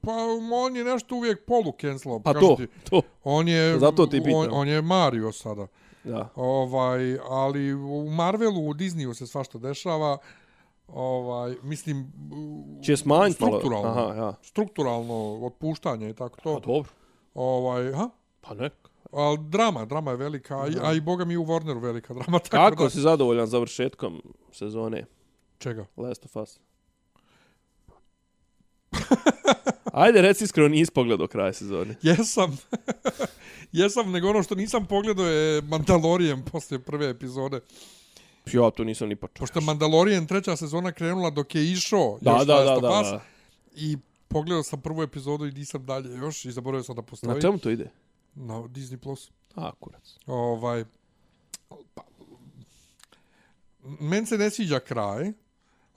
pa on je nešto uvijek polu cancelao. Pa kažem to, ti. to, On je, Zato ti on, pitam. on je Mario sada. da. Ovaj, ali u Marvelu, u Disneyu se svašta dešava. Ovaj, mislim, Će smanjiti strukturalno. Aha, ja. Strukturalno otpuštanje i tako Pa to. dobro. Ovaj, ha? Pa nek. Al drama, drama je velika, a, a i boga mi u Warneru velika drama. Tako Kako da, si zadovoljan završetkom sezone Čega? Last of Us? Ajde, reci iskreno, nisi pogledao kraj sezone. Jesam. Jesam, nego ono što nisam pogledao je Mandalorian poslije prve epizode. Ja to nisam ni počeo. Pošto Mandalorian treća sezona krenula dok je išao Da, još da, Last da, of da, da. I pogledao sam prvu epizodu i nisam dalje još i zaboravio sam da postoji. Na čemu to ide? Na Disney+. Plus. A, kurac. Ovaj, pa, men se ne sviđa kraj,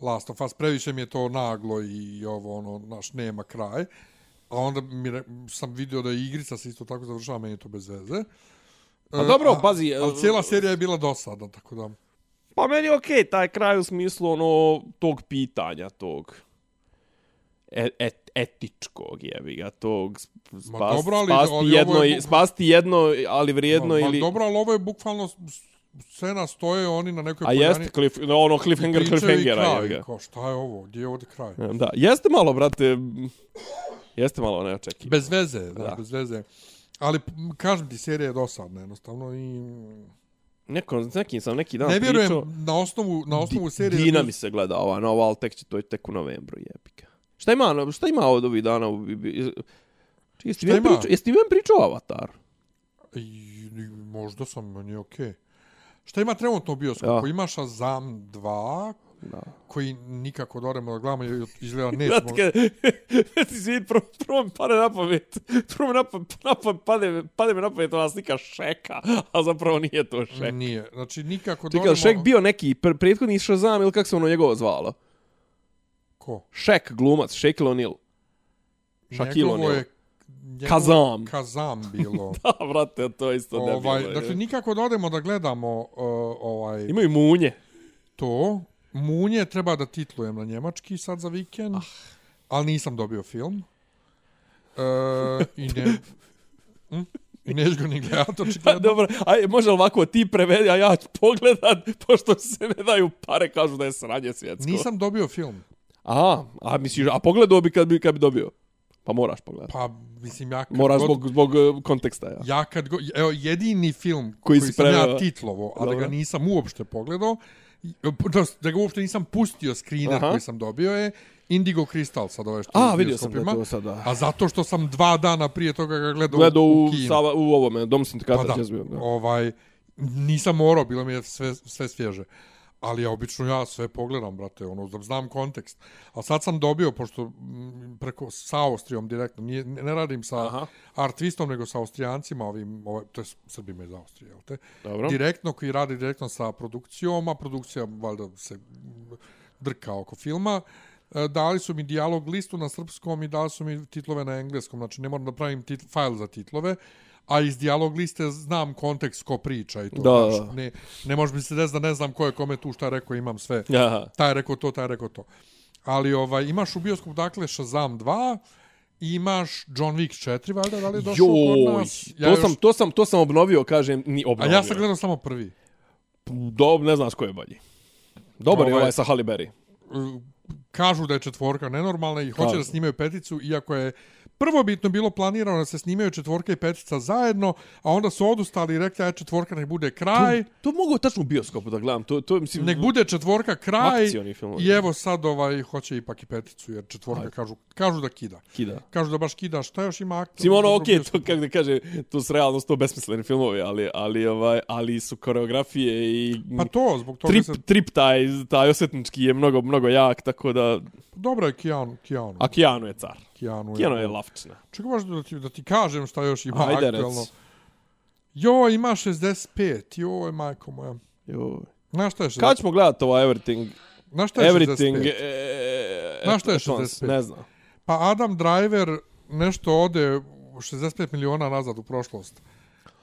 Last of Us. Previše mi je to naglo i ovo, ono, naš, nema kraj. A onda mi re, sam vidio da je igrica se isto tako završava, meni je to bez veze. Pa dobro, E, pazi, A, ali cijela serija je bila dosadna, tako da... Pa meni je okej taj kraj u smislu ono tog pitanja, tog et, et, etičkog jebi ga, tog spas, Ma dobro, ali- spasti, ali jedno, je buk- spasti jedno, ali vrijedno Ma, ili... Ma, dobro, ali ovo je bukvalno scena stoje oni na nekoj A jeste, cliff, ono cliffhanger, cliffhangera kraj. jebi ga. Kao, šta je ovo? Gdje je ovdje kraj? Da, jeste malo, brate, jeste malo neočekivano. Bez veze, da, Da. bez veze. Ali, kažem ti, serija je dosadna, jednostavno, i... Neko, s nekim sam neki dan Ne vjerujem pričao, na osnovu, na osnovu Di- serije... Dina mi se gleda ova nova, ali tek će to tek u novembru, jebika. Šta ima, šta ima od ovih dana? u Jesi ti meni pričao, jesi ti meni pričao Avatar? I, možda sam, meni je okej. Šta ima trenutno u bioskopu? Ja. Ima Shazam 2, Da. koji nikako da odemo da gledamo, jer izgleda nećemo... Znate, kad ti se vidi, prvo, prvo mi pade na pamet, prvo mi na pamet, na pamet, pade, pade mi na pamet ona slika Šeka, a zapravo nije to Šek. Nije. Znači, nikako da Čekaj. Šek bio neki pr prethodni Shazam ili kako se ono njegovo zvalo? Ko? Šek, glumac, Shaquille O'Neal. Shaquille O'Neal. Kazam. Kazam bilo. Da, brate, to je isto ovaj, debilno. dakle, nikako da odemo da gledamo uh, ovaj, Imaju munje. to. Munje treba da titlujem na njemački sad za vikend, ah. ali nisam dobio film. Uh, I ne... Hm? I neću ga ni gledat, Pa dobro, aj, može ovako ti prevedi, a ja ću pogledat, pošto se ne daju pare, kažu da je sranje svjetsko. Nisam dobio film. A, a misliš, a pogledao bi kad bi, kad bi dobio? Pa moraš pogledati. Pa, mislim, ja kad Moraš god, zbog, zbog uh, konteksta, ja. Ja kad go, evo, jedini film Koji koji, sam ja titlovo, a da ga nisam uopšte pogledao, i- da, da ga uopšte nisam pustio screener Aha. koji sam dobio je Indigo Crystal sad ove što A, vidio sam da to sada. A zato što sam dva dana prije toga ga gledao, Gledao u, u kinu. Sava, u ovome, Dom sindikata pa da, Jezbio, da. ovaj, nisam morao, bilo mi je sve, sve svježe. Ali ja obično ja sve pogledam, brate, ono, da znam kontekst. A sad sam dobio, pošto preko sa Austrijom direktno, nije, ne radim sa Aha. Art Twistom, nego sa Austrijancima, ovim, ovaj, to je Srbima iz Austrije, jel te? Dobro. Direktno, koji radi direktno sa produkcijom, a produkcija valjda se drka oko filma. E, Dali su mi dijalog listu na srpskom i dali su mi titlove na engleskom, znači ne moram da pravim tit, fajl za titlove, a iz dijalog liste znam kontekst ko priča i to. Da, znaš, ne, ne može mi se desiti da ne znam ko je kome tu šta je rekao, imam sve. Aha. Taj je rekao to, taj je rekao to. Ali ovaj, imaš u bioskopu, dakle, Shazam 2, imaš John Wick 4, valjda, da li je došao kod Joj, nas? to, sam, to, sam, to sam obnovio, kažem, ni A obnovio. ja sam gledao samo prvi. Dob, ne znaš ko je bolji. Dobar je Ovaj- ovaj sa Halle Berry. kažu da je četvorka nenormalna i hoće Kažu. da snimaju peticu, iako je prvobitno bilo planirano da se snimaju četvorka i petica zajedno, a onda su odustali i rekli, aj četvorka nek bude kraj, To, to mogu tačno u bioskopu da gledam. To, to, mislim, nek bude četvorka kraj filmovi. i evo sad ovaj hoće ipak i peticu, jer četvorka kažu, kažu da kida. Kida. Kažu da baš kida, šta još ima aktor? Mislim, ono, okej, bioskop. to, kako da kaže, to su realno sto besmisleni filmovi, ali, ali, ovaj, ali su koreografije i... Pa to, zbog toga trip, se... trip taj, taj osjetnički je mnogo, mnogo jak, tako da... Dobro je Keanu, Keanu. A Keanu je car. Keanu, Keanu je lavčina. Čekaj baš da ti, da ti kažem šta još ima Ajde, aktuelno. reci. Jo, ima 65, joj, majko moja. Joj. Znaš šta je 65? Kad ćemo gledati ovo Everything? Znaš šta je Everything... 65? E, Znaš šta je at once? 65? Ne znam. Pa Adam Driver nešto ode u 65 miliona nazad u prošlost.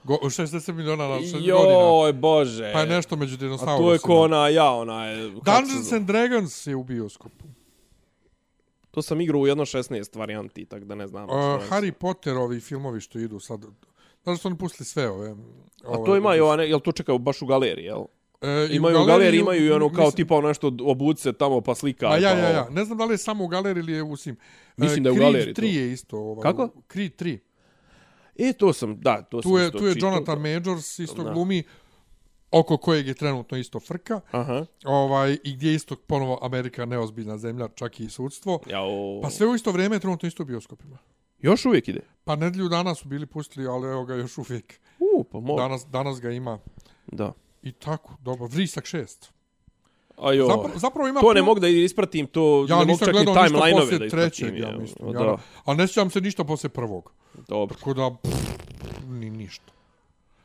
Go, u 60 miliona nazad, 6 godina. Joj, bože. Pa je nešto među A dinosaurusima. to je ko ona, ja, ona je... Dungeons and Dragons je u bioskopu. To sam igrao u jedno 16 varijanti, tako da ne znam. Uh, Harry Potterovi filmovi što idu sad. Znaš su oni pustili sve ove. A to ima i ova, ne, jel to čekaju baš u galeriji, jel? E, Imaju u galeriji, imaju i ono kao tipa ono nešto obuci se tamo pa slika. A ja, pa ja, ja. Ne znam da li je samo u galeriji ili je u svim. Mislim E, da je u Creed galeriji to. 3 je isto. Ovaj, Kako? Creed 3. E, to sam, da, to sam Tu je, isto tu je čitao. Jonathan Majors isto Da. glumi oko kojeg je trenutno isto frka. Aha. Ovaj, I gdje je isto ponovo Amerika neozbiljna zemlja, čak i sudstvo. Jao. Pa sve u isto vrijeme je trenutno isto u bioskopima. Još uvijek ide. Pa nedlju dana su bili pustili, ali evo ga još uvijek. U, pa mo. Danas, danas ga ima. Da. I tako, dobro. Vrisak 6. Ajo. Zapravo, zapravo ima to ne mogu da ispratim, to Ja ne mogu čak ni timeline-ove da ispratim. trećeg, ja je, mislim. Da. Ja, ali ne sjećam se ništa poslije prvog. Dobro. Tako da, pff, ni ništa.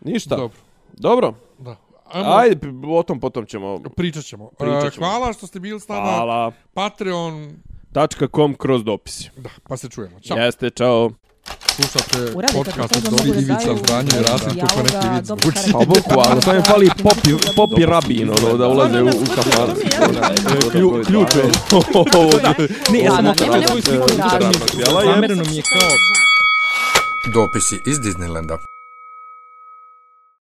Ništa. Dobro. Dobro. Da. Ajmo, Ajde, o tom potom ćemo. pričat ćemo. Pričat E, ćemo. Hvala što ste bili s nama. Hvala. Patreon, .com kroz dopisi. da, pa se čujemo. Ćao. Jeste, čao. Slušate podcast od Dobri Ivica Zdranje i Rasim kako neki vid dobro zvuči. karakter. Pa bukvalno, samo mi fali popi, popi rabin, ono, da ulaze u, u. Klju- Ključ je. Ne, ja sam sliku. je- Zamereno mi je kao Dopisi iz Disneylanda.